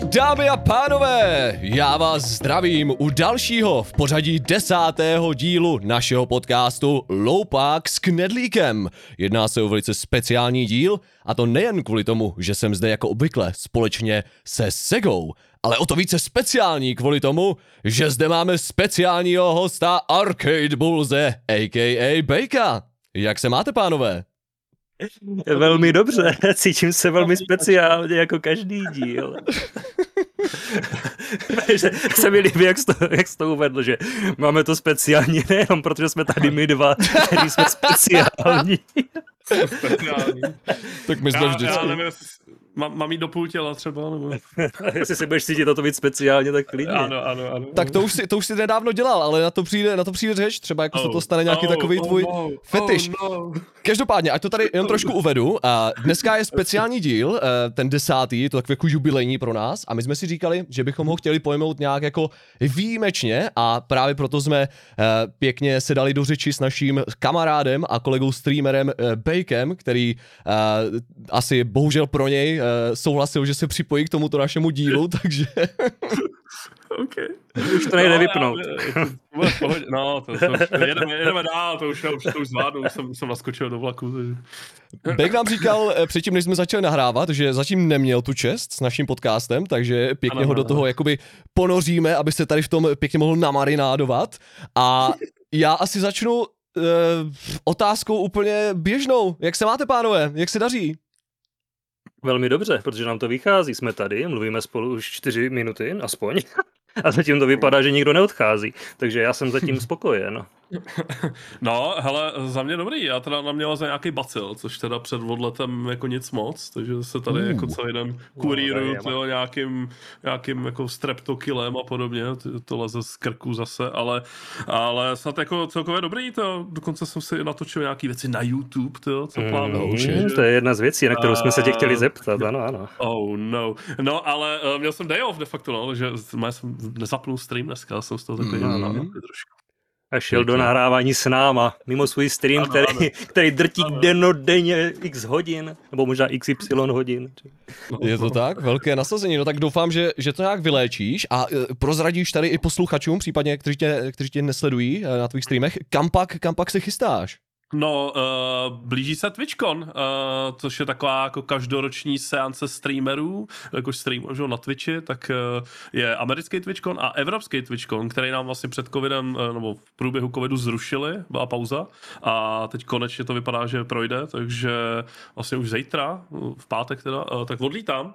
Dámy a pánové, já vás zdravím u dalšího v pořadí desátého dílu našeho podcastu Loupák s Knedlíkem. Jedná se o velice speciální díl a to nejen kvůli tomu, že jsem zde jako obvykle společně se Segou, ale o to více speciální kvůli tomu, že zde máme speciálního hosta Arcade Bulze, a.k.a. Bejka. Jak se máte, pánové? Velmi dobře, cítím se velmi speciálně jako každý díl. že se mi líbí, jak jsi, to, jak jsi to uvedl, že máme to speciálně nejenom protože jsme tady my dva, který jsme speciální. speciální. Tak my jsme Já, vždycky... já nevím, mám, mám jít do půl těla třeba, nebo... Jestli se budeš cítit o to víc speciálně, tak klidně. Ano, ano, ano. Tak to už, si, to už si nedávno dělal, ale na to přijde, na to přijde řeč, třeba jako se to Oh, stane nějaký oh, takový oh tvůj no, fetiš. Oh no. Každopádně, ať to tady jen trošku uvedu, a dneska je speciální díl, eh, ten desátý, to takový jako jubilejní pro nás a my jsme si říkali, že bychom ho chtěli pojmout nějak jako výjimečně a právě proto jsme eh, pěkně se dali do řeči s naším kamarádem a kolegou streamerem eh, Bakem, který asi bohužel pro něj souhlasil, že se připojí k tomuto našemu dílu, takže Okay. Už to nejde vypnout. já- to pohodě. No, to, to, jedeme, jedeme dál, to už, už to už zvládnu, už jsem, jsem naskočil do vlaku. Takže... Bek nám říkal eh, předtím, než jsme začali nahrávat, že zatím neměl tu čest s naším podcastem, takže pěkně Ano, ho do toho jakoby ponoříme, aby se tady v tom pěkně mohl namarinádovat. A já asi začnu uh, otázkou úplně běžnou. Jak se máte, pánové? Jak se daří? Velmi dobře, protože nám to vychází. Jsme tady, mluvíme spolu už čtyři minuty, aspoň. A zatím to vypadá, že nikdo neodchází. Takže já jsem zatím spokojen. No, hele, za mě dobrý, já teda na mě za nějaký bacil, což teda před odletem jako nic moc, takže se tady Uh. jako celý den kuríruju je, no, nějakým, nějakým jako streptokilem a podobně, to, leze z krku zase, ale, ale snad jako celkově dobrý, to dokonce jsem si natočil nějaký věci na YouTube, to, co plánuju. Mm, to je jedna z věcí, na kterou jsme se tě chtěli zeptat, ano, ano. Oh no. No, ale uh, měl jsem day off de facto, no, že jsem nezapnul stream dneska, jsem z toho takový Mhm. mm. trošku. A šel do nahrávání s náma, mimo svůj stream, Ano, který, ano. který drtí Ano. denodenně x hodin, nebo možná xy hodin. No, Je to tak? Velké nasazení. No tak doufám, že, že to nějak vyléčíš a eh, prozradíš tady i posluchačům, případně kteří tě, kteří tě nesledují eh, na tvých streamech, kam pak, kam pak se chystáš? No, uh, blíží se TwitchCon, uh, což je taková jako každoroční seance streamerů, jakož streamují na Twitchi, tak uh, je americký TwitchCon a evropský TwitchCon, který nám vlastně před covidem, uh, nebo v průběhu covidu zrušili, byla pauza a teď konečně to vypadá, že projde, takže vlastně už zítra, v pátek teda, uh, tak odlítám.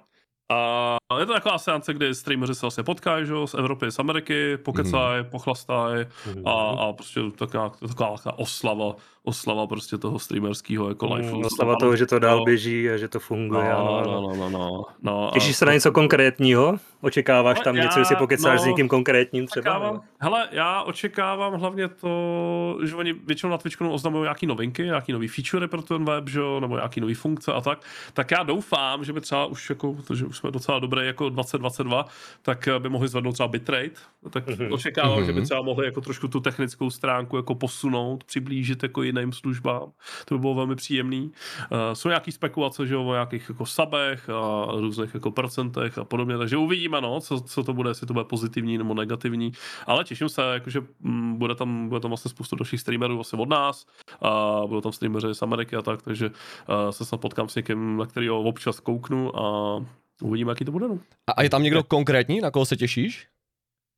A je to taková seance, kdy streameři se vlastně potkají, že z Evropy, z Ameriky, pokecají, pochlastají a, a prostě taková, taková, taková oslava, oslava prostě toho streamerského jako life. Mm, Oslava toho, že to dál běží a že to No, funguje. ano, no, ano. no, no, no, no. Těšíš se na něco konkrétního? Očekáváš No, tam já- něco, jestli pokecáš s no, někým konkrétním třeba? Očekávám, hele, já očekávám hlavně to, že oni většinou na Twitchu oznamují nějaký novinky, nějaký nový feature pro ten web, že jo, nebo nějaký nový funkce a tak. Tak já doufám, že by třeba už jako, protože už jsme docela dobré jako 2022, tak eh, by mohli zvednout třeba bitrate. Tak Mhm. očekávám, že by Mhm. třeba mohli jako trošku tu technickou stránku jako posunout, přiblížit jako jiným službám. To by bylo velmi příjemný. Uh, jsou nějaký spekulace, že o nějakých jako sabech a různých jako procentech a podobně, takže uvidíme, no, co, co to bude, jestli to bude pozitivní nebo negativní, ale těším se, jakože mm, bude tam, bude tam vlastně spoustu dalších streamerů vlastně od nás a budou tam streameři z Ameriky a tak, takže uh, se snad potkám s někým, na kterého občas kouknu a uvidíme, jaký to bude, no. A je tam někdo konkrétní, na koho se těšíš?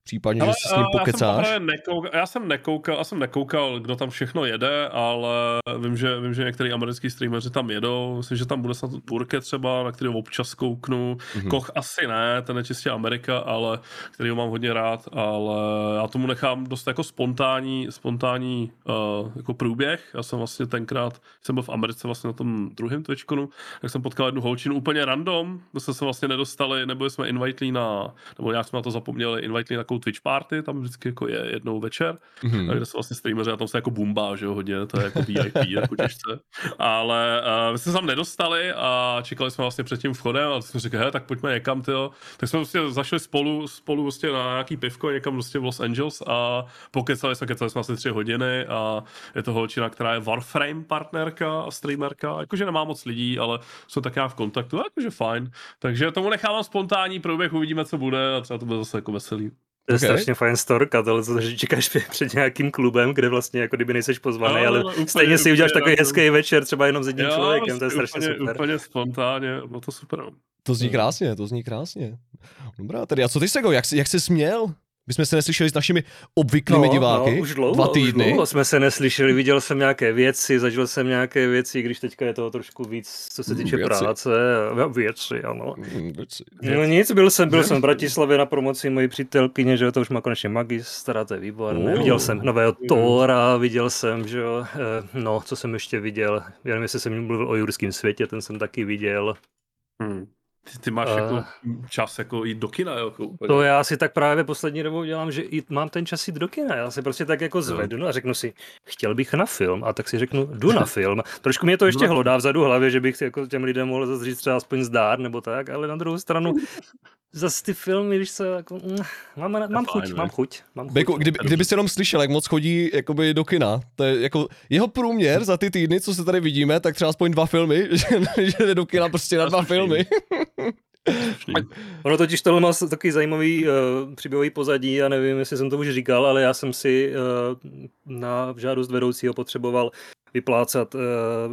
Případně, že Ale, si s ním eh, Já jsem, pokecáš? nekoukal, já jsem nekoukal, já jsem nekoukal, kdo tam všechno jede, ale vím, že, vím, že některý americký streameři tam jedou. Myslím, že tam bude snad Burke třeba, na kterého občas kouknu. Mhm. Koch asi ne, ten je čistě Amerika, ale který mám hodně rád, ale já tomu nechám dost jako spontánní, spontánní uh, jako průběh. Já jsem vlastně tenkrát, jsem byl v Americe vlastně na tom druhém Twitchconu, tak jsem potkal jednu holčinu úplně random, my jsme se vlastně nedostali, nebyli jsme invitelí na, nebo nějak jsme na to zapomněli, invitelí na takovou Twitch party, tam vždycky jako je jednou večer, Mhm. kde se vlastně streameři a tam se jako bumbá, že jo, hodně, to je jako VIP, jako těžce. Ale uh, my jsme se tam nedostali a čekali jsme vlastně před tím vchodem a jsme řekli, hele, tak pojďme někam, tyjo. Tak jsme prostě zašli spolu, spolu prostě na nějaký pivko někam prostě v Los Angeles a pokecali jsme, kecali jsme asi tři hodiny a je to holčina, která je Warframe partnerka a streamerka, jakože nemá moc lidí, ale jsou tak v kontaktu, jakože fajn. Takže tomu nechávám spontánní průběh, uvidíme, co bude a třeba to bude zase jako veselý. To je Ok. strašně fajn storka, tohle, co- že čekáš před- nějakým klubem, kde vlastně jako kdyby nejseš pozvaný, No, ale no, úplně, stejně si uděláš úplně takový random. hezký večer, třeba jenom s jedním Jo, člověkem, to je prostě strašně úplně, super. Úplně spontánně, no to super. no. To zní Hmm. krásně, to zní krásně. Dobrá, tedy a co ty Sego, jak, jsi- jak jsi směl? My jsme se neslyšeli s našimi obvyklými diváky. No, už dlouho, Dva týdny. Už dlouho jsme se neslyšeli, viděl jsem nějaké věci, zažil jsem nějaké věci, když teďka je toho trošku víc, co se týče věci. práce. a- Věci, ano. Mm, věci. No nic, byl jsem, byl jsem v Bratislavě na promoci mojí přítelkyně, že to už má konečně magistra, to je výborné. Oh. Viděl jsem nového Tóra, viděl jsem, že jo, eh, no, co jsem ještě viděl, já nevím, jestli jsem mluvil o jurském světě, ten jsem taky viděl. Hmm. Ty, ty máš A- jako čas jako jít do kina, jako úplně. To já si tak právě poslední dobou dělám, že i mám ten čas jít do kina. Já se prostě tak jako zvednu a řeknu si, chtěl bych na film, a tak si řeknu, jdu na film. Trošku mě to ještě No. hlodá vzadu v hlavě, že bych jako těm lidem mohl zase říct třeba aspoň zdár nebo tak, ale na druhou stranu zase ty filmy, víš co, jako, mm, mám, mám chuť, fajn, mám chuť, mám chuť. Bejku, kdyby, kdyby si jenom slyšel, jak moc chodí jakoby do kina, to je jako jeho průměr za ty týdny, co se tady vidíme, tak třeba aspoň dva filmy, že, že jde do kina prostě na dva filmy. Ono totiž tohle má takový zajímavý uh, příběhový pozadí, já nevím, jestli jsem to už říkal, ale já jsem si uh, na žádost vedoucího potřeboval vyplácat uh,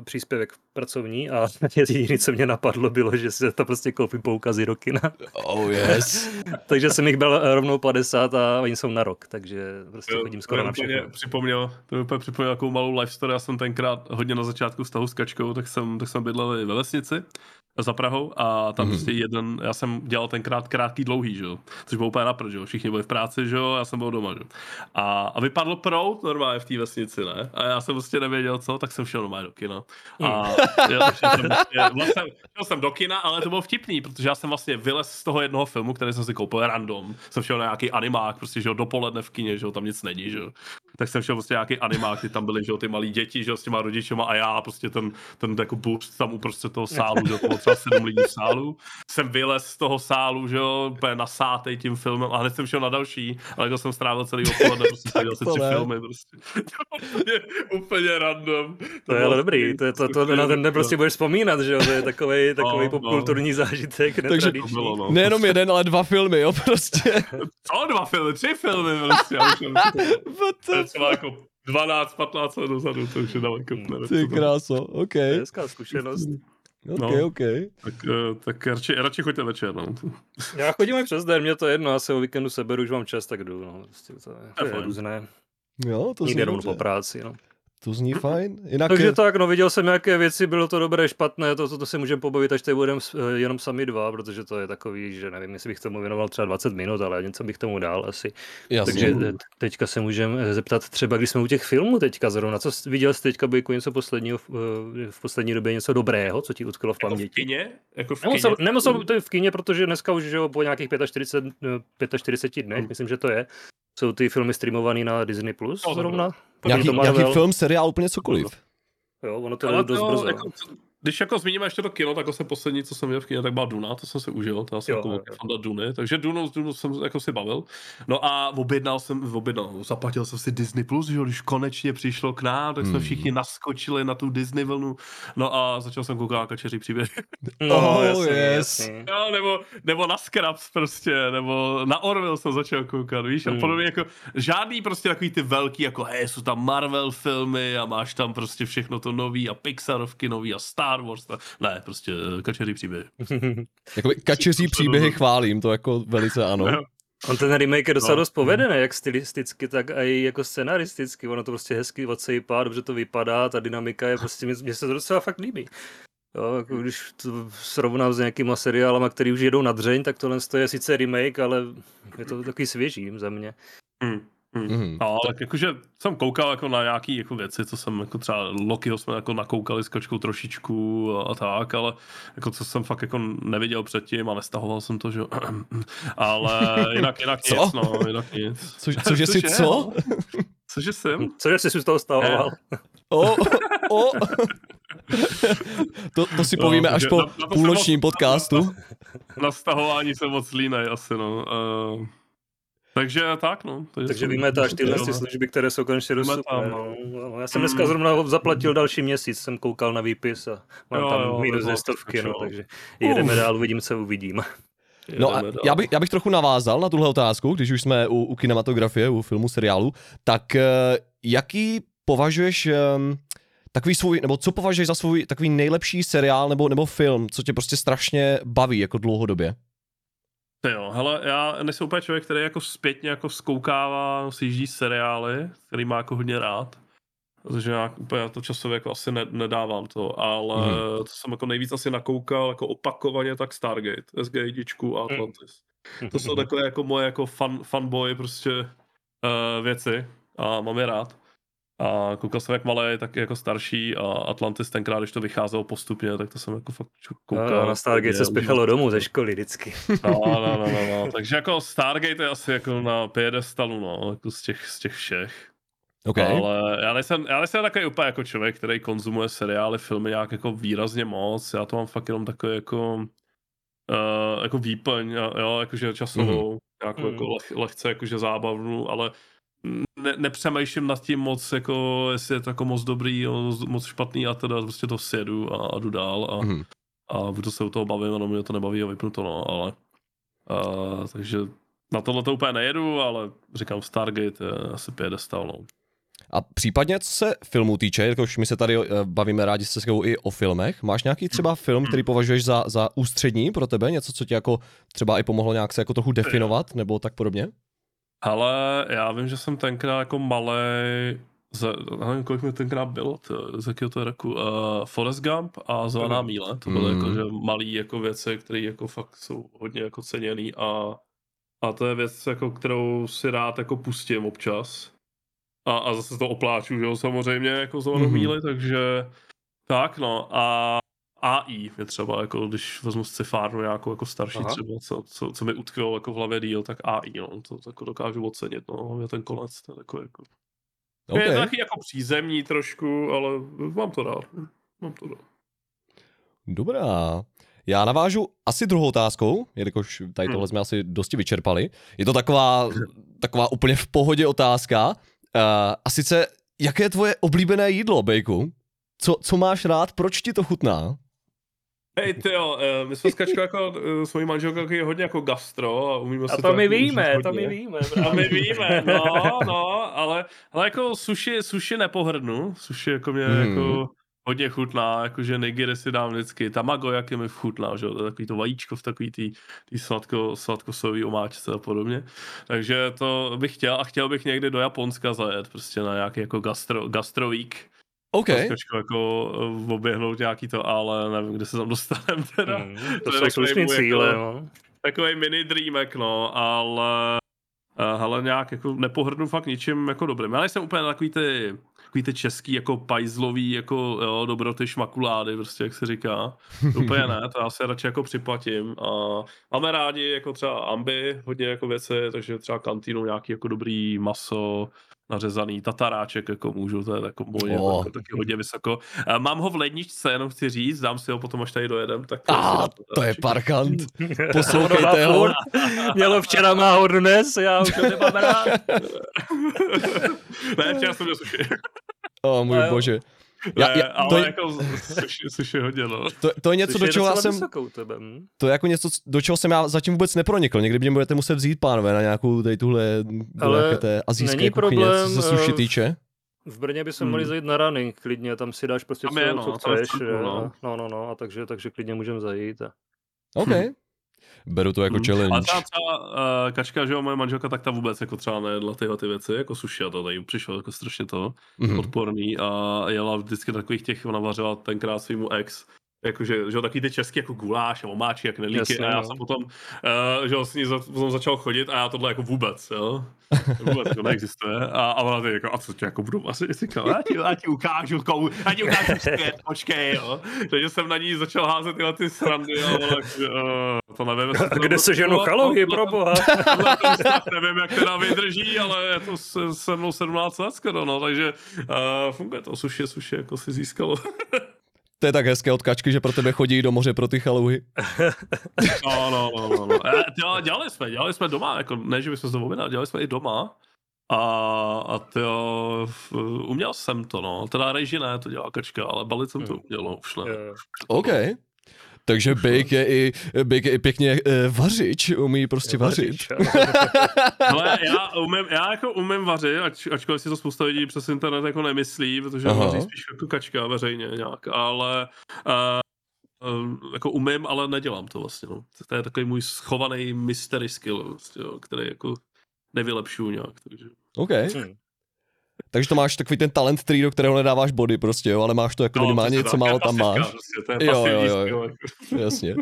příspěvek pracovní a jediné, co mě napadlo, bylo, že si to prostě koupím poukazy do kina. Oh yes. takže jsem jich eh, rovnou 50 a oni jsou na rok, takže prostě Jo, chodím skoro to na všechno. Připomněl, to mi úplně připomněl takovou malou life story. Já jsem tenkrát hodně na začátku vztahu s Kačkou, tak jsem, tak jsme bydleli ve vesnici za Prahou a tam Mhm. mm-hmm. prostě jeden, já jsem dělal tenkrát krátký dlouhý, že jo, což bylo úplně napřed, že jo, všichni byli v práci, že jo, já jsem byl doma, že jo. A, a vypadl prout normálně v té vesnici, ne? A já jsem prostě nevěděl co, tak jsem šel normálně do kina. A já, šel, jsem, prostě, vlastně, šel jsem do kina, ale to bylo vtipný, protože já jsem vlastně vylez z toho jednoho filmu, který jsem si koupil random. Jsem šel na nějaký animák, prostě, že jo, dopoledne v kině, že jo, tam nic není, že jo. Tak jsem šel prostě nějaký animák, ty tam byly, že jo, ty malí děti, že jo, s těma rodičema a já prostě ten, ten jako boost tam uprostřed toho sálu, že jo, třeba sedm lidí v sálu. Jsem vylez z toho sálu, že jo, úplně nasátej tím filmem a hned jsem šel na další, ale jako jsem strávil celý odpoledne, prostě Tak viděl si to tři ne. filmy, prostě. úplně, úplně random. To je bylo ale dobrý, to, je, to, to, skvělý, na ten den no. prostě budeš vzpomínat, že jo, to je takový, takový no. popkulturní zážitek, netradiční. To bylo, no. Nejenom jeden, ale dva filmy, jo, prostě. Co, dva filmy, tři filmy, prostě. Já už jsem, to je třeba jako 12-15 let dozadu, to už je daleko. nevím, Ty to- kráso, OK, To je hezká zkušenost. OK, No. OK. Tak, eh, tak radši, radši choďte večer, no. Já chodím i přes den, mě to je jedno, já se o víkendu seberu, už mám čas, tak jdu, no. Prostě to je, to je různé. Jo, to Nikde rovnou po práci, no. To zní fajn. Jinak, Takže tak, no viděl jsem nějaké věci, bylo to dobré, špatné, to, to, to se můžeme pobavit, až tady budeme eh, jenom sami dva, protože to je takový, že nevím, jestli bych tomu věnoval třeba 20 minut, ale něco bych tomu dal asi. jasně. Takže eh, teďka se můžeme zeptat třeba, když jsme u těch filmů teďka zrovna, co jsi viděl jsi teďka Bojku něco posledního, v, eh, v poslední době něco dobrého, co ti utkalo v Jako v paměti? kině? Jako v Nemusel, kině? nemusel to je v kině, protože dneska už že po nějakých 45, eh, 45 dnech, Hmm. myslím, že to je, jsou ty filmy streamované na Disney+, Plus No, zrovna. Nějaký, nějaký film, seriál, úplně cokoliv. Jo, ono to je Ale dost brzo. jako, když jako zmíníme ještě to kino, tak vlastně poslední, co jsem viděl v kině, tak byla Duna, to jsem si užil, to já jsem Jo, jako velký fanda Duny, takže Dunu, Dunu jsem jako si bavil. No a objednal jsem, objednal, zaplatil jsem si Disney+, Plus, že jo, když konečně přišlo k nám, tak jsme Hmm. všichni naskočili na tu Disney vlnu, no a začal jsem koukat na kačeří příběh. No, Oh, jasně, yes. jasně. Jo, nebo, nebo na Scraps prostě, nebo na Orville jsem začal koukat, víš, a Hmm. podobně jako žádný prostě takový ty velký, jako hej, jsou tam Marvel filmy a máš tam prostě všechno to nový a Pixarovky nový a Star Wars, a... ne, prostě eh, kačerý příběh. Jakoby kačeří příběhy chválím, to jako velice ano. On ten remake je docela No. dost povedený, jak stylisticky, tak i jako scenaristicky. Ono to prostě hezky odsejpá, dobře to vypadá, ta dynamika je prostě, mně se to docela fakt líbí. Jo, jako když to srovnám s nějakýma seriálama, který už jedou na dřeň, tak tohle je sice remake, ale je to takový svěží za mě. Hmm. Mhm. No, tak jakože jsem koukal jako na nějaký jako věci, co jsem jako třeba Lokiho jsme jako nakoukali s kočkou trošičku a, a tak, ale jako co jsem fakt jako neviděl předtím a nestahoval jsem to, že jo. ale jinak, jinak Co? nic, no, jinak nic. Co, cože si co? Cože jsem? Cože jsi z toho stavoval? O, o. To, to si No, povíme až takže po na- na půlnočním podcastu. Na stahování jsem moc línej asi, no. Uh, takže tak, no. Takže to až tyhle ty no. služby, které jsou konečně dostupné. No. no. Já jsem dneska zrovna zaplatil další měsíc, jsem koukal na výpis a mám Jo, tam jo, minus dvě stovky, no, takže jedeme dál, uvidím, co uvidím. No a já bych, já bych trochu navázal na tuhle otázku, když už jsme u, u kinematografie, u filmu, seriálu, tak eh, jaký považuješ um, takový svůj, nebo co považuješ za svůj takový nejlepší seriál nebo, nebo film, co tě prostě strašně baví jako dlouhodobě? Ty jo, hele, já nejsem úplně člověk, který jako zpětně jako zkoukává, sjíždí seriály, který má jako hodně rád. Protože já úplně to časově jako asi ne, nedávám to, ale Mhm. hmm. to jsem jako nejvíc asi nakoukal jako opakovaně tak Stargate, SG1 a Atlantis. To jsou takové jako moje jako fan, fanboy prostě uh, věci a mám je rád. A koukal jsem jak malý, tak jako starší a Atlantis tenkrát, když to vycházelo postupně, tak to jsem jako fakt koukal. No, na Stargate se spěchalo domů ze školy vždycky. No, no, no, no, no. Takže jako Stargate je asi jako na piedestalu, no, jako z těch, z těch všech. OK. Ale já nejsem, já nejsem takový úplně jako člověk, který konzumuje seriály, filmy nějak jako výrazně moc. Já to mám fakt jenom takový jako uh, jako výplň, jo, jakože časovou, mm. nějakou Mhm. jako leh, lehce jakože zábavnou, ale ne, nepřemýšlím nad tím moc, jako jestli je to jako moc dobrý, moc špatný a teda prostě to sjedu a, a jdu dál a, Mhm. a budu se u toho bavit, ono mě to nebaví a vypnu to, no, ale uh, takže na tohle to úplně nejedu, ale říkám Stargate je asi piedestal, no. A případně, co se filmů týče, jakož my se tady eh, bavíme rádi se sebou i o filmech, máš nějaký třeba film, který považuješ za, za ústřední pro tebe, něco, co ti jako třeba i pomohlo nějak se jako trochu definovat, nebo tak podobně? Ale já vím, že jsem tenkrát jako malý, za, nevím, kolik mi tenkrát bylo, to, z jakého to je roku, uh, Forrest Gump a Zvaná Mhm. míle, to byly Mhm. jako, že malý jako věci, které jako fakt jsou hodně jako ceněný a, a to je věc, jako, kterou si rád jako pustím občas a, a zase to opláču, že jo, samozřejmě jako Zvanou Mhm. míli, takže tak no a AI je třeba, jako když vezmu scifárnu nějakou jako starší Aha. třeba, co, co, co mi utkvělo jako v hlavě díl, tak AI, no, to jako dokážu ocenit, no, hlavně ten konec, to je takový jako, OK. je taky jako přízemní trošku, ale mám to rád, mám to rád. Dobrá. Já navážu asi druhou otázkou, jelikož tady tohle Hmm. jsme asi dosti vyčerpali. Je to taková, taková úplně v pohodě otázka. Uh, a sice, jaké je tvoje oblíbené jídlo, Bejku? Co, co máš rád, proč ti to chutná? Hej, ty jo, my jsme s Kačkou jako, eh, s mojí manželkou taky hodně jako gastro a umíme A si to my jako víme, to my víme. To my víme, no, no, ale, ale jako sushi, sushi nepohrdnu, sushi jako mě Hmm. jako hodně chutná, jakože nigiri si dám vždycky, tamago jak je mi chutná, že jo, to je takový to vajíčko v takový tý, tý sladko, sladkosový omáčce a podobně, takže to bych chtěl a chtěl bych někdy do Japonska zajet, prostě na nějaký jako gastro, gastro week, OK. Trošku jako eh, oběhnout nějaký to, ale nevím, kde se tam dostaneme teda. Hmm, To to jsou slušný můj cíle, jako- no. Takový mini dreamek, no, ale uh, hele, nějak jako nepohrdnu fakt ničím jako dobrým. Já nejsem úplně takový ty, takový ty český jako pajzlový jako jo, dobroty šmakulády, prostě jak se říká. Úplně ne, to já se radši jako připlatím. A máme rádi jako třeba amby, hodně jako věci, takže třeba kantýnu nějaký jako dobrý maso, nařezaný tataráček, jako můžu, to je jako moje, O. jako taky hodně vysoko. A mám ho v ledničce, jenom chci říct, dám si ho potom, až tady dojedem. Tak A si dám to je parkant. Poslouchejte ho. Mělo včera, má ho dnes, já už to nemám rád. ne, včera jsem měl suši. O můj A jo. bože. Já, Ne, já, ale to, je, jako suši hodně, no. to, to je něco, do čeho já jsem, tebe. hm? to je jako něco, do čeho jsem já zatím vůbec nepronikl. Někdy mě budete muset vzít, pánové, na nějakou tady tuhle, Ale nějaké té azijské není kuchyně, problém, co se sushi eh, týče. V Brně by se Hmm. mohli zajít na running klidně, tam si dáš prostě co, je, no, co chceš. fakt, jo. no. No, no, no, a takže, takže klidně můžeme zajít. A... OK. Beru to jako Hmm. A challenge. třeba, třeba uh, Kačka, že jo, moje manželka, tak ta vůbec jako třeba nejedla tyhle ty věci, jako sushi a to tady přišlo jako strašně to Mhm. odporný a jela vždycky takových těch, ona vařila tenkrát svýmu ex, jakože, že jo, taky ty český jako guláš a omáčky a knedlíky Jasně, a já no. jsem potom, uh, že jo, s ní za, potom začal chodit a já tohle jako vůbec, jo. Vůbec to neexistuje. A, a ona ty jako, a co tě jako budu asi říkal, já ti, já ti ukážu, kou, já ti ukážu svět, počkej, jo. Takže jsem na ní začal házet tyhle ty srandy a ona, uh, to nevím. A kde se ženu tohle- pro boha? nevím, jak teda vydrží, ale je to se, se mnou 17 let skoro, no, takže uh, funguje to, suši, suši, jako si získalo. To je tak hezké od kačky, že pro tebe chodí do moře pro ty chalouhy. No, no, no, no. no. E, tyjo, dělali jsme, dělali jsme doma, jako ne, že bychom to objednali, dělali jsme i doma. A, a tyjo, uměl jsem to, no. Teda reži ne, to dělá kačka, ale balit jsem to Hmm. uměl, no, už ne. OK. Takže Bake je i, Bake je i pěkně uh, vařič, umí prostě vařit. Ale já, umím, já jako umím vařit, ač, ačkoliv si to spousta lidí přes internet jako nemyslí, protože Aha. vaří spíš jako kačka veřejně nějak, ale uh, uh, jako umím, ale nedělám to vlastně, no. To je takový můj schovaný mystery skill, vlastně, jo, který jako nevylepšuju nějak, takže. OK. Hm. Takže to máš takový ten talent tree, do kterého nedáváš body prostě, jo, ale máš to jako minimálně přesně něco tak, málo tam máš. Prostě, to je Jo, jo, jo. jako. Jasně,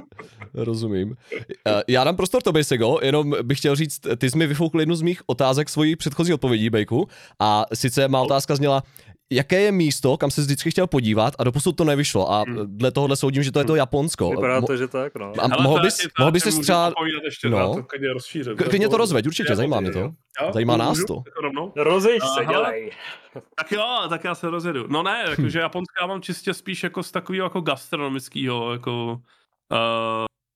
rozumím. Eh, Já dám prostor tobě, Sego, jenom bych chtěl říct, ty jsi mi vyfoukl jednu z mých otázek svojí předchozí odpovědí, Bejku, a sice má otázka zněla, jaké je místo, kam se vždycky chtěl podívat a doposud to nevyšlo a Hmm. dle tohohle soudím, že to je to Japonsko. Vypadá to, že tak, no. A Hele, mohl to bys, je- mohl bys si třeba, ještě, no. to klidně to rozveď, určitě, zajímá mě to. Jo? Zajímá nás to. Rozejď se, Aha. dělej. Tak jo, tak já se rozjedu. No ne, jakože Japonska já mám čistě spíš jako z takového jako gastronomického, jako uh,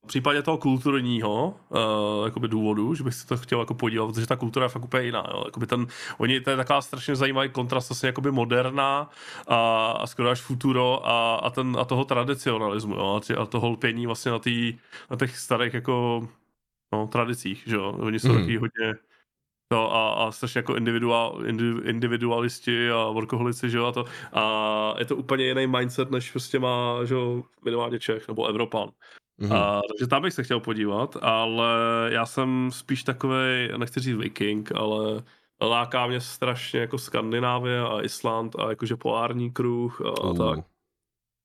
případě toho kulturního uh, jakoby důvodu, že bych si to chtěl jako podívat, protože ta kultura je fakt úplně jiná. Jo. Jakoby ten, oni, to je taková strašně zajímavý kontrast, vlastně jakoby moderná a, a skoro až futuro a, a, ten, a toho tradicionalismu jo, a, tě, a toho lpění vlastně na, tý, na těch starých jako no, tradicích, že jo. Oni jsou mm. takový hodně No a, a strašně jako individual, indi, individualisti a workoholici, že jo, a to. A je to úplně jiný mindset, než prostě má, že jo, minimálně Čech nebo Evropan. Mhm. A, takže tam bych se chtěl podívat, ale já jsem spíš takový, nechci říct viking, ale láká mě strašně jako Skandinávie a Island a jakože polární kruh a, Uh, tak.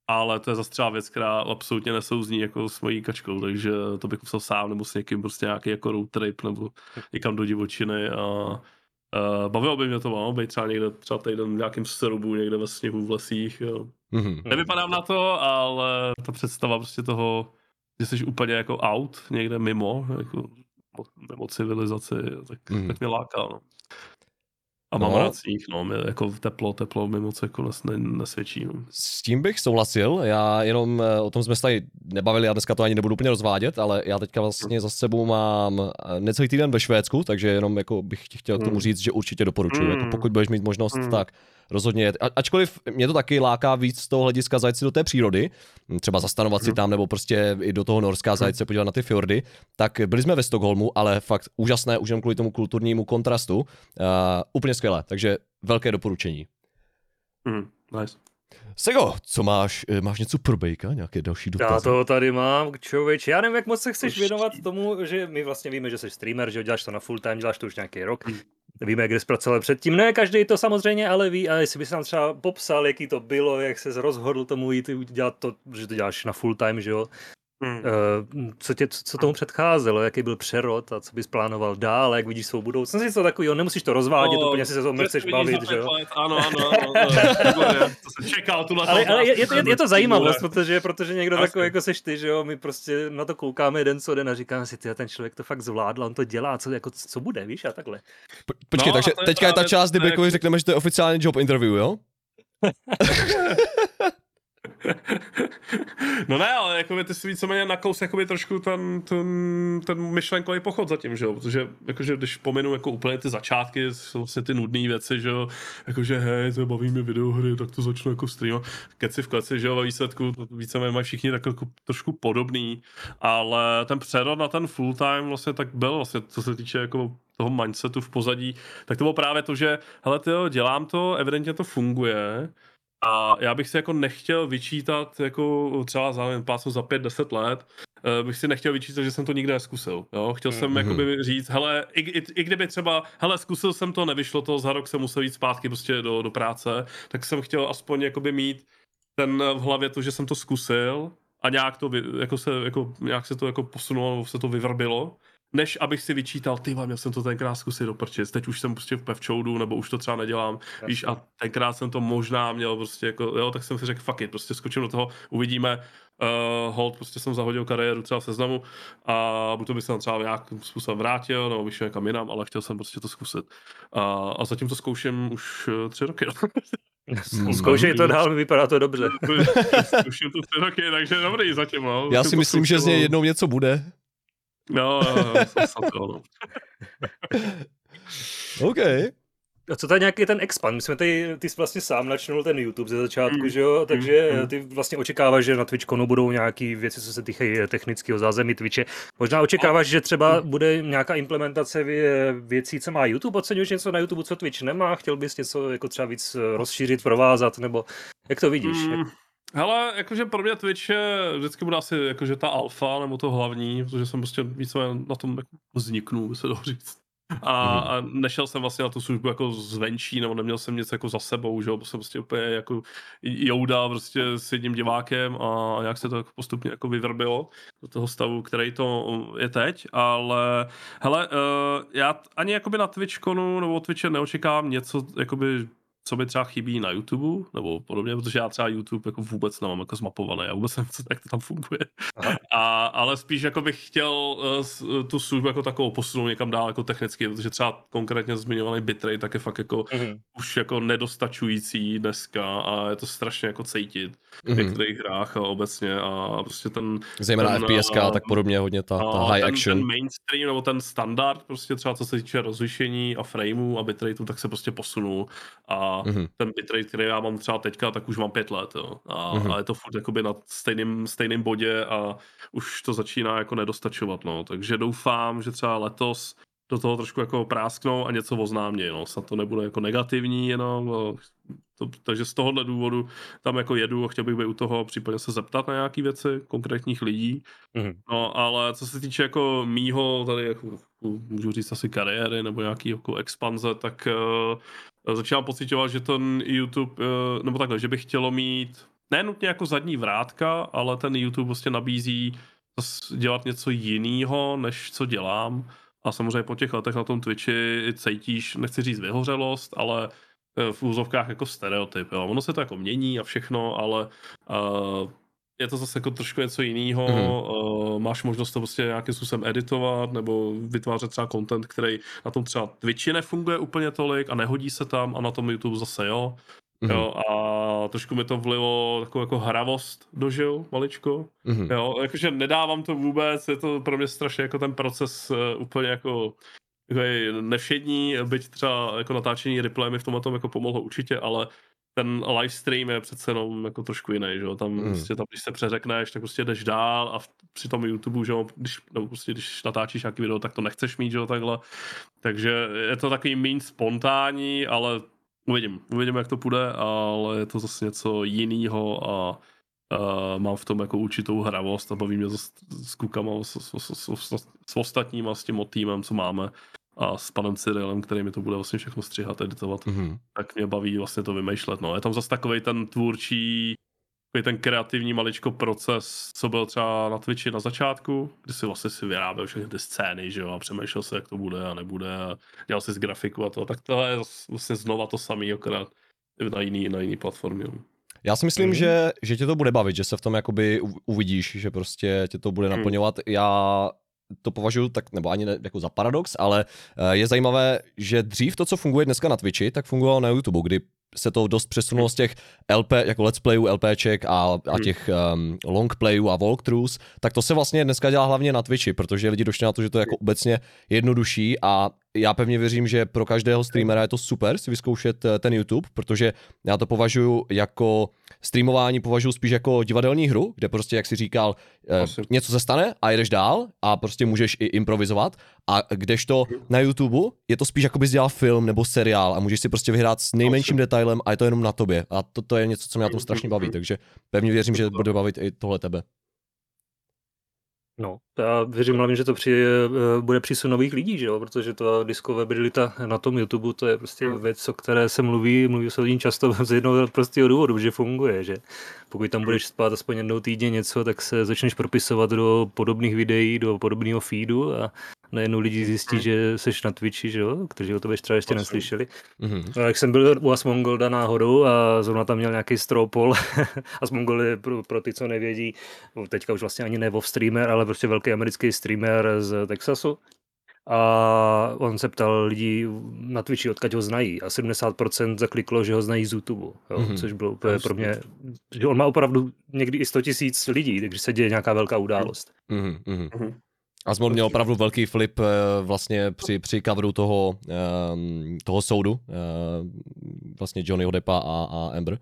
Ale to je zase třeba věc, která absolutně nesouzní jako s mojí kačkou, takže to bych musel sám nebo s někým prostě nějaký jako road trip nebo někam do divočiny a uh, bavilo by mě to, mám být třeba někde, třeba týden v nějakém srubu, někde ve sněhu, v lesích, jo. mhm. Nevypadám na to, ale ta představa prostě toho, že jsi úplně jako out, někde mimo, jako mimo civilizaci, tak, mm. tak mě láká, no. A No. mám rád sníh, no, mě jako teplo, teplo mi moc jako nes, ne, nesvědčí, no. S tím bych souhlasil, já jenom eh, o tom jsme se tady nebavili, já dneska to ani nebudu úplně rozvádět, ale já teďka vlastně za sebou mám eh, necelý týden ve Švédsku, takže jenom jako bych ti chtěl k tomu Hmm. říct, že určitě doporučuji, Hmm. jako pokud budeš mít možnost, Hmm. tak rozhodně. A, ačkoliv mě to taky láká víc z toho hlediska zajet si do té přírody, třeba zastanovat si Hmm. tam, nebo prostě i do toho Norska zajet se podívat na ty fjordy, tak byli jsme ve Stockholmu, ale fakt úžasné, už jenom kvůli tomu kulturnímu kontrastu, uh, úplně skvělé, takže velké doporučení. Mm, nice. Sego, co máš? Eh, Máš něco pro Bejka? Nějaké další Já dotazy? toho tady mám, člověč. Já nevím, jak moc se chceš věnovat tomu, že my vlastně víme, že jsi streamer, že jo, děláš to na full time, děláš to už nějaký rok. Hmm. Víme, kde jsi pracoval předtím. Ne, každý to samozřejmě ale ví. A jestli bys nám třeba popsal, jaký to bylo, jak se rozhodl tomu jít dělat to, že to děláš na full time, že jo. Mm. Uh, co, tě, co tomu předcházelo, jaký byl přerod a co bys plánoval dál, jak vidíš svou budoucnost. Něco takového, nemusíš to rozvádět, No, úplně si se o tom že nechceš to vidíš bavit, že jo. Ano, ano, ano. výborně. to jsem čekal, tuhle Ale, ale je, je, to, je, je to zajímavost, protože, protože někdo Jasně. takový jako seš ty, že jo, my prostě na to koukáme den co den a říkáme si, ty ten člověk to fakt zvládl, on to dělá, co, jako, co bude, víš, a takhle. Po- Počkej, No, takže to je teďka je ta část, kdy to je řekneme, že to je oficiální job interview, jo? No ne, ale jako ty si víceméně nakous jakoby trošku ten, ten, ten myšlenkový pochod zatím, že jo, protože jakože když pominu jako úplně ty začátky, jsou vlastně ty nudné věci, že jo, jakože hej, to baví mě videohry, tak to začnu jako stream, keci v kleci, že jo, ve výsledku víceméně mají všichni tak jako trošku podobný, ale ten přerod na ten full time vlastně tak byl vlastně, co se týče jako toho mindsetu v pozadí, tak to bylo právě to, že hele tyjo, dělám to, evidentně to funguje, a já bych si jako nechtěl vyčítat, jako třeba za, nevím, pásnu za 5-10 let, eh, bych si nechtěl vyčítat, že jsem to nikdy neskusil. Jo? Chtěl jsem Mhm. jakoby říct, hele, i, i, i, kdyby třeba, hele, zkusil jsem to, nevyšlo to, za rok jsem musel jít zpátky prostě do, do práce, tak jsem chtěl aspoň jakoby mít ten v hlavě to, že jsem to zkusil a nějak to, jako se, jako, nějak se to jako posunulo, se to vyvrbilo, než abych si vyčítal, ty měl jsem to tenkrát zkusit doprčit, teď už jsem prostě v pevčoudu, nebo už to třeba nedělám, Jasně. víš, a tenkrát jsem to možná měl prostě jako, jo, tak jsem si řekl, fuck it, prostě skočím do toho, uvidíme, uh, hold, prostě jsem zahodil kariéru třeba v seznamu a buď to by se tam třeba nějakým způsobem vrátil, nebo vyšel někam jinam, ale chtěl jsem prostě to zkusit. A, a zatím to zkouším už uh, tři roky. Zkoušej to dál, vypadá to dobře. Zkouším to tři roky, takže dobrý zatím. No. Já si myslím, že z něj jednou něco bude. No, no, to, no. OK. A co tady nějaký ten expand? My jsme tady, ty jsi vlastně sám načnul ten YouTube ze začátku, mm. že jo? Takže mm. ty vlastně očekáváš, že na TwitchConu budou nějaké věci, co se týkají technického zázemí Twitche. Možná očekáváš, že třeba bude nějaká implementace věcí, co má YouTube. Oceňuješ něco na YouTube, co Twitch nemá? Chtěl bys něco jako třeba víc rozšířit, provázat, nebo jak to vidíš? Mm. Hele, jakože pro mě Twitch je, vždycky bude asi jakože ta alfa nebo to hlavní, protože jsem prostě víc na tom jako vzniknu, by se dalo říct. A, mhm. a, nešel jsem vlastně na tu službu jako zvenčí, nebo neměl jsem nic jako za sebou, že jo, jsem prostě úplně jako jouda prostě s jedním divákem a jak se to jako postupně jako vyvrbilo do toho stavu, který to je teď, ale hele, uh, já ani jakoby na Twitchkonu nebo Twitche neočekávám něco jakoby co mi třeba chybí na YouTube, nebo podobně, protože já třeba YouTube jako vůbec nemám jako zmapované, já vůbec nevím, jak to tam funguje. A, ale spíš jako bych chtěl uh, tu službu jako takovou posunout někam dál jako technicky, protože třeba konkrétně zmiňovaný bitrate tak je fakt jako mm-hmm. už jako nedostačující dneska a je to strašně jako cítit mm-hmm. v mhm. některých hrách a obecně a prostě ten... Zejména ten, FPSK a tak podobně hodně ta, ta high ten, action. Ten mainstream nebo ten standard prostě třeba co se týče rozlišení a frameu a bitrateu, tak se prostě posunul a mm-hmm. ten bitrate, který já mám třeba teďka, tak už mám pět let, jo. A, mm-hmm. a je to furt jakoby na stejným, stejným bodě a už to začíná jako nedostačovat, no. Takže doufám, že třeba letos do toho trošku jako prásknou a něco oznámě, no. Snad to nebude jako negativní jenom, no. To, takže z tohohle důvodu tam jako jedu a chtěl bych být u toho případně se zeptat na nějaké věci konkrétních lidí. Mm-hmm. No, ale co se týče jako mýho tady jako můžu říct asi kariéry nebo nějaký jako expanze, tak uh, začínám pocitovat, že ten YouTube, eh, nebo takhle, že bych chtělo mít ne nutně jako zadní vrátka, ale ten YouTube prostě nabízí dělat něco jiného, než co dělám. A samozřejmě po těch letech na tom Twitchi cítíš, nechci říct vyhořelost, ale v úzovkách jako stereotyp. Jo. Ono se to jako mění a všechno, ale uh, je to zase jako trošku něco jiného. Mm-hmm. Uh, máš možnost to prostě nějakým způsobem editovat nebo vytvářet třeba content, který na tom třeba Twitchi nefunguje úplně tolik a nehodí se tam a na tom YouTube zase jo. Mm-hmm. jo a trošku mi to vlilo takovou jako hravost do žil, maličko. Mm-hmm. Jo, jakože nedávám to vůbec, je to pro mě strašně jako ten proces uh, úplně jako nevšední, byť třeba jako natáčení replay mi v tomhle tom jako pomohlo určitě, ale ten live stream je přece jenom jako trošku jiný, že jo, tam mm. prostě tam, když se přeřekneš, tak prostě jdeš dál a v, při tom YouTube, že jo, když, no, prostě, když natáčíš nějaký video, tak to nechceš mít, že jo, takhle, takže je to takový méně spontánní, ale uvidím, uvidím, jak to půjde, ale je to zase něco jiného a Uh, mám v tom jako určitou hravost a baví mě s, s kukama, s, s, s, s, s ostatníma, s tím týmem, co máme a s panem Cyrilem, který mi to bude vlastně všechno stříhat, editovat, mm-hmm. tak mě baví vlastně to vymýšlet. No. Je tam zase takový ten tvůrčí, takový ten kreativní maličko proces, co byl třeba na Twitchi na začátku, kdy si vlastně si vyráběl všechny ty scény, že jo, a přemýšlel se, jak to bude a nebude a dělal si z grafiku a to, tak to je vlastně znova to samé, akorát na jiný, na jiný platformě. Já si myslím, mm. že, že tě to bude bavit, že se v tom jakoby uvidíš, že prostě tě to bude naplňovat. Mm. Já to považuji tak, nebo ani ne, jako za paradox, ale eh, je zajímavé, že dřív to, co funguje dneska na Twitchi, tak fungovalo na YouTube, kdy se to dost přesunulo z těch LP, jako let's playů, LPček a, a hmm. těch um, long playů a walkthroughs, tak to se vlastně dneska dělá hlavně na Twitchi, protože lidi došli na to, že to je jako obecně jednodušší a já pevně věřím, že pro každého streamera je to super si vyzkoušet eh, ten YouTube, protože já to považuji jako streamování považuji spíš jako divadelní hru, kde prostě, jak si říkal, eh, něco se stane a jdeš dál a prostě můžeš i improvizovat. A kdežto na YouTube je to spíš jako bys dělal film nebo seriál a můžeš si prostě vyhrát s nejmenším detailem a je to jenom na tobě. A to, to je něco, co mě na tom strašně baví, takže pevně věřím, že bude bavit i tohle tebe. No, já věřím hlavně, že to při, eh, bude přísun nových lidí, že jo? protože to discoverabilita na tom YouTube, to je prostě věc, o které se mluví, mluví se o ní často z jednoho prostého důvodu, že funguje, že pokud tam budeš spát aspoň jednou týdně něco, tak se začneš propisovat do podobných videí, do podobného feedu a najednou lidi zjistí, že jsi na Twitchi, že jo, kteří o tobě třeba ještě neslyšeli. Mm-hmm. Jak jsem byl u Asmongolda náhodou a zrovna tam měl nějaký stropol. Asmongold je pro, pro, ty, co nevědí, teďka už vlastně ani ne streamer, ale prostě velký americký streamer z Texasu. A on se ptal lidí na Twitchi, odkud ho znají. A 70% zakliklo, že ho znají z YouTube. Jo? Mm-hmm. Což bylo úplně pro mě, že on má opravdu někdy i 100 tisíc lidí, takže se děje nějaká velká událost. Mm-hmm. Mm-hmm. Asmon měl opravdu velký flip eh, vlastně při, při coveru toho, um, toho soudu, uh, vlastně Johnnyho Deppa a, a Amber.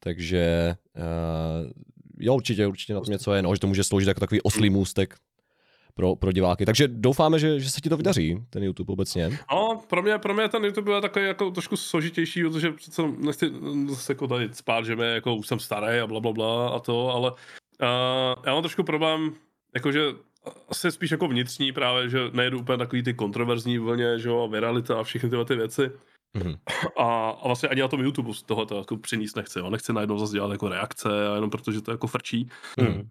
Takže uh, jo, určitě, určitě na tom něco je, no, že to může sloužit jako takový oslý můstek pro, pro diváky. Takže doufáme, že, že se ti to vydaří, ten YouTube obecně. No, pro mě, pro mě ten YouTube je takový jako trošku složitější, protože přece nechci zase jako tady spát, že mě, jako už jsem starý a bla, bla, bla a to, ale uh, já mám trošku problém, jakože asi spíš jako vnitřní právě, že nejedu úplně takový ty kontroverzní vlně, že jo, a viralita a všechny tyhle ty věci. Mm-hmm. A, a vlastně ani na tom YouTube z toho to jako přinést nechci. Jo. Nechci najednou zase dělat jako reakce, a jenom protože to jako frčí. Mm-hmm.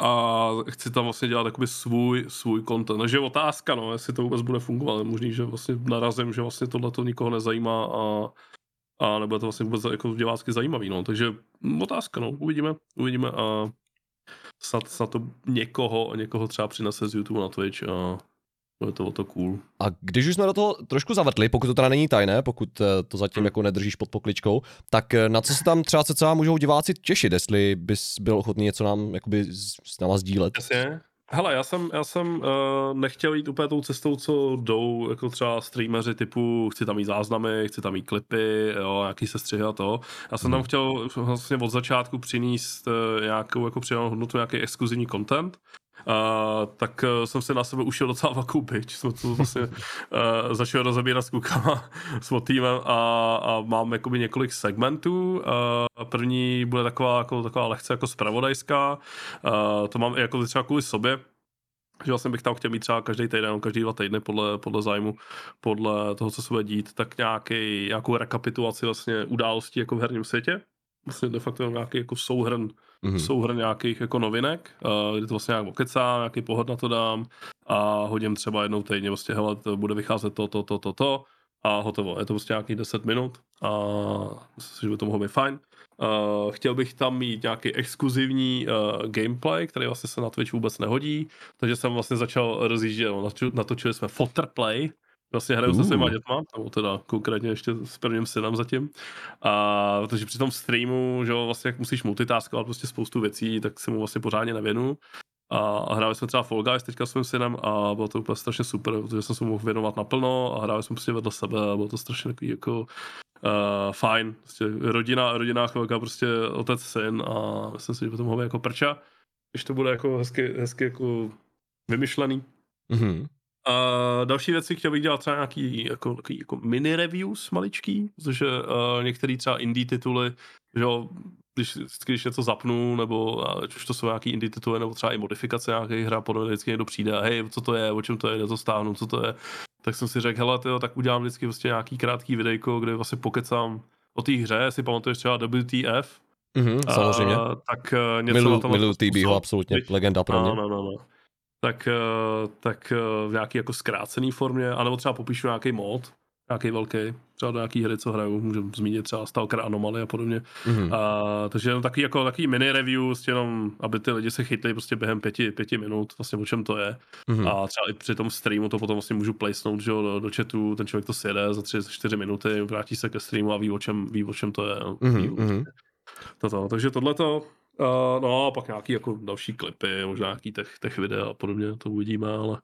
A chci tam vlastně dělat jakoby svůj, svůj content. Takže je otázka, no, jestli to vůbec bude fungovat. Možný, že vlastně narazím, že vlastně tohle to nikoho nezajímá a, a nebude to vlastně vůbec jako divácky zajímavý, no. Takže otázka, no, uvidíme, uvidíme a snad, snad to někoho, někoho třeba přinese z YouTube na Twitch a bude to o to cool. A když už jsme do toho trošku zavrtli, pokud to teda není tajné, pokud eh, to zatím hmm. jako nedržíš pod pokličkou, tak eh, na co se tam třeba se můžou diváci těšit, jestli bys byl ochotný něco nám jakoby s náma sdílet? Jasně. Hele, já jsem, já jsem uh, nechtěl jít úplně tou cestou, co jdou jako třeba streameři typu chci tam mít záznamy, chci tam mít klipy, jo, nějaký sestřihy a to. Já jsem tam hmm. chtěl vlastně od začátku přinést uh, nějakou jako přidanou hodnotu, nějaký exkluzivní content. Uh, tak uh, jsem se na sebe ušel docela velkou byč. Jsme to vlastně uh, začal rozebírat s klukama, s týmem a, a mám jakoby několik segmentů. Uh, první bude taková, jako, taková lehce jako spravodajská. Uh, to mám jako třeba kvůli sobě, že vlastně bych tam chtěl mít třeba každý týden, každý dva týdny podle, podle zájmu, podle toho, co se bude dít, tak nějaký, nějakou rekapitulaci vlastně událostí jako v herním světě. Vlastně de facto nějaký jako souhrn mm-hmm. souhrn nějakých jako novinek, uh, kdy to vlastně nějak okecám, nějaký pohled na to dám a hodím třeba jednou týdně, vlastně hele, to bude vycházet to, to, to, to, to a hotovo. Je to prostě nějakých 10 minut a myslím, že by to mohlo být fajn. Uh, chtěl bych tam mít nějaký exkluzivní uh, gameplay, který vlastně se na Twitch vůbec nehodí, takže jsem vlastně začal rozjíždět, no, natočili jsme Fotterplay, Vlastně hraju uh. se svýma dětma, nebo teda konkrétně ještě s prvním synem zatím. A protože při tom streamu, že jo, vlastně jak musíš multitaskovat prostě spoustu věcí, tak se mu vlastně pořádně nevěnu. A, a hráli jsme třeba Fall Guys teďka s svým synem a bylo to úplně strašně super, protože jsem se mohl věnovat naplno a hráli jsme prostě vedle sebe a bylo to strašně takový jako uh, fajn. Prostě rodina, rodina chvilka, prostě otec, syn a myslím si, že mohlo být jako prča, když to bude jako hezky, hezky jako vymyšlený. Mm-hmm. Uh, další věci chtěl bych dělat třeba nějaký jako, takový, jako mini reviews maličký, protože uh, některé třeba indie tituly, že jo, když, když něco zapnu, nebo ať už to jsou nějaký indie tituly, nebo třeba i modifikace nějaké hra, podle vždycky někdo přijde a hej, co to je, o čem to je, to stáhnu, co to je, tak jsem si řekl, hele, tyjo, tak udělám vždycky vlastně nějaký krátký videjko, kde vlastně pokecám o té hře, si pamatuješ třeba WTF, Mm-hmm, samozřejmě. Uh, tak uh, něco milu, na tom... Milu TB, absolutně, legenda pro mě. No, no, no tak, eh, tak eh, v nějaký jako zkrácený formě, anebo třeba popíšu nějaký mod, nějaký velký, třeba do nějaký hry, co hraju, můžu zmínit třeba Stalker Anomaly a podobně. Mm-hmm. A, takže jenom takový, jako, takový mini review, prostě jenom, aby ty lidi se chytli prostě během pěti, pěti minut, vlastně o čem to je. Mm-hmm. A třeba i při tom streamu to potom vlastně můžu placenout že jo, do, do chatu, ten člověk to sjede za tři, čtyři minuty, vrátí se ke streamu a ví, o čem, ví, o čem to je. Mm-hmm. Ví, mm-hmm. Toto. Takže tohleto, Uh, no a pak nějaký jako další klipy, možná nějaký tech, tech videa a podobně, to uvidíme, ale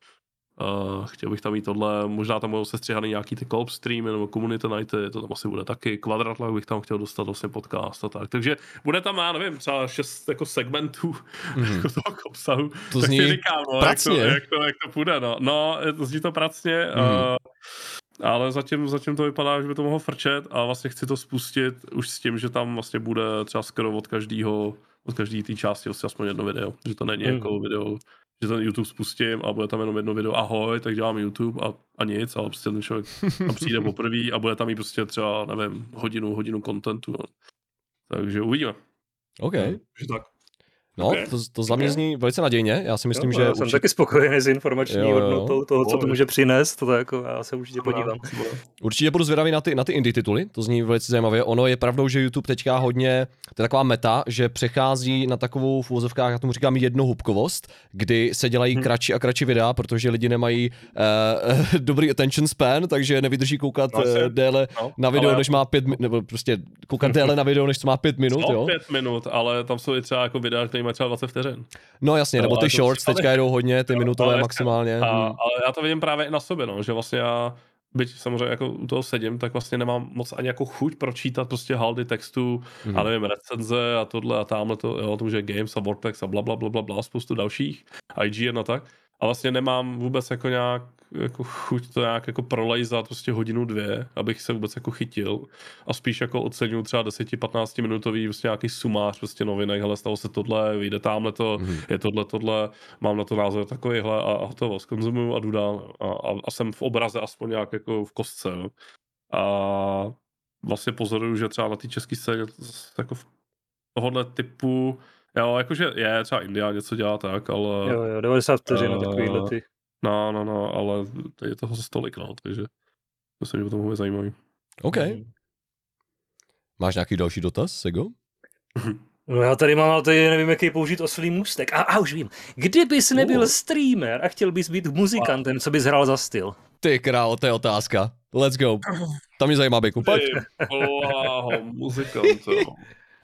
uh, chtěl bych tam mít tohle, možná tam budou sestřihaný nějaký ty co streamy nebo community nighty, to tam asi bude taky, Quadratlag bych tam chtěl dostat vlastně podcast a tak, takže bude tam, já nevím, třeba šest jako segmentů mm. jako toho obsahu, to tak zní si říkám, no, jak, to, jak, to, jak to půjde, no, no to zní to pracně, mm. uh, ale zatím, zatím to vypadá, že by to mohlo frčet a vlastně chci to spustit už s tím, že tam vlastně bude třeba skoro od každého od každé té části vlastně aspoň jedno video, že to není mm. jako video že ten YouTube spustím a bude tam jenom jedno video ahoj, tak dělám YouTube a, a nic, ale prostě ten člověk tam přijde poprvé a bude tam i prostě třeba, nevím, hodinu, hodinu kontentu. No. Takže uvidíme. OK. Takže tak. No, Okay. to, to za mě zní velice nadějně. Já si myslím, jo, že já jsem určitě, taky spokojený s informační Jo, jo. hodnotou toho, co to může přinést, to jako já se určitě podívám. určitě budu zvědavý na ty, na ty indie tituly, to zní velice zajímavě. Ono je pravdou, že YouTube teďka hodně, to je taková meta, že přechází na takovou v úvozovkách, já tomu říkám jednohubkovost, kdy se dělají Hm. kratší a kratší videa, protože lidi nemají uh, dobrý attention span, takže nevydrží koukat No, uh, déle No, na video, ale- než má pět minut, nebo prostě koukat déle na video, než co má pět minut, No, jo? pět minut, ale tam jsou i třeba jako videa, které mají třeba 20 vteřin. No jasně, nebo Ale ty shorts teďka jedou hodně, ty Jo, minutové ale- maximálně. A, Hmm. ale já to vidím právě i na sobě, no, že vlastně já, byť samozřejmě jako u toho sedím, tak vlastně nemám moc ani jako chuť pročítat prostě haldy textu, Mhm. a nevím, recenze a tohle a tamhle to, jo, to je Games a Vortex a bla, bla, bla, bla, bla spoustu dalších, IGN a tak. A vlastně nemám vůbec jako nějak jako chuť to nějak jako prolejzat prostě hodinu dvě, abych se vůbec jako chytil. A spíš jako oceňuju třeba 10-15 minutový prostě nějaký sumář prostě novinek, hele stalo se tohle, vyjde tamhle to, Mhm. je tohle, tohle, mám na to názor takovýhle a, a hotovo, skonzumuju a jdu dál. A, a, a, jsem v obraze aspoň nějak jako v kostce. Jo. A vlastně pozoruju, že třeba na té české scéně jako v tohohle typu, jo, jakože je třeba India něco dělá tak, ale Jo, jo, 90 vteřin na Eh, takovýhle ty. No, no, no, ale je toho zase tolik, no, takže myslím, že to bude zajímavý. OK. Mhm. Máš nějaký další dotaz, Sego? No já tady mám, ale tady nevím, jaký použít oslý můstek. A, a už vím. Kdybys nebyl Uh. streamer a chtěl bys být muzikantem, co bys hrál za styl? Ty král, to je otázka. Let's go. Tam mě zajímá Bejku, pojď. Muzikant, jo.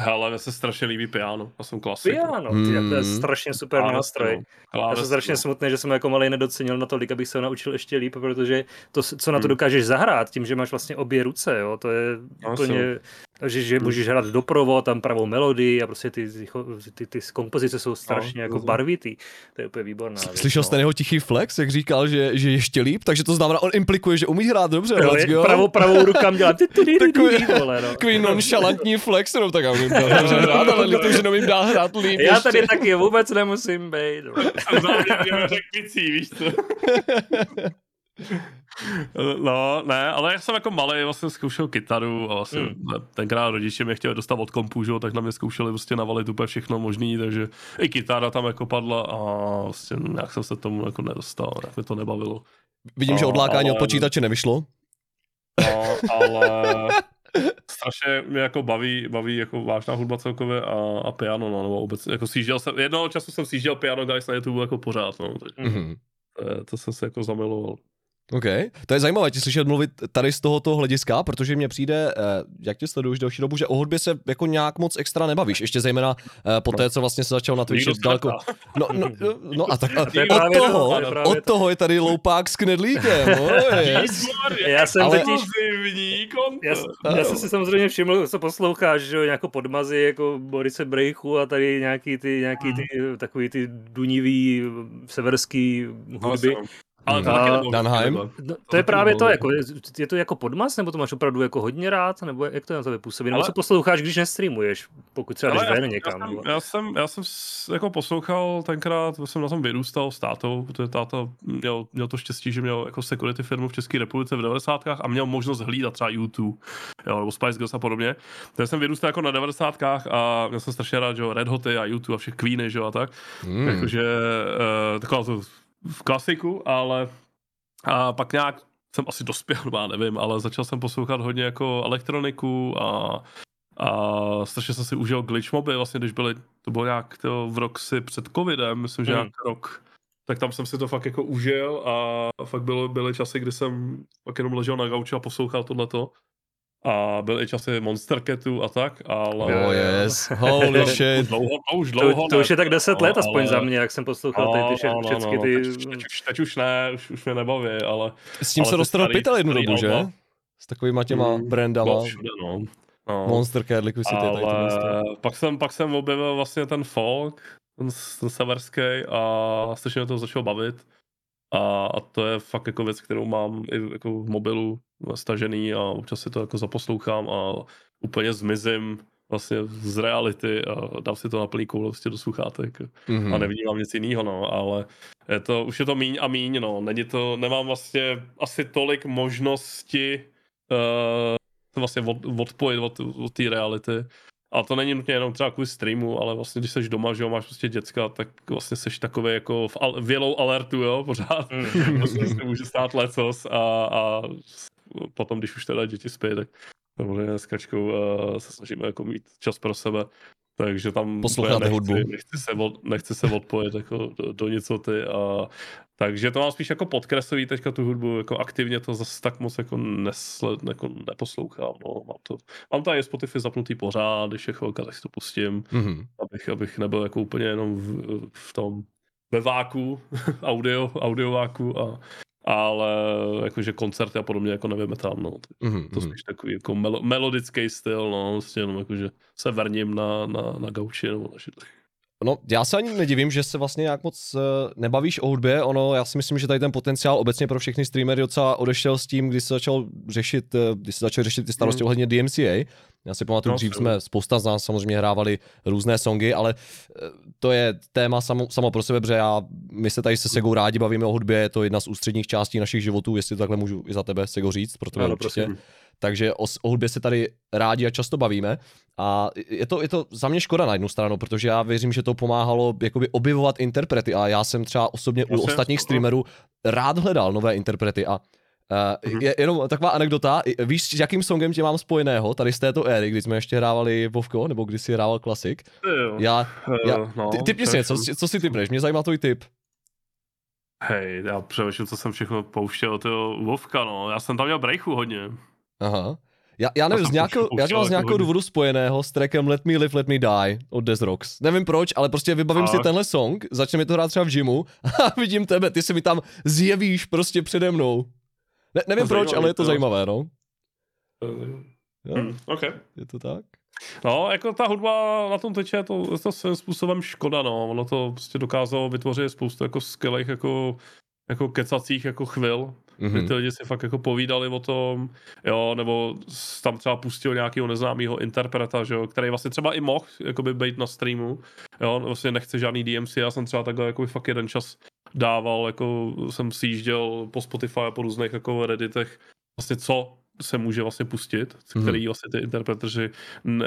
Hele, mně se strašně líbí piano, já jsem klasik. Piano, ty, to je Hmm. strašně super nástroj. Já jsem strašně smutný, že jsem jako malý nedocenil natolik, abych se ho naučil ještě líp, protože to, co na to Hmm. dokážeš zahrát, tím, že máš vlastně obě ruce, jo, to je úplně, takže že Hmm. můžeš hrát doprovod, tam pravou melodii a prostě ty, ty, ty, ty kompozice jsou strašně No, jako barvitý. To je úplně výborná věc, Slyšel no. jste jeho tichý flex, jak říkal, že, že ještě líp, takže to znamená, on implikuje, že umí hrát dobře, let's je- go. pravou, pravou rukám dělám ty, ty, ty, ty, Takový- no. Takový nonšalantní flex, no tak já umím dobře hrát, ale litu, že neumím dát hrát líp Já tady taky vůbec nemusím být. no. Řekvicí, víš co? No, ne, ale já jsem jako malý vlastně zkoušel kytaru a vlastně hmm. tenkrát rodiče mě chtěli dostat od kompu, že tak na mě zkoušeli prostě navalit úplně všechno možný, takže i kytára tam jako padla a vlastně nějak jsem se tomu jako nedostal, jak mě to nebavilo. Vidím, že No, odlákání od ale- počítače nevyšlo. No, ale strašně mě jako baví, baví jako vážná hudba celkově a, a piano, no, nebo vůbec, jako sjížděl jsem, jednoho času jsem sjížděl piano guys na YouTube jako pořád, no, takže Mhm. to, to jsem se jako zamiloval. OK, to je zajímavé ti slyšet mluvit tady z tohoto hlediska, protože mně přijde, eh, jak tě sleduju už delší dobu, že o hudbě se jako nějak moc extra nebavíš, ještě zejména eh, po té, co vlastně se začal na Twitchi daleko. neptá. No, no, no a tak a od toho, od to. toho je tady loupák s knedlíkem. oh. Já jsem Ale- totiž. Já, já jsem si samozřejmě všiml, co posloucháš, že jo, nějakou podmazy jako Borise Brejchu a tady nějaký ty, nějaký ty, takový ty dunivý severský hudby. Ale to A- taky. Danheim? No, to je právě to, jako, je, je to jako podmaz, nebo to máš opravdu jako hodně rád, nebo jak to na to působí, nebo Ale- co posloucháš, když nestreamuješ, pokud třeba jdeš ven já, někam. já, nebo- jsem, já, jsem, já jsem jako poslouchal tenkrát, jsem na tom vyrůstal s tátou, protože táta měl, měl to štěstí, že měl jako security firmu v České republice v 90. a měl možnost hlídat třeba YouTube, jo, nebo Spice Girls a podobně. Takže jsem vyrůstal jako na 90. a měl jsem strašně rád, že jo, Red Hoty a YouTube a všech Queeny, že jo, a tak. Hmm. Jakože uh, taková to v klasiku, ale a pak nějak jsem asi dospěl, já nevím, ale začal jsem poslouchat hodně jako elektroniku a, a strašně jsem si užil glitch moby, vlastně když byly, to bylo nějak to v rok si před covidem, myslím, že Hmm. nějak rok, tak tam jsem si to fakt jako užil a fakt bylo, byly časy, kdy jsem fakt jenom ležel na gauči a poslouchal tohleto. A byly i časy Monster Catu a tak, ale... Oh yes, holy shit. Dlouho, to už To, dlouho to ne, už je tak 10 no, let aspoň ale- za mě, jak jsem poslouchal ty, ty vše, No, no, všechny no, ty... Teď, teď, už, teď už ne, už, už mě nebaví, ale... S tím ale se starý- pytel jednu dobu, že? S takovýma těma Mm, brandama. Bylo všude, no. no. Monster Cat, Liquid City, tady ale tohle. pak jsem, pak jsem objevil vlastně ten folk, ten, ten severský a strašně mě to začalo bavit. A, a to je fakt jako věc, kterou mám i jako v mobilu stažený a občas si to jako zaposlouchám a úplně zmizím vlastně z reality a dám si to na plný koule vlastně do sluchátek Mhm. a nevnímám nic jiného, no, ale je to, už je to míň a míň, no, není to, nemám vlastně asi tolik možnosti uh, vlastně od, odpojit od, od té reality. A to není nutně jenom třeba kvůli streamu, ale vlastně když jsi doma, že jo, máš prostě děcka, tak vlastně jsi takový jako v, al- v yellow alertu, jo, pořád. Mm. prostě se může stát lecos a, a potom, když už teda děti spí, tak samozřejmě s kačkou uh, se snažíme jako mít čas pro sebe. Takže tam Posloucháte úplně hudbu. Nechci se, od, nechci se odpojit jako do, do nicoty a takže to mám spíš jako podkreslový teďka tu hudbu, jako aktivně to zase tak moc jako, nesled, jako neposlouchám, no, mám to, mám tady Spotify zapnutý pořád, když je chvilka, tak si to pustím, Mhm. abych, abych nebyl jako úplně jenom v, v tom ve váku, audio, audio váku a ale jakože koncerty a podobně jako nevíme tam, no. Mhm. To mhm. spíš takový jako melo, melodický styl, no, prostě jenom jakože se vrním na, na, na gauči nebo na židli. No, já se ani nedivím, že se vlastně nějak moc uh, nebavíš o hudbě. Ono, já si myslím, že tady ten potenciál obecně pro všechny streamery docela odešel s tím, když se začal řešit, uh, když se začal řešit ty starosti Mm. ohledně DMCA. Já si pamatuju, No, dřív jsme spousta z nás samozřejmě hrávali různé songy, ale eh, to je téma samo, samo pro sebe, protože já, my se tady se Segou rádi bavíme o hudbě, je to jedna z ústředních částí našich životů, jestli to takhle můžu i za tebe, Sego, říct, pro tebe Ano, určitě. prosím. Takže o, o hudbě se tady rádi a často bavíme. A je to, je to za mě škoda na jednu stranu, protože já věřím, že to pomáhalo jakoby objevovat interprety a já jsem třeba osobně u ostatních streamerů rád hledal nové interprety a Uh, Mhm. je jenom taková anekdota, víš, s jakým songem tě mám spojeného, tady z této éry, kdy jsme ještě hrávali Vovko, nebo když si hrával klasik. Já, já, Eh, no, ty, typni si něco, co, si typneš, mě zajímá tvůj tip. Hej, já přemýšlím, co jsem všechno pouštěl od toho Vovka, no. Já jsem tam měl breaku hodně. Aha. Já, já nevím, z pouštěl já to mám z nějakého důvodu spojeného s trackem Let Me Live, Let Me Die od Death Rocks. Nevím proč, ale prostě vybavím si Fakt? tenhle song, začne mi to hrát třeba v gymu a vidím tebe, ty se mi tam zjevíš prostě přede mnou. Ne, nevím To proč, ale je to to. zajímavé, no. Jo, Hm, OK. je to tak? No, jako ta hudba na tom teče to, je to svým způsobem škoda, no. Ono to prostě dokázalo vytvořit spoustu jako skvělých jako, jako kecacích jako chvil, Mhm. ty lidi si fakt jako povídali o tom, jo, nebo tam třeba pustil nějakého neznámého interpreta, že jo, který vlastně třeba i mohl jakoby být na streamu, jo, vlastně nechce žádný DMC, já jsem třeba takhle jako fakt jeden čas dával, jako jsem si jížděl po Spotify a po různých jako redditech, vlastně co se může vlastně pustit, Mhm. který vlastně ty interpreteři ne,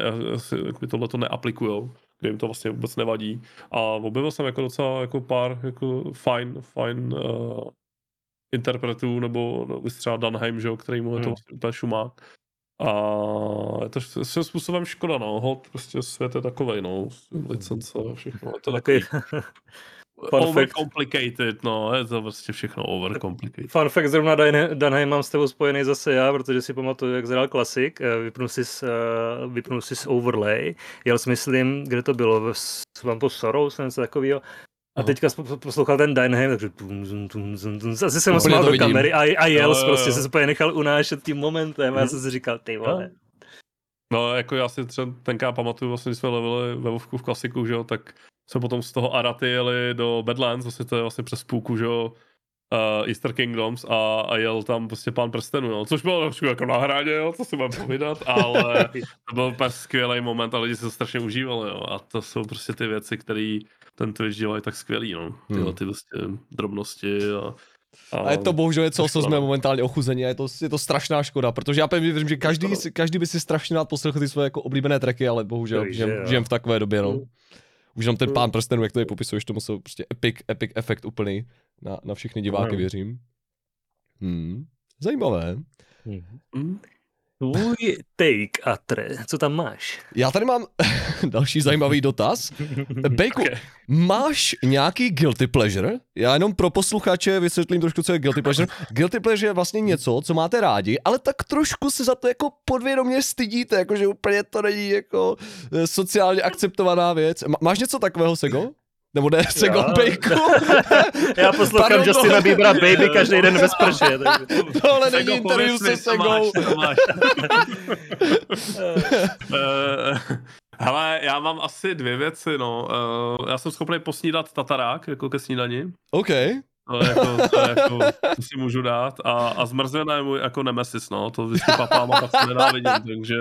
jakoby tohleto neaplikujou, kde jim to vlastně vůbec nevadí. A objevil jsem jako docela jako pár jako fajn, fajn uh, interpretů, nebo no, třeba Dunheim, že jo, který mu je to vlastně úplně šumák. A je to svým způsobem škoda, no, hod, prostě svět je takovej, no, licence a všechno, je to Takový overcomplicated, no, je to prostě všechno overcomplicated. Fun fact, zrovna Dan- Danheim mám s tebou spojený zase já, protože si pamatuju, jak zhrál klasik, eh, vypnul si, s, eh, vypnul si s overlay, jel jsi myslím, kde to bylo, v s- vám to Sorrows, něco takového, a Aha. teďka poslouchal ten Danheim, takže tum, zum, tum, zum, tum, asi jsem ho Úplně smál to do kamery a, a jel, jo, prostě jo. se úplně nechal unášet tím momentem a já jsem si říkal, ty vole. No, jako já si třeba tenkrát pamatuju, vlastně, když jsme levili ve Vovku v klasiku, že jo, tak jsme potom z toho Araty jeli do Badlands, vlastně to je vlastně přes půlku, že jo, uh, Easter Kingdoms a, a jel tam prostě pán prstenu, jo, což bylo trošku jako na hraně, jo, co si mám povídat, ale to byl úplně skvělý moment a lidi si to strašně užívali, jo, a to jsou prostě ty věci, které ten Twitch dělají tak skvělý, no, tyhle Hmm. ty prostě drobnosti a, A je to bohužel něco, co jsme momentálně ochuzeni a je to, je to strašná škoda, protože já pevně věřím, že každý, každý by si strašně rád poslechl ty své jako oblíbené tracky, ale bohužel žijem, žijem v takové době, no. Mm. Už jenom ten Mm. pán prstenů, jak to je popisuješ, to musel prostě epic, epic efekt úplný na, na všechny diváky, Ano. věřím. Hmm. Zajímavé. Hm? Tvůj take, Atre, co tam máš? Já tady mám další zajímavý dotaz. Bejku, Okay. máš nějaký guilty pleasure? Já jenom pro posluchače vysvětlím trošku, co je guilty pleasure. Guilty pleasure je vlastně něco, co máte rádi, ale tak trošku se za to jako podvědomě stydíte, jakože úplně to není jako eh, sociálně akceptovaná věc. Má- Máš něco takového, Sego? Nebo ne, Já- Bejku? Já poslouchám Pardon, Justina to- Biebera Baby každý den bez prše. Takže... Tohle není Sego, interview se Segou. Hele, já mám asi dvě věci, no. Eh, Já jsem schopný posnídat tatarák, jako ke snídani. OK. To, jako, to, je jako, to si můžu dát. A, a zmrzlina je můj jako nemesis, no. To vždycky papám a pak se nenávidím, takže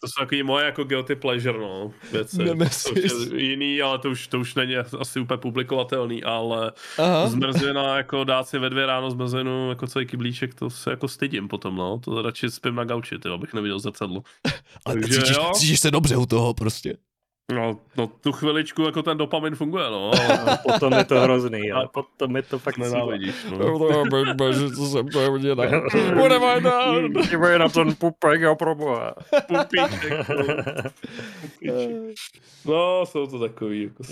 To jsou takový moje jako guilty pleasure, no, věci. Nemesis. To už je jiný, ale to už, to už není asi úplně publikovatelný, ale Aha. zmrzlina, jako dát si ve dvě ráno zmrzlinu, jako celý kyblíček, to se jako stydím potom, no. To radši spím na gauči, ty, abych neviděl zrcadlo. Ale Takže cítíš, jo. cítíš se dobře u toho prostě. No, no, tu chviličku jako ten dopamin funguje, no, A potom je to hrozný, ale potom je to fakt nenávidíš, no. Bože, co jsem to. What have I done? Dívej na ten pupek, jo, proboha. Pupíček, no. Pupíček. No, jsou to takový jako.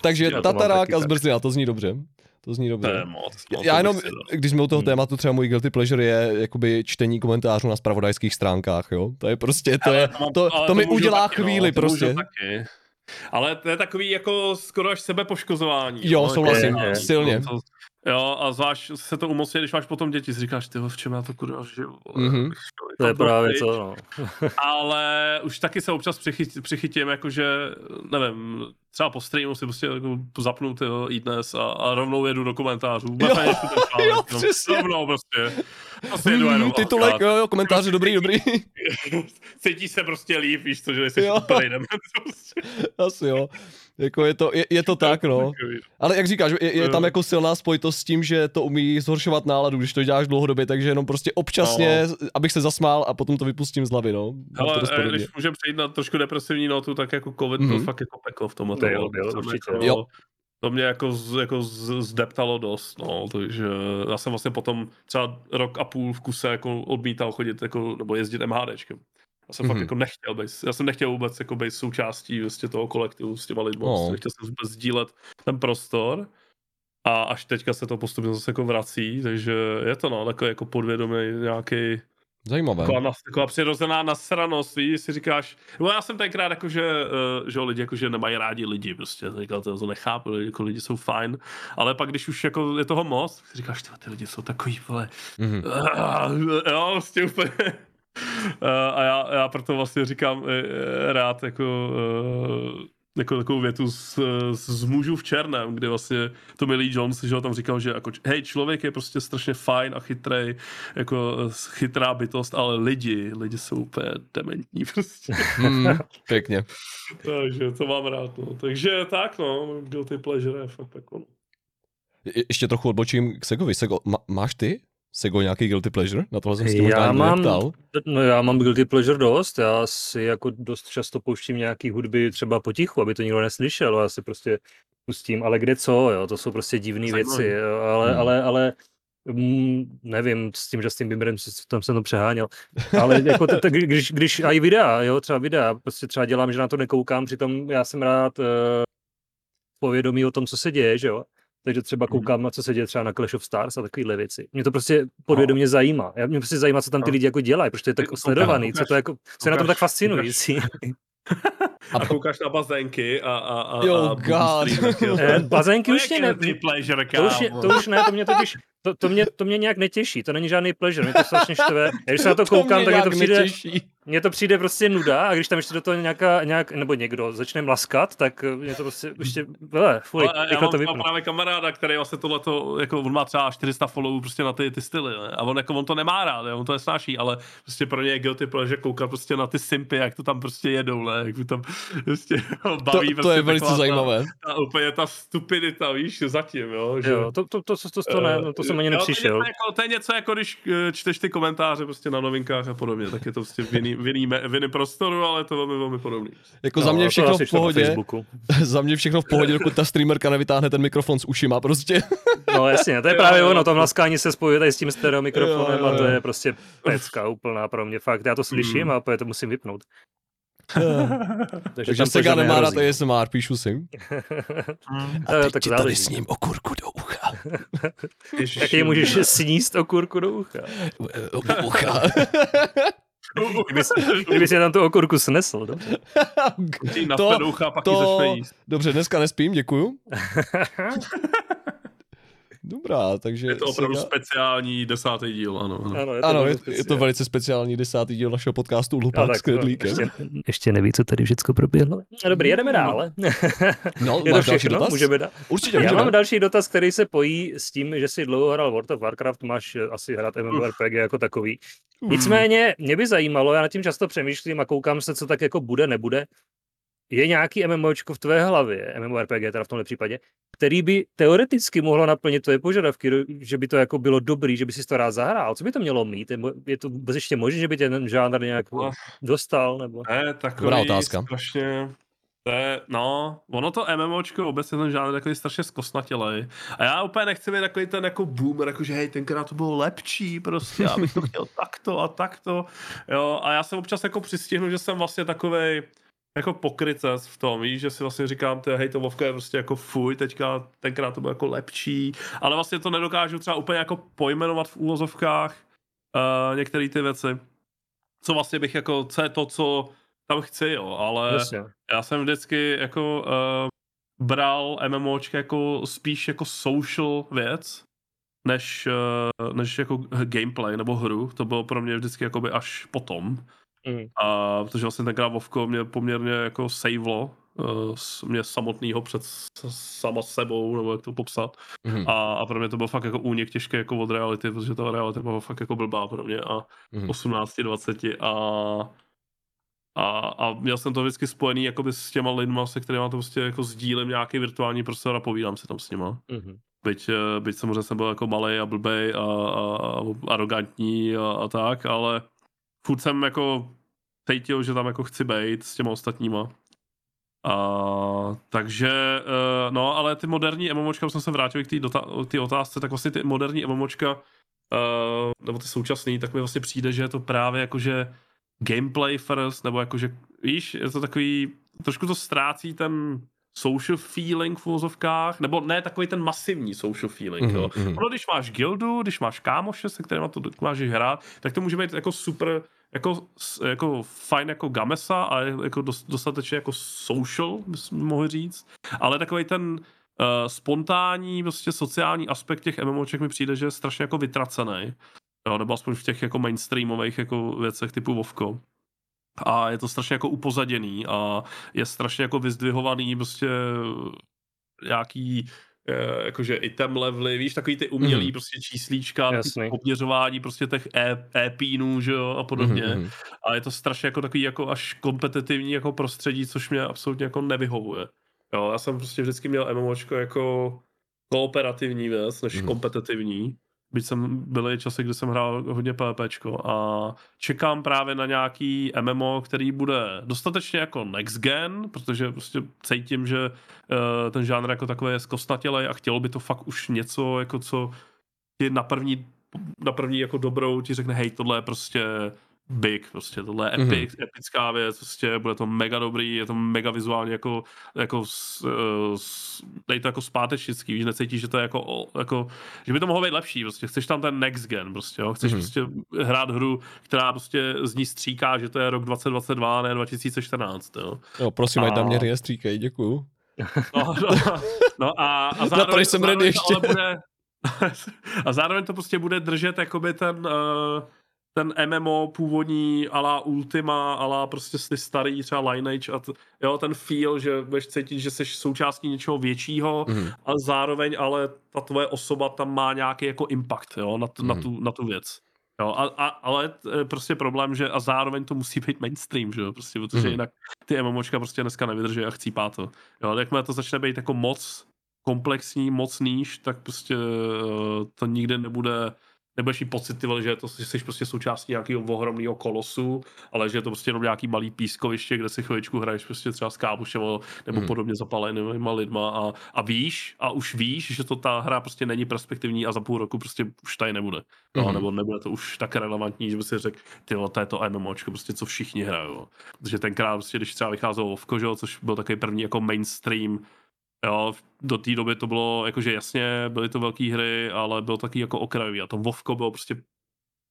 Takže Já to mám tatarák a tak. zmrzlina, to zní dobře. To zní To je dobře. moc. No, Já to jenom, když jsme u toho Hmm. tématu, třeba můj guilty pleasure je jakoby čtení komentářů na spravodajských stránkách, jo. To je prostě, to, je, to, ale to mi udělá taky, no, chvíli to můžu prostě. Taky. Ale to je takový jako skoro až sebepoškozování. Jo, no, souhlasím, jako- silně. To, jo, a zvlášť se to umocňuje, když máš potom děti, si říkáš, ty v čem já to kurva žiju. Mhm. šel To je právě to, no. Ale už taky se občas přichyt, přichytím, jakože, nevím, třeba po streamu si prostě jako zapnu tyho i dnes a, a rovnou jedu do komentářů. Vůbec Jo, jo, no. přesně. Rovnou prostě. Prostě jedu Mm, jenom. titulek, jo, jo, komentáře, dobrý, dobrý. Cítí se prostě líp, víš co, že Jo. úplně. Prostě. Asi jo. Jako je to, je, je to tak, no. Ale jak říkáš, je, je Jo. tam jako silná spojitost s tím, že to umí zhoršovat náladu, když to děláš dlouhodobě, takže jenom prostě občasně, abych se zasmál a potom to vypustím z hlavy, no. To Ale eh, když můžeme přejít na trošku depresivní notu, tak jako covid Mhm. byl fakt jako peklo v tomhle. Byl, To určitě. Jako, Jo. To mě jako, z, jako z, zdeptalo dost, no, takže já jsem vlastně potom třeba rok a půl v kuse jako odmítal chodit jako, nebo jezdit MHDčkem. Já jsem mm-hmm. Mhm. fakt jako nechtěl být, já jsem nechtěl vůbec jako být součástí vlastně toho kolektivu s těma lidmi, No. nechtěl jsem vůbec sdílet ten prostor. A až teďka se to postupně zase jako vrací, takže je to no, takový jako podvědomý nějaký Zajímavé. Taková, nas, taková přirozená nasranost, víš, si říkáš, no já jsem tenkrát jako, že, uh, že lidi jako, že nemají rádi lidi, prostě, říkal, to, to nechápu, lidi, jako lidi jsou fajn, ale pak když už jako je toho moc, tak si říkáš, tyhle, ty lidi jsou takový, vole, Mhm. uh, jo, prostě úplně, a já, já proto vlastně říkám uh, rád jako, jako takovou větu z, z, mužů v černém, kde vlastně Tommy Lee Jones, že ho tam říkal, že jako, hej, člověk je prostě strašně fajn a chytrej, jako eh, chytrá bytost, ale lidi, lidi jsou úplně dementní prostě. Mm, pěkně. Takže to mám rád, no. Takže tak, no, guilty pleasure je fakt jako, no. Je- Ještě trochu odbočím k Segovi. Sego, má, máš ty? Sego nějaký guilty pleasure? Na tohle jsem si tě možná mám, neptal. no já mám guilty pleasure dost, já si jako dost často pouštím nějaký hudby třeba potichu, aby to nikdo neslyšel, já si prostě pustím, ale kde co, jo, to jsou prostě divné věci, jo, ale, Hmm. ale, ale mm, nevím, s tím Justin Bieberem tam jsem to přeháněl, ale jako t- t- když, když a i videa, jo, třeba videa, prostě třeba dělám, že na to nekoukám, přitom já jsem rád uh, povědomí o tom, co se děje, že jo, takže třeba Mhm. koukám na co se děje třeba na Clash of Stars a takovéhle věci. Mě to prostě podvědomě zajímá. Já mě prostě zajímá, co tam ty No. lidi jako dělají, protože to je tak Ty koukáš- sledovaný, co to jako, co je na tom tak fascinující. A koukáš na bazénky a, a, a, Jo, a God. Eh. Bazénky To už je mě ne, pleasure, to už, je, to už ne, to mě totiž, to, to, mě, to mě nějak netěší, to není žádný pleasure, mě to strašně štve. Já když se na to koukám, mě tak mě to přijde, netěší. Mně to přijde prostě nuda a když tam ještě do toho nějaká, nějak, nebo někdo začne mlaskat, tak eh, mě to prostě ještě, hele, fuj, Ale já mám to vypnu. právě kamaráda, který vlastně tohleto, jako on má třeba 400 followů prostě na ty, ty styly, ne? a on jako on to nemá rád, ne? on to nesnáší, ale prostě pro ně je guilty pleasure koukat prostě na ty simpy, jak to tam prostě jedou, ne? jak tam prostě ho To, baví. to prostě je velice zajímavé. Ta, ta, úplně ta stupidita, víš, zatím, jo. Že, Jo, to, to, to, to, to, to, ne, no, to jsem ani Jo, nepřišel. To je, něco jako, to je něco jako když eh, čteš ty komentáře prostě na novinkách a podobně, tak je to prostě v jiný, v jiný, me- v jiném prostoru, ale je to velmi, velmi podobný. Jako za No, mě to všechno v pohodě. Za mě všechno v pohodě, dokud ta streamerka nevytáhne ten mikrofon s ušima prostě. No jasně, to je Jo, právě jo, ono, to mlaskání se spojuje tady s tím stereo mikrofonem a to je prostě pecka úplná pro mě, fakt, já to slyším Mm. a opět to musím vypnout. Takže tam Sega nemá rád. ASMR, píšu si. Eh, tak záleží. sním okurku do ucha. Jak jej můžeš sníst okurku do ucha? Do ucha. Kdyby, kdyby si tam tu okurku snesl, dobře. Ti na To- to, pak to- to... jíst. Dobře, dneska nespím, děkuju. Dobrá, takže... Je to opravdu Sega... speciální desátý díl, ano. ano. Ano, je to, Ano, je, velmi je to velice speciální desátý díl našeho podcastu Lupák tak, s Knedlíkem. ještě, ještě neví, co tady všechno proběhlo. No dobrý, jedeme dál. No, Je to máš další všechno? dotaz? Můžeme dát? Určitě, Já můžeme. mám další dotaz, který se pojí s tím, že si dlouho hrál World of Warcraft, máš eh, asi hrát MMORPG jako takový. Nicméně, mě by zajímalo, já nad tím často přemýšlím a koukám se, co tak jako bude, nebude. Je nějaký MMOčko v tvé hlavě, MMORPG teda v tomhle případě, který by teoreticky mohlo naplnit tvoje požadavky, že by to jako bylo dobrý, že by si to rád zahrál. Co by to mělo mít? Je to vůbec ještě možné, že by tě ten žánr nějak No. dostal? Nebo... Ne, takový Dobrá otázka. strašně... To je, no, ono to MMOčko, obecně ten žánr takový strašně zkosnatělej. A já úplně nechci být takový ten jako boomer, jako že hej, tenkrát to bylo lepší prostě, já bych to chtěl takto a takto. Jo, a já jsem občas jako přistihnu, že jsem vlastně takovej jako pokrytec v tom, víš, že si vlastně říkám, ty, hej, to Vovka je prostě jako fuj, teďka tenkrát to bylo jako lepší, ale vlastně to nedokážu třeba úplně jako pojmenovat v úvozovkách uh, některé ty věci. Co vlastně bych jako, co je to, co tam chci, jo, ale Jasně. já jsem vždycky jako uh, bral MMOčka jako spíš jako social věc, než, uh, než jako gameplay nebo hru. To bylo pro mě vždycky jakoby až potom. Mm. A protože vlastně tenkrát Vovko mě poměrně jako savelo uh, mě samotného před sama sebou, nebo jak to popsat. Mhm, A, a pro mě to byl fakt jako únik těžký jako od reality, protože ta realita byla fakt jako blbá pro mě a mhm. 18, 20 a, a, a měl jsem to vždycky spojený jakoby s těma lidma, se kterými to prostě jako sdílím nějaký virtuální prostor a povídám si tam s nima. Mhm. Byť, eh, byť samozřejmě jsem byl jako malý a blbej a, a, a arrogantní a, a, tak, ale furt jsem jako cítil, že tam jako chci být s těma ostatníma. A, takže, uh, no, ale ty moderní MMOčka, už jsem se vrátil k té dota- otázce, tak vlastně ty moderní MMOčka, uh, nebo ty současný, tak mi vlastně přijde, že je to právě jakože gameplay first, nebo jakože, víš, je to takový, trošku to ztrácí ten social feeling v uvozovkách, nebo ne takový ten masivní social feeling, jo. Mhm, mhm. Ono, když máš guildu, když máš kámoše, se kterými to dokážeš hrát, tak to může být jako super, jako, jako fajn jako gamesa a jako dos- dostatečně jako social, bychom mohli říct. Ale takový ten uh, spontánní, prostě sociální aspekt těch MMOček mi přijde, že je strašně jako vytracený. Jo, nebo aspoň v těch jako mainstreamových jako věcech typu Vovko. A je to strašně jako upozaděný a je strašně jako vyzdvihovaný prostě nějaký eh, jakože item levely, víš, takový ty umělý Mhm. prostě číslíčka, obměřování prostě těch e- epínů, že jo, a podobně. Mhm. A je to strašně jako takový jako až kompetitivní jako prostředí, což mě absolutně jako nevyhovuje. Jo, já jsem prostě vždycky měl MMOčko jako kooperativní věc, než Mhm. kompetitivní. Byť jsem byly časy, kdy jsem hrál hodně PvPčko a čekám právě na nějaký MMO, který bude dostatečně jako next gen, protože prostě cítím, že uh, ten žánr jako takový je zkostnatělej a chtělo by to fakt už něco, jako co ti na první, na první jako dobrou ti řekne, hej, tohle je prostě big, prostě tohle je Mhm. epic, mm-hmm. epická věc, prostě bude to mega dobrý, je to mega vizuálně jako, jako s, eh, s, dej to jako zpátečnický, víš, necítíš, že to je jako, jako, že by to mohlo být lepší, prostě chceš tam ten next gen, prostě, jo? chceš Mhm. mm-hmm. prostě hrát hru, která prostě z ní stříká, že to je rok 2022, ne 2014, jo. Jo, prosím, ať A- na mě rije stříkej, děkuju. No, no, no a, a to zároveň, nejsem ready zároveň to ještě. ale bude, a zároveň to prostě bude držet jakoby ten, uh, ten MMO původní ala Ultima, ala prostě ty starý třeba Lineage a t, jo, ten feel, že budeš cítit, že jsi součástí něčeho většího Mhm. a zároveň ale ta tvoje osoba tam má nějaký jako impact, jo, na, tu, na, Mhm. tu, na tu věc. Jo, a, a, ale t- prostě problém, že a zároveň to musí být mainstream, že jo, prostě, protože Mhm. jinak ty MMOčka prostě dneska nevydrží a chcípá to. Jo, ale jakmile to začne být jako moc komplexní, moc níž, tak prostě eh, to nikdy nebude, nebudeš mít pocit, vole, že, je to, že jsi prostě součástí nějakého ohromného kolosu, ale že je to prostě jenom nějaký malý pískoviště, kde si chviličku hraješ prostě třeba s kámošem nebo Mhm. podobně zapalenýma lidma a, a víš, a už víš, že to ta hra prostě není perspektivní a za půl roku prostě už tady nebude. No, Mhm. nebo nebude to už tak relevantní, že by si řekl, ty to je to MMOčko, prostě co všichni hrajou. Protože tenkrát, prostě, když třeba vycházelo Vovko, jo, což byl takový první jako mainstream, jo, do té doby to bylo, jakože jasně, byly to velké hry, ale bylo taky jako okrajový a to Vovko bylo prostě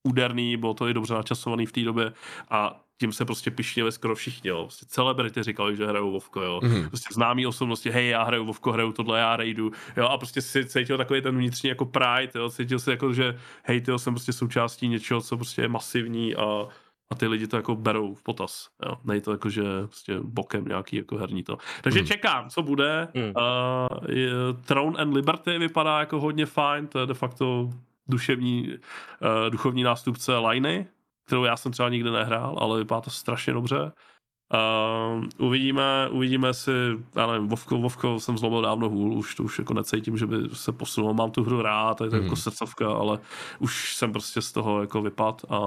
úderný, bylo to i dobře načasovaný v té době a tím se prostě pišnili skoro všichni, jo. Prostě celebrity říkali, že hrajou Vovko, jo. Mhm. Prostě známí osobnosti, hej, já hraju Vovko, hraju tohle, já rejdu, jo. A prostě si cítil takový ten vnitřní jako pride, jo. Cítil si jako, že hej, tyjo, jsem prostě součástí něčeho, co prostě je masivní a a ty lidi to jako berou v potaz. Jo. Nej to jako, že prostě bokem nějaký jako herní to. Takže Hmm. čekám, co bude. Hmm. Uh, je, Throne and Liberty vypadá jako hodně fajn, to je de facto duševní, uh, duchovní nástupce Liny, kterou já jsem třeba nikdy nehrál, ale vypadá to strašně dobře. Uh, uvidíme, uvidíme si, já nevím, Vovko, Vovko jsem zlomil dávno hůl, už to už jako necítím, že by se posunul, mám tu hru rád, je to Mhm. jako srdcovka, ale už jsem prostě z toho jako vypad a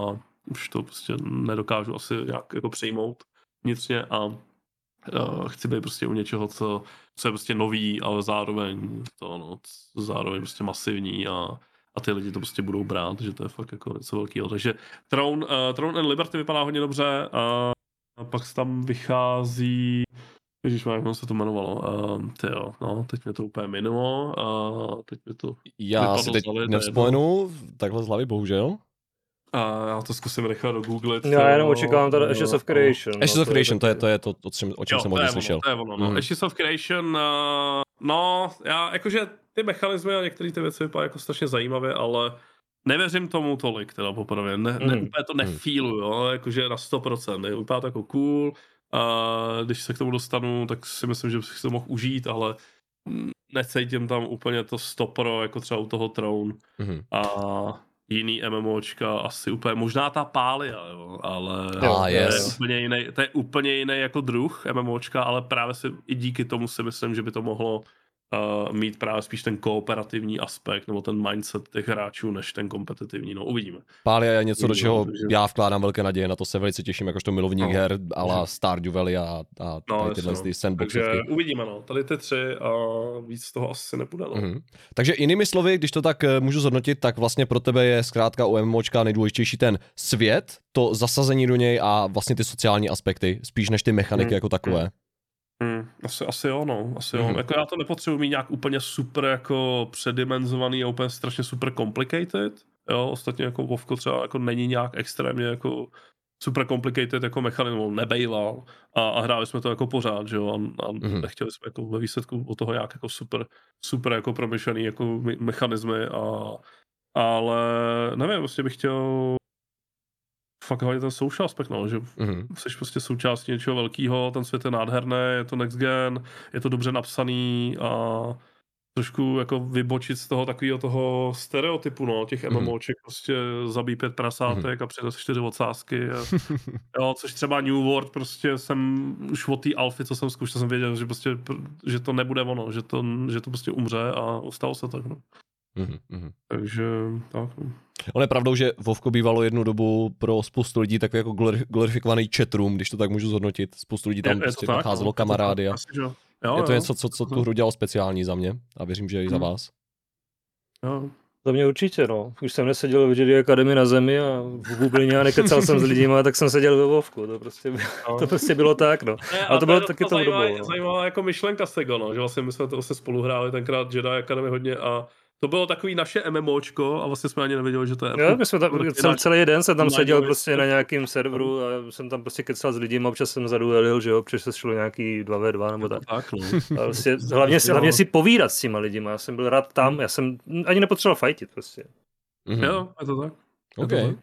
už to prostě nedokážu asi nějak jako přijmout vnitřně a uh, chci být prostě u něčeho, co, co je prostě nový, ale zároveň to, no, zároveň prostě masivní a, a ty lidi to prostě budou brát, že to je fakt jako něco velkého. Takže Throne, uh, Throne and Liberty vypadá hodně dobře a, a pak tam vychází Ježíš, jak se to jmenovalo? Uh, ty jo, no, teď mě to úplně minulo. Uh, teď mě to... Já si teď nevzpomenu, takhle z hlavy, bohužel. A já to zkusím rychle dogooglit. Já jenom očekávám tady Ashes of Creation. Ashes no, of Creation, to je, to je to, o čem, o čem Jo, jsem hodně je slyšel. Ono, to je ono, no. Mhm. Ashes of Creation, uh, no, já jakože ty mechanismy a některé ty věci vypadají jako strašně zajímavě, ale nevěřím tomu tolik, teda poprvé. Ne, ne, Mhm. úplně to nefílu, jo, jakože na 100%. Ne, vypadá to jako cool, a když se k tomu dostanu, tak si myslím, že bych si to mohl užít, ale mm, necítím tam úplně to stopro, jako třeba u toho Throne Mhm. a jiný MMOčka, asi úplně, možná ta Pália, jo, ale Ah, to, je yes. úplně jiný, to je úplně jiný jako druh MMOčka, ale právě si i díky tomu si myslím, že by to mohlo uh, mít právě spíš ten kooperativní aspekt nebo ten mindset těch hráčů, než ten kompetitivní, no uvidíme. Pália je něco, do čeho takže- já vkládám velké naděje, na to se velice těším, jakožto milovník No. her, ala Stardew Valley a, a No, tady tyhle no. sandboxovky. Takže uvidíme, no, tady ty tři a víc z toho asi nebude, no. Mhm. Takže jinými slovy, když to tak eh, můžu zhodnotit, tak vlastně pro tebe je zkrátka u MMOčka nejdůležitější ten svět, to zasazení do něj a vlastně ty sociální aspekty, spíš než ty mechaniky Mhm. jako takové. Hmm, asi, asi jo, no, asi jo. Mhm. Jako já to nepotřebuji mít nějak úplně super jako předimenzovaný a úplně strašně super complicated, jo, ostatně jako Vovko třeba jako není nějak extrémně jako super complicated jako mechanismus, nebejval a, a hráli jsme to jako pořád, že jo, a, a Mhm. nechtěli jsme jako ve výsledku od toho nějak jako super, super jako promyšlený jako me- mechanismy a ale nevím, vlastně bych chtěl fakt hlavně ten social aspekt, no, že Mhm. jsi prostě součástí něčeho velkého, ten svět je nádherný, je to next gen, je to dobře napsaný a trošku jako vybočit z toho takového toho stereotypu, no, těch. MMOček, prostě zabij pět prasátek a přines čtyři ocásky. A, jo, což třeba New World, prostě jsem už od té alfy, co jsem zkoušel, jsem věděl, že prostě, pr- že to nebude ono, že to, že to prostě umře a stalo se tak, no. Mhm. Mhm. Takže tak, no. Ono je pravdou, že Vovko bývalo jednu dobu pro spoustu lidí takový jako glori- glorifikovaný chatroom, když to tak můžu zhodnotit. Spoustu lidí tam Je- je to prostě tak, nacházelo no, je to tak, kamarády a asi, že jo. Je to jo. něco, co, co tu hru dělalo speciální za mě a věřím, že i za Mhm. vás. Jo. Za mě určitě, no. Už jsem neseděl v Jedi Academy na zemi a v Bublině a nekecal jsem s lidmi, tak jsem seděl ve Vovku. To prostě, No. to prostě bylo tak, no. Ne, Ale to bylo taky tou dobou, zajímavá, no. zajímavá jako myšlenka z tego, no, že vlastně my jsme to vlastně spolu hráli tenkrát Jedi Academy hodně a to bylo takový naše MMOčko a vlastně jsme ani nevěděli, že to je. Jo, my jsme tam, cel, náš- celý den jsem tam seděl prostě na nějakém serveru a jsem tam prostě kecal s lidmi, občas jsem zaduelil, že jo, protože se šlo nějaký 2v2 nebo tak. tak, no. A prostě, hlavně, si, hlavně si povídat s těma lidima, já jsem byl rád tam, já jsem ani nepotřeboval fajtit prostě. Mhm. Jo, je to tak. OK. je to tak.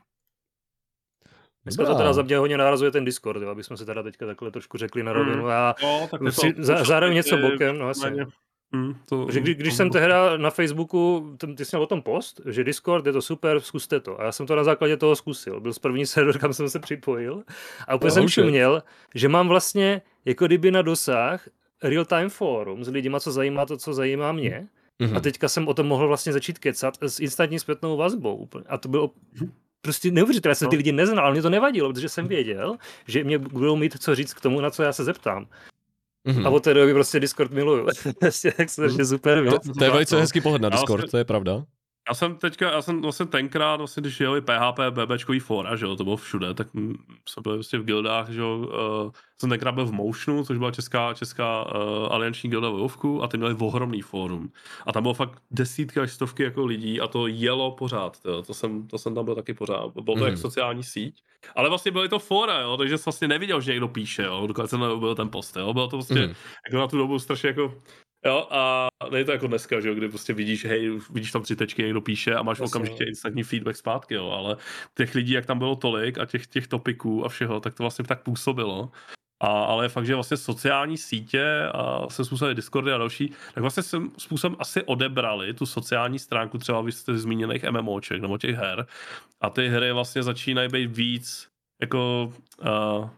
Dneska to teda za mě hodně nárazuje ten Discord, jo, aby jsme si teda teďka takhle trošku řekli na rovinu. Já, Jo, tak si, to, za, zároveň něco bokem, no jasně. Méně- Hm, to, Že kdy, když jsem tehda na Facebooku, ty jsi měl o tom post, že Discord je to super, zkuste to. A já jsem to na základě toho zkusil. Byl z první server, kam jsem se připojil. A úplně jsem shit. všimněl, že mám vlastně jako kdyby na dosah real-time forum s lidima, co zajímá to, co zajímá mě. Mhm. A teďka jsem o tom mohl vlastně začít kecat s instantní zpětnou vazbou. Úplně. A to bylo prostě neuvěřitelné. Já jsem ty No. lidi neznal, ale mě to nevadilo, protože jsem věděl, že mě budou mít co říct k tomu, na co já se zeptám. Mhm. A od té doby prostě Discord miluju. prostě tak strašně super, Jo. To, to je velice hezký pohled na Discord, to je pravda. Já jsem teďka, já jsem vlastně tenkrát, vlastně, když jeli PHP, BBčkový fora, že jo, to bylo všude, tak jsem byl vlastně v guildách, že jo, uh, jsem tenkrát byl v Motionu, což byla česká, česká uh, alianční gilda Vovku a ty měli ohromný fórum. A tam bylo fakt desítky až stovky jako lidí a to jelo pořád, to, to, jsem, to jsem tam byl taky pořád, bylo to mm. jak mhm. sociální síť. Ale vlastně byly to fora, jo, takže jsi vlastně neviděl, že někdo píše, jo, dokud jsem byl ten post, jo, bylo to vlastně mm. jako na tu dobu strašně jako Jo, a není to jako dneska, že jo, kdy prostě vidíš, hej, vidíš tam tři tečky, někdo píše a máš Jasně. okamžitě instantní feedback zpátky, jo, ale těch lidí, jak tam bylo tolik a těch, těch topiků a všeho, tak to vlastně tak působilo. A, ale fakt, že vlastně sociální sítě a se způsobem Discordy a další, tak vlastně jsem způsobem asi odebrali tu sociální stránku třeba vy jste zmíněných MMOček nebo těch her a ty hry vlastně začínají být víc jako uh,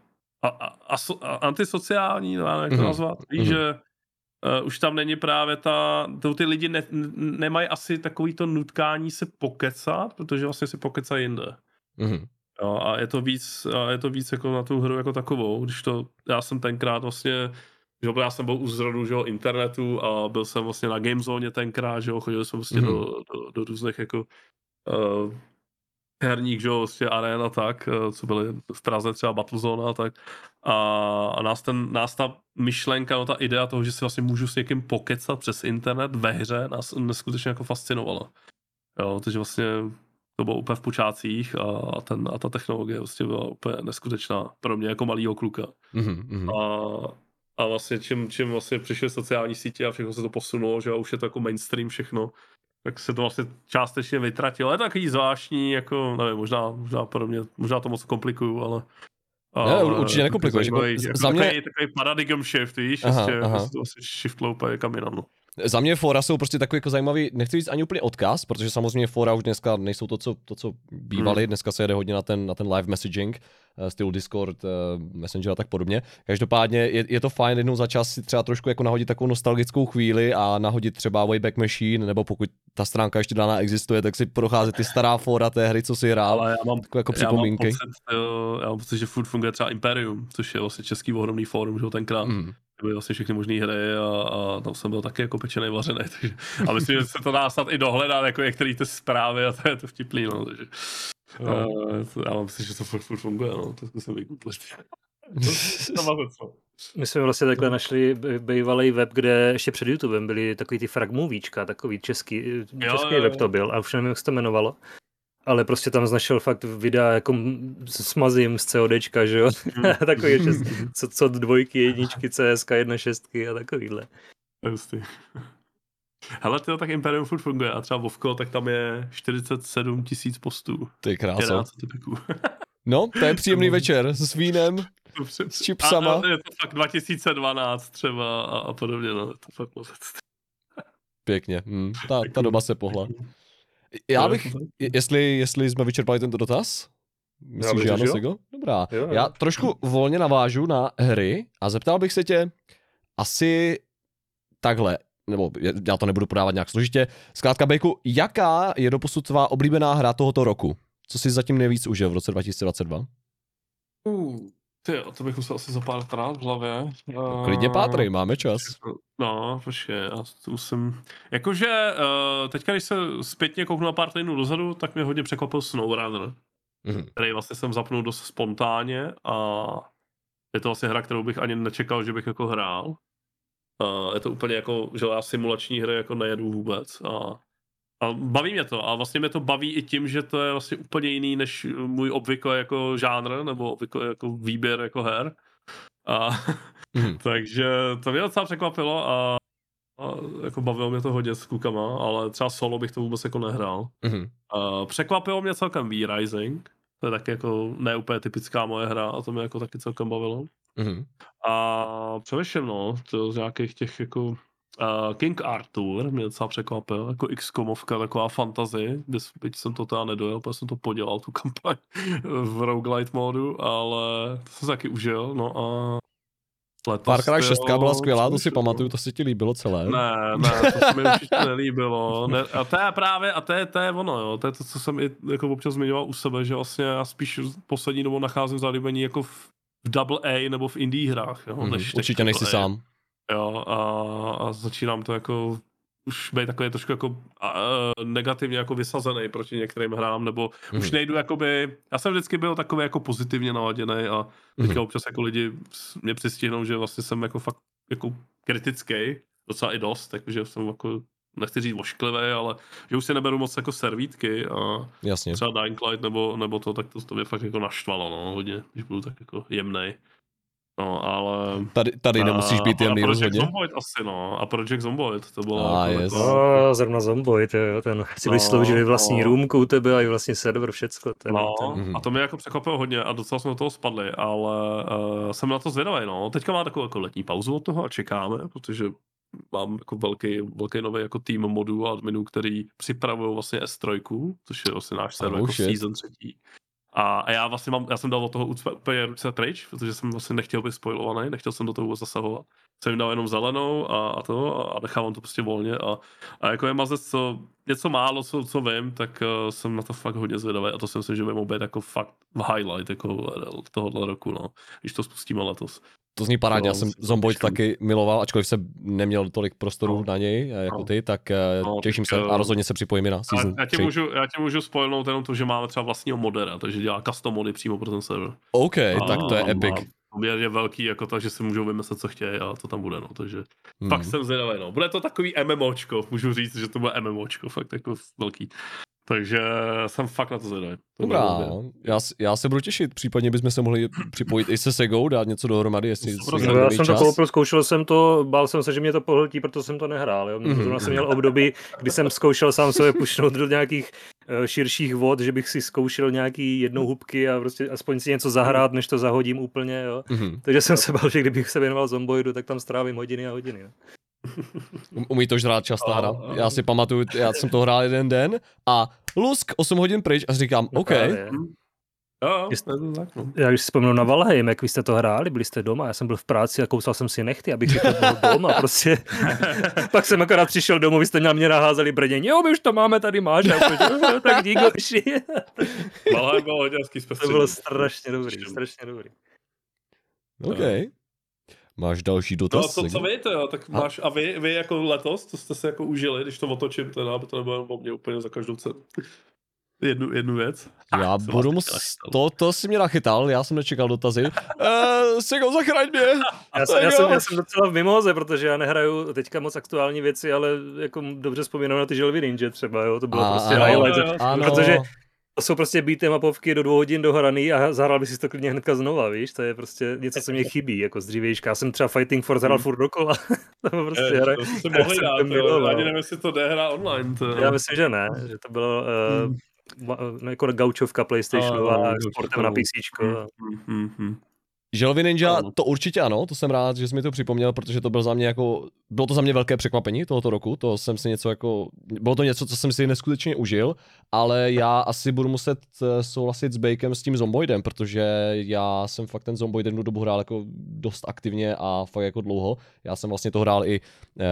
a, a, a, a antisociální, no, jak to mm-hmm. nazvat, víš, mm-hmm. že Uh, už tam není právě ta, to ty lidi ne, nemají asi takový to nutkání se pokecat, protože vlastně si pokecají jinde. Mm-hmm. Jo, a je to víc, a je to víc jako na tu hru jako takovou, když to, já jsem tenkrát vlastně, že já jsem byl u zrodu, že internetu a byl jsem vlastně na Gamezone tenkrát, že jo, chodil jsem vlastně mm-hmm. do, do, do, různých jako uh, herních, že jo, vlastně aren a tak, uh, co byly v Praze třeba Battlezone a tak. A, a nás, ten, nás ta myšlenka, no ta idea toho, že si vlastně můžu s někým pokecat přes internet ve hře, nás neskutečně jako fascinovala. Jo, takže vlastně to bylo úplně v počátcích a, a, ten, a ta technologie vlastně byla úplně neskutečná pro mě jako malýho kluka. Mm-hmm. A, a vlastně čím, čím vlastně přišly sociální sítě a všechno se to posunulo, že už je to jako mainstream všechno, tak se to vlastně částečně vytratilo. Je to takový zvláštní, jako, nevím, možná, možná pro mě, možná to moc komplikuju, ale ne, určitě nekomplikuješ. Jako, jako za mě... Takový, takový paradigm shift, víš, aha, ještě, aha. Prostě vlastně shift loupa je kam jinam, no. Za mě fora jsou prostě takový jako zajímavý, nechci říct ani úplně odkaz, protože samozřejmě fora už dneska nejsou to, co, to, co bývaly, hmm. dneska se jede hodně na ten, na ten live messaging, uh, styl Discord, uh, Messenger a tak podobně. Každopádně je, je to fajn jednou za čas si třeba trošku jako nahodit takovou nostalgickou chvíli a nahodit třeba Wayback Machine, nebo pokud ta stránka ještě dána existuje, tak si procházet ty stará fora té hry, co si hrál, Ale já mám, jako připomínky. Já mám, pocit, jo, já mám pocit, že furt funguje třeba Imperium, což je vlastně český ohromný fórum, že tenkrát. Hmm byly vlastně všechny možné hry a, a, tam jsem byl taky jako pečený vařený. Takže, a myslím, že se to dá snad i dohledat, jako některé ty zprávy a to je to vtipný, no, takže, no. Uh, to, já myslím, že to furt, furt funguje, no, to zkusím vygooglit. My jsme vlastně takhle našli bývalý web, kde ještě před YouTubem byly takový ty fragmovíčka, takový český, český jo, web to byl a už nevím, jak se to jmenovalo ale prostě tam znašel fakt videa jako smazím z CODčka, že jo, mm. takový šest, co, co dvojky, jedničky, CSK, jedna šestky a takovýhle. Hustý. Hele, to tak Imperium furt funguje a třeba Vovko, tak tam je 47 tisíc postů. Ty krása. no, to je příjemný večer s vínem, s čipsama. A, a je to fakt 2012 třeba a, a podobně, no, to fakt moc. Pěkně, hmm. ta, ta doba se pohla. Já bych, jestli, jestli jsme vyčerpali tento dotaz, Myslíš, že ano, Sigo? Dobrá. Jo, jo. Já trošku volně navážu na hry a zeptal bych se tě asi takhle, nebo já to nebudu podávat nějak složitě. Zkrátka, Bejku, jaká je doposud tvá oblíbená hra tohoto roku? Co jsi zatím nejvíc užil v roce 2022? Uh, ty, to bych musel asi zapátrat v hlavě. Uh, Klidně pátrej, máme čas. No, počkej, já to musím... Jakože uh, teďka, když se zpětně kouknu na pár týdnů dozadu, tak mě hodně překvapil SnowRunner, mm-hmm. který vlastně jsem zapnul dost spontánně a je to vlastně hra, kterou bych ani nečekal, že bych jako hrál. Uh, je to úplně jako, že já simulační hry jako nejedu vůbec a a baví mě to a vlastně mě to baví i tím, že to je vlastně úplně jiný než můj obvykle jako žánr nebo obvykle jako výběr jako her. A, mm. takže to mě docela překvapilo a, a jako bavilo mě to hodně s klukama, ale třeba solo bych to vůbec jako nehrál. Mm. A překvapilo mě celkem V-Rising, to je taky jako neúplně typická moje hra a to mě jako taky celkem bavilo. Mm. A přemýšlím no, to z nějakých těch jako Uh, King Arthur mě docela překvapil, jako x komovka taková fantazy, kde byť jsem to teda nedojel, protože jsem to podělal, tu kampaň v roguelite modu, ale to jsem taky užil, no a Letos Far Cry 6 byla skvělá, to si pamatuju, to se ti líbilo celé. Ne, ne, to se mi určitě nelíbilo. Ne, a to je právě, a to je, to je ono, jo, to je to, co jsem i jako občas zmiňoval u sebe, že vlastně já spíš poslední dobou nacházím zalíbení jako v, v double A nebo v indie hrách, jo, mm, než určitě nejsi sám. Jo, a, a začínám to jako už být takový trošku jako uh, negativně jako vysazený proti některým hrám, nebo hmm. už Mhm. nejdu jakoby, já jsem vždycky byl takový jako pozitivně naladěný a teďka Mhm. občas jako lidi mě přistihnou, že vlastně jsem jako fakt jako kritický, docela i dost, takže jsem jako nechci říct ošklivý, ale že už si neberu moc jako servítky a Jasně. třeba Dying Light nebo, nebo to, tak to, to mě fakt jako naštvalo, no, hodně, když budu tak jako jemnej. No, ale... Tady, tady nemusíš být Project rozhodně. Zomboid asi, no. A Project Zomboid, to bylo A, jako, yes. jako, No, zrovna Zomboid, jo, ten si No, vysloužili vlastní no. roomku u tebe a i vlastní server, všecko. Ten, No, ten, Mhm. a to mě jako překvapilo hodně a docela jsme do toho spadli, ale uh, jsem na to zvědavý, no. Teďka má takovou jako letní pauzu od toho a čekáme, protože mám jako velký, velký nový jako tým modů a adminů, který připravují vlastně S3, což je vlastně náš server Oh, jako shit. season třetí. A, a já vlastně mám, já jsem dal od toho úplně- ruce pryč, protože jsem vlastně nechtěl být spoilovaný, nechtěl jsem do toho vůbec zasahovat. Jsem jim dal jenom zelenou a, a to a nechávám to prostě volně a, a jako je mazec, co, něco málo, co, co vím, tak uh, jsem na to fakt hodně zvědavý a to si myslím, že by mohl být jako fakt highlight jako tohohle roku, no, když to spustíme letos. To zní parádně, já No, jsem musím to Zomboid taky miloval, ačkoliv jsem neměl tolik prostoru No. na něj eh, jako No. ty, tak eh, No, těším tak, se eh, a rozhodně se připojím i na season já, tě 3. můžu, já tě můžu spoilnout jenom to, že máme třeba vlastního modera, takže dělá custom mody přímo pro ten server. OK, A- tak to je a- epic. a Poměrně velký, jako tak, že si můžou vymyslet, co chtějí a to tam bude, no, takže Hmm. Fakt jsem zvědavý, no. Bude to takový MMOčko, můžu říct, že to bude MMOčko, fakt jako velký. Takže jsem fakt na to. To bude Dobrá, no. já, já se budu těšit, případně bychom se mohli připojit i se Segou, dát něco dohromady, jestli. No, někdo já jsem to čas. koupil, zkoušel jsem to, bál jsem se, že mě to pohltí, proto jsem to nehrál. Jo. Mhm. Mm-hmm. Zrovna jsem měl období, kdy jsem zkoušel sám sebe pušnout do nějakých uh, širších vod, že bych si zkoušel nějaký jednou hubky a prostě aspoň si něco zahrát, než to zahodím úplně. Jo. Mhm. Takže jsem se bál, že kdybych se věnoval zomboidu, tak tam strávím hodiny a hodiny. Jo. Um- Umí to žrát často A- hra. a- Já si pamatuju, já jsem to hrál jeden den a lusk 8 hodin pryč a říkám, No OK. Jo, no. Já když si vzpomenu na Valheim, jak vy jste to hráli, byli jste doma, já jsem byl v práci a kousal jsem si nechty, abych si to byl doma, prostě. Pak jsem akorát přišel domů, vy jste na mě naházeli brdění, jo, my už to máme, tady máš, "No, tak dík, hoši." Malé bylo hodně To bylo strašně dobrý, strašně dobrý. OK. Máš další No dotaz? a co, co vy, to jo, tak A- máš, a vy, vy jako letos, co jste se jako užili, když to otočím, teda, aby to nebylo o mě úplně za každou cenu. Jednu, jednu věc. Já jsem budu vás mus... To, to si mě nachytal, já jsem nečekal dotazy. Uh, Sego, zachraň mě! Já jsem, já, jsem, já jsem docela v mimoze, protože já nehraju teďka moc aktuální věci, ale jako dobře vzpomínám na ty želvy ninja třeba, jo, to bylo A- prostě ano, highlight. Ano, Protože To jsou prostě beat'em upovky do dvou hodin dohraný a zahrál by si to klidně hnedka znova, víš, to je prostě něco, co mě chybí, jako z dřívějška. Já jsem třeba Fighting Force hrál Hmm. furt dokola, to bylo prostě Je, hra. to já mohli dát, jo. ani nevím, jestli to jde hra online. To, Já myslím, že ne, že to bylo uh, no, jako gaučovka PlayStationu Ano, a gaučovka, sportem na. PC. Hmm, hmm, hmm. Želvy Ninja, Ano. to určitě ano, to jsem rád, že jsi mi to připomněl, protože to byl za mě jako, bylo to za mě velké překvapení tohoto roku, to jsem si něco jako, bylo to něco, co jsem si neskutečně užil, ale já asi budu muset eh, souhlasit s Bakem s tím Zomboidem, protože já jsem fakt ten Zomboid jednu dobu hrál jako dost aktivně a fakt jako dlouho. Já jsem vlastně to hrál i, eh,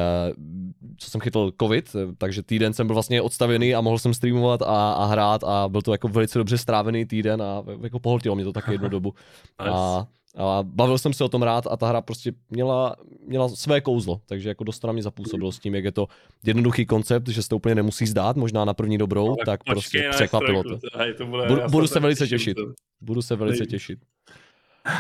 co jsem chytl covid, eh, takže týden jsem byl vlastně odstavený a mohl jsem streamovat a, a hrát a byl to jako velice dobře strávený týden a jako pohltilo mě to taky jednu dobu. A, a bavil jsem se o tom rád a ta hra prostě měla, měla své kouzlo, takže jako dost na mě zapůsobilo s tím, jak je to jednoduchý koncept, že se to úplně nemusí zdát, možná na první dobrou, Ale tak počkej prostě překvapilo to. Hej, to bude, Budu- budu se velice těším, těšit. to- Budu se velice Hej. těšit.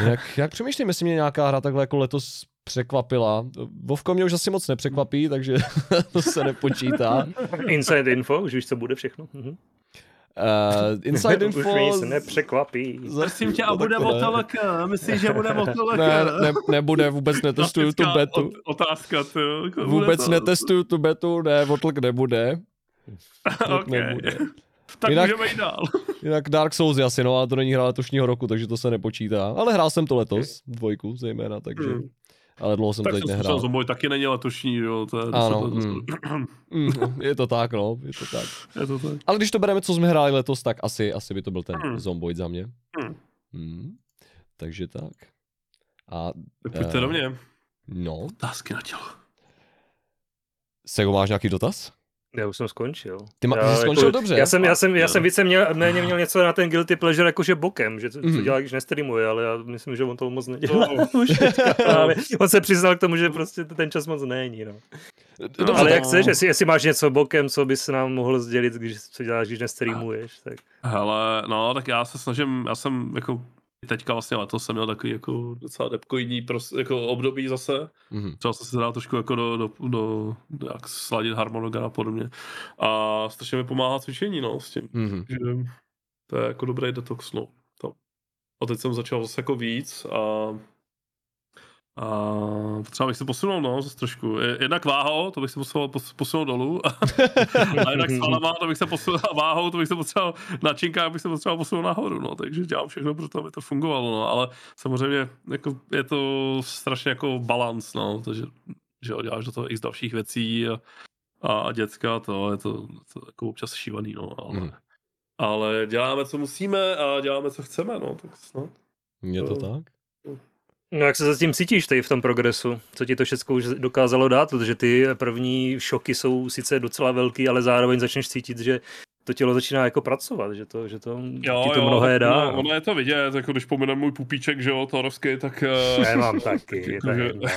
Jak, jak přemýšlím, jestli mě nějaká hra takhle jako letos překvapila. Vovko mě už asi moc nepřekvapí, takže to se nepočítá. Inside info, už víš, co bude všechno. Mhm. Uh, Inside Už Info... víš, se nepřekvapí. Prosím tě, a No, bude motolek? Myslíš, že bude motolek? Ne, ne, nebude, vůbec netestuju tu betu. ot- Otázka, ty jako Vůbec to- netestuju tu betu, ne, Votlk nebude. Votlk Ok. nebude. Tak Jinak- můžeme jít dál. Jinak Dark Souls asi, no, ale to není hra letošního roku, takže to se nepočítá. Ale hrál jsem to letos, dvojku zejména, takže... Hmm. Ale dlouho jsem Tak to teď nehrál. Zomboj taky není letošní, jo. To je, Ano, to, mm. Mm, je to tak, no, je to tak. je to tak. Ale když to bereme, co jsme hráli letos, tak asi, asi by to byl ten Hmm. Zomboid za mě. Hmm. Hmm. Takže tak. A Tak pojďte Eh. do mě. no, Otázky na tělo. Sego, máš nějaký dotaz? Já už jsem skončil. Ty, ma, já, jsi skončil jako, dobře. Já jsem, já jsem, já jsem více měl, méně měl něco na ten guilty pleasure jakože bokem, že co, co Mhm. dělá, když nestreamuje, ale já myslím, že on to moc nedělá. No. Už právě. on se přiznal k tomu, že prostě ten čas moc není. No. Dobře, ale jak chceš, jestli, jestli máš něco bokem, co bys nám mohl sdělit, když, co děláš, když nestreamuješ, tak... Hele, no, tak já se snažím, já jsem jako teďka vlastně letos jsem měl takový jako docela depkoidní pros, jako období zase. Mhm. Třeba jsem se dal trošku jako do, do, do, do jak sladit harmonogram a podobně. A strašně mi pomáhá cvičení, no, s tím. Mhm. že to je jako dobrý detox, no. To. A teď jsem začal zase jako víc a a třeba bych se posunul, no, zase trošku. Je- Jednak váhou, to bych se posunul, pos- posunul dolů. a jednak svalama, to bych se posunul, váhou, to bych se potřeboval, na činkách bych se potřeboval posunout nahoru, no. Takže dělám všechno pro to, aby to fungovalo, no. Ale samozřejmě jako, je to strašně jako balans, no. Takže že jo, děláš do toho x dalších věcí a, a děcka, to je to, to jako občas šívaný, no. Ale, Mhm. ale děláme, co musíme a děláme, co chceme, no. Tak snad. Je to To- tak? No jak se zatím cítíš tady v tom progresu? Co ti to všechno už dokázalo dát? Protože ty první šoky jsou sice docela velký, ale zároveň začneš cítit, že to tělo začíná jako pracovat, že to, že to ti to mnohé dá. No, ono je to vidět, jako když pominu můj pupíček, že jo, torovský, tak... eh, Já mám taky, je Jakože- jedno.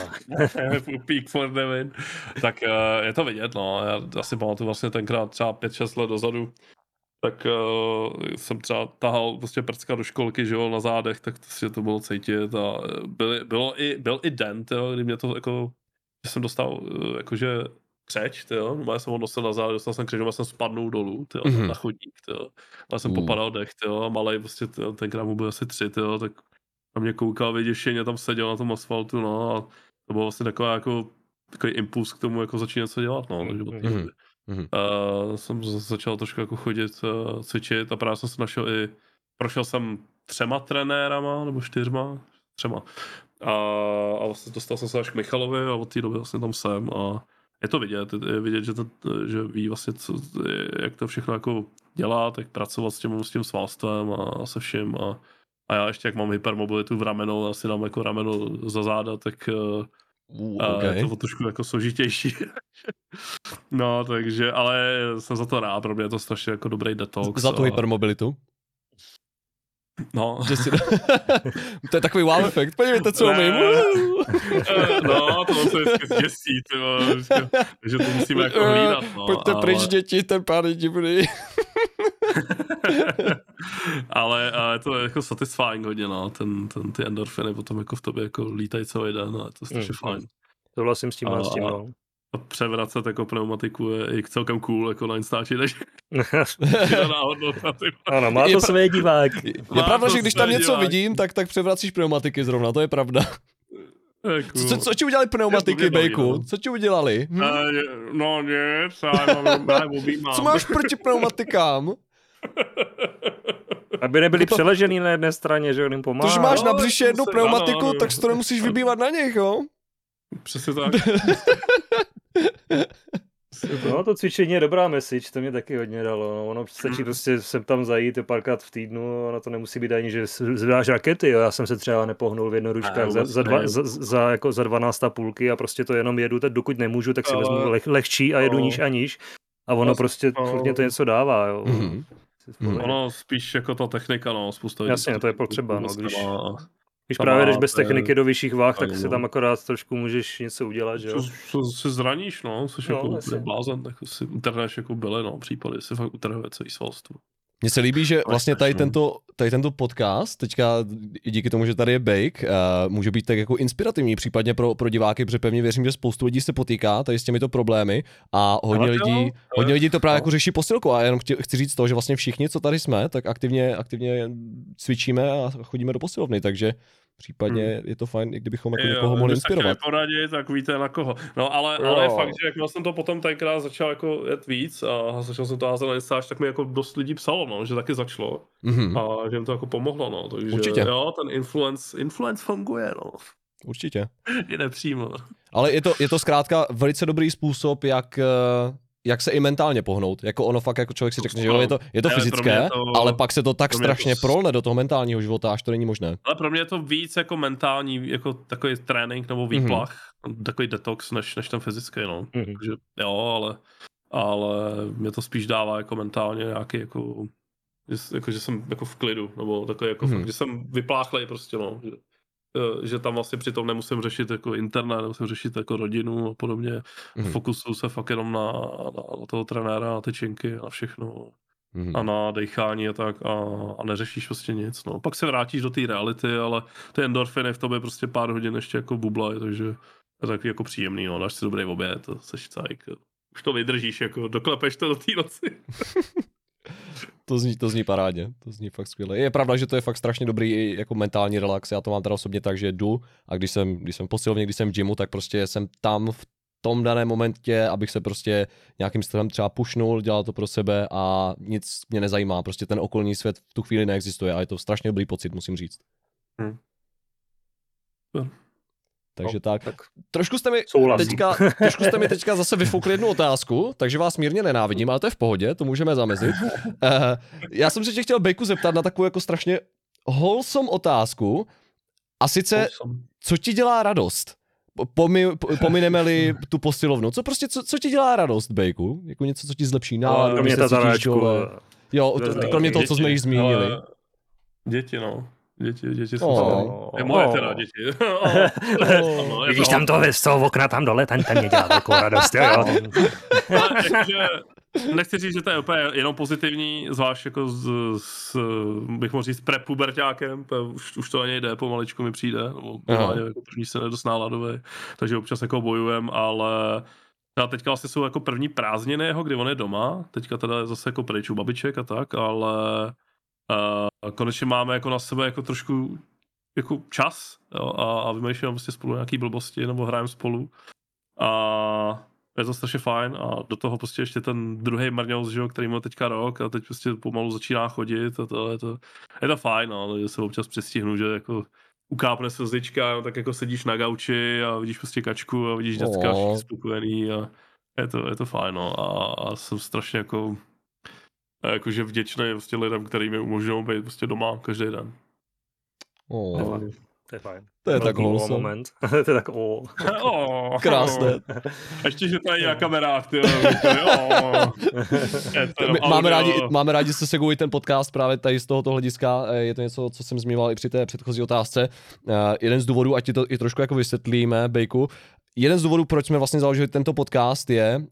Pupík for the win. Tak uh, je to vidět, no. Já asi pamatuju vlastně tenkrát třeba 5-6 let dozadu, tak uh, jsem třeba tahal prostě prcka do školky, že jo, na zádech, tak prostě to bylo cítit a eh, byly, bylo i, byl i den, tyjo, kdy mě to jako, že jsem dostal uh, jakože křeč, no, já jsem ho nosil na záde, dostal jsem křeč, jsem spadnul dolů, tyjo, Mhm. na chodník, tyjo. Já jsem Uh. popadal dech, tyjo, a malej prostě, tyjo, tenkrát mu byl asi tři, tyjo, tak na mě koukal vyděšeně, tam seděl na tom asfaltu, no a to byl vlastně taková jako takový impuls k tomu, jako začít něco dělat, no, takže od Mhm. Mhm. Uh, jsem začal trošku jako chodit, cvičit a právě jsem se našel i, prošel jsem třema trenérama, nebo čtyřma, třema. A, a vlastně dostal jsem se až k Michalovi a od té doby vlastně tam jsem a je to vidět, je vidět, že, to, že ví vlastně, co, jak to všechno jako dělat, jak pracovat s tím, s tím svalstvem a se vším a, a já ještě jak mám hypermobilitu v ramenu, asi dám jako rameno za záda, tak uh, Uh, okay. je to trošku jako složitější. no, takže, ale jsem za to rád, pro mě je to strašně jako dobrý detox. Za tu a- hypermobilitu. No, Že si... to je takový wow efekt. Podívejte, co umím. Eh, no, to se vždycky zděsí, takže to musíme jako hlídat, no. Pojďte ale, pryč, děti, ten pán je divný. ale, ale to je jako satisfying hodně, no, ten, ten, ty endorfiny potom jako v tobě jako lítají celý den a je to strašně Mm, fajn. Souhlasím s tím, A- s tím, no. A převracet jako pneumatiku je i celkem cool, jako na Instači, takže ano, má to své diváky. Je pravda, že když tam něco diváky. vidím, tak, tak převracíš pneumatiky zrovna, to je pravda. Jako, Co, co ti udělali pneumatiky, Bejku? no. Co ti udělali? Hm? Uh, no nic, já mám. Co máš proti pneumatikám? Aby nebyli To- přeležený na jedné straně, že jim To, pomáhá. že máš no, na břiše jednu se- pneumatiku, ano, ano. tak si to nemusíš vybývat na nich, jo? Přesně tak. No, to cvičení je dobrá message, to mě taky hodně dalo. No. Ono Hmm. stačí prostě sem tam zajít párkrát v týdnu, ono to nemusí být ani, že zvedáš rakety, jo. Já jsem se třeba nepohnul v jednoručkách za, za, dva, za, za, jako za 12 a půlky a prostě to jenom jedu, tak dokud nemůžu, tak si Ale- vezmu leh, lehčí a jedu No. níž a níž. A ono prostě no. to něco dává, jo. Mm. Ono spíš jako ta technika, no, spousta lidí Jasně, to je potřeba, no, když- Když právě jdeš bez techniky do vyšších váh, tak si tam akorát trošku můžeš něco udělat, že jo. Co, se zraníš, no, jsi No, jako blázen, tak si utrhneš jako byly, no, případy, si fakt utrhuje celý svalstvo. Mně se líbí, že vlastně tady tento, tady tento podcast, teďka i díky tomu, že tady je Bake, uh, může být tak jako inspirativní, případně pro, pro diváky, protože pevně věřím, že spoustu lidí se potýká tady s těmito problémy a hodně jo, lidí, to hodně lidí to právě no. jako řeší posilku a jenom chci, chci říct to, že vlastně všichni, co tady jsme, tak aktivně, aktivně cvičíme a chodíme do posilovny, takže případně je to fajn, i kdybychom jako někoho mohli když se chtěli inspirovat. poradit, tak víte na koho. No ale, Jo. ale je fakt, že jakmile jsem to potom tenkrát začal jako jet víc a začal jsem to házet na Instač, tak mi jako dost lidí psalo, no, že taky začalo Mhm, a že jim to jako pomohlo, no, takže Určitě. jo, ten influence, influence funguje, no, určitě. i nepřímo. Ale je to, je to zkrátka velice dobrý způsob, jak, eh, jak se i mentálně pohnout. Jako ono fakt, jako člověk si řekne, že jo, je to, je to Ale fyzické, to- ale pak se to tak to strašně s- prolne do toho mentálního života, až to není možné. Ale pro mě je to víc jako mentální, jako takový trénink nebo výplach, mm-hmm. takový detox, než, než ten fyzický, no. Mhm. Takže jo, ale ale mě to spíš dává jako mentálně nějaký jako, že- jako že jsem jako v klidu, nebo takový jako, Mhm. fakt, že jsem vypláchlej prostě, no. Že, eh, že tam vlastně přitom nemusím řešit jako internet, nemusím řešit jako rodinu a podobně. Mhm. Fokusuju se fakt jenom na, na, na toho trenéra, na tyčinky, na všechno Mhm. a na dechání a tak a, a neřešíš prostě nic. No. Pak se vrátíš do té reality, ale ty endorfiny v tobě prostě pár hodin ještě jako bublají, takže je to takový jako příjemný, no. dáš si dobrý oběd, to seš cajk. Už to vydržíš, jako doklepeš to do té noci. To zní, to zní parádně, to zní fakt skvěle. Je pravda, že to je fakt strašně dobrý jako mentální relax. Já to mám teda osobně tak, že jdu a když jsem, když jsem posilovně, když jsem v gymu, tak prostě jsem tam v tom daném momentě, abych se prostě nějakým stylem třeba pušnul, dělal to pro sebe a nic mě nezajímá. Prostě ten okolní svět v tu chvíli neexistuje a je to strašně dobrý pocit, musím říct. Hm. Takže No, tak. tak Trošku jste mi Souhlasím. teďka, trošku jste mi teďka zase vyfoukli jednu otázku, takže vás mírně nenávidím, ale to je v pohodě, to můžeme zamezit. Uh, já jsem se tě chtěl Bejku zeptat na takovou jako strašně wholesome otázku, a sice, Awesome. co ti dělá radost? Pomi, po- pomineme-li tu posilovnu, co prostě, co, co ti dělá radost, Bejku? Jako něco, co ti zlepší náladu, kromě tazanáčku. dole? Jo, Děti. kromě toho, co jsme již zmínili. Děti, no. Děti, děti jsou Oh. oh. Je moje teda děti. oh. Vidíš tam to z toho okna tam dole, ten, ten mě dělá velkou radost, jo, jo. Nechci říct, že to je úplně jenom pozitivní, zvlášť jako s, s bych mohl říct, prepuberťákem, to už, už to na něj jde, pomaličku mi přijde, nebo minimálně jako první se nedost náladový, takže občas jako bojujem, ale a teďka vlastně jsou jako první prázdniny jeho, kdy on je doma, teďka teda je zase jako pryč u babiček a tak, ale uh, konečně máme jako na sebe jako trošku jako čas jo, a, a vymýšlíme prostě spolu nějaký blbosti nebo hrajeme spolu a je to strašně fajn a do toho prostě ještě ten druhý Marňous, že jo, který má teďka rok a teď prostě pomalu začíná chodit a to je to, je to fajn, no, se občas přestihnu, že jako ukápne slzička, no, tak jako sedíš na gauči a vidíš prostě kačku a vidíš děcka Oh. všichni spokojený a je to, je to fajn, no, a, a jsem strašně jako jakože vděčný prostě lidem, který mi umožňují být prostě doma každý den. Oh, To je fajn. to je tak Velký o wholesome. moment. to je tak o. Oh, Krásné. Ještě, že tady je kamerách, ty. máme, rádi, máme rádi se segou i ten podcast právě tady z tohoto hlediska. Eh, Je to něco, co jsem zmiňoval i při té předchozí otázce. Eh, jeden z důvodů, ať ti to i trošku jako vysvětlíme, Bejku, Jeden z důvodů, proč jsme vlastně založili tento podcast je, uh,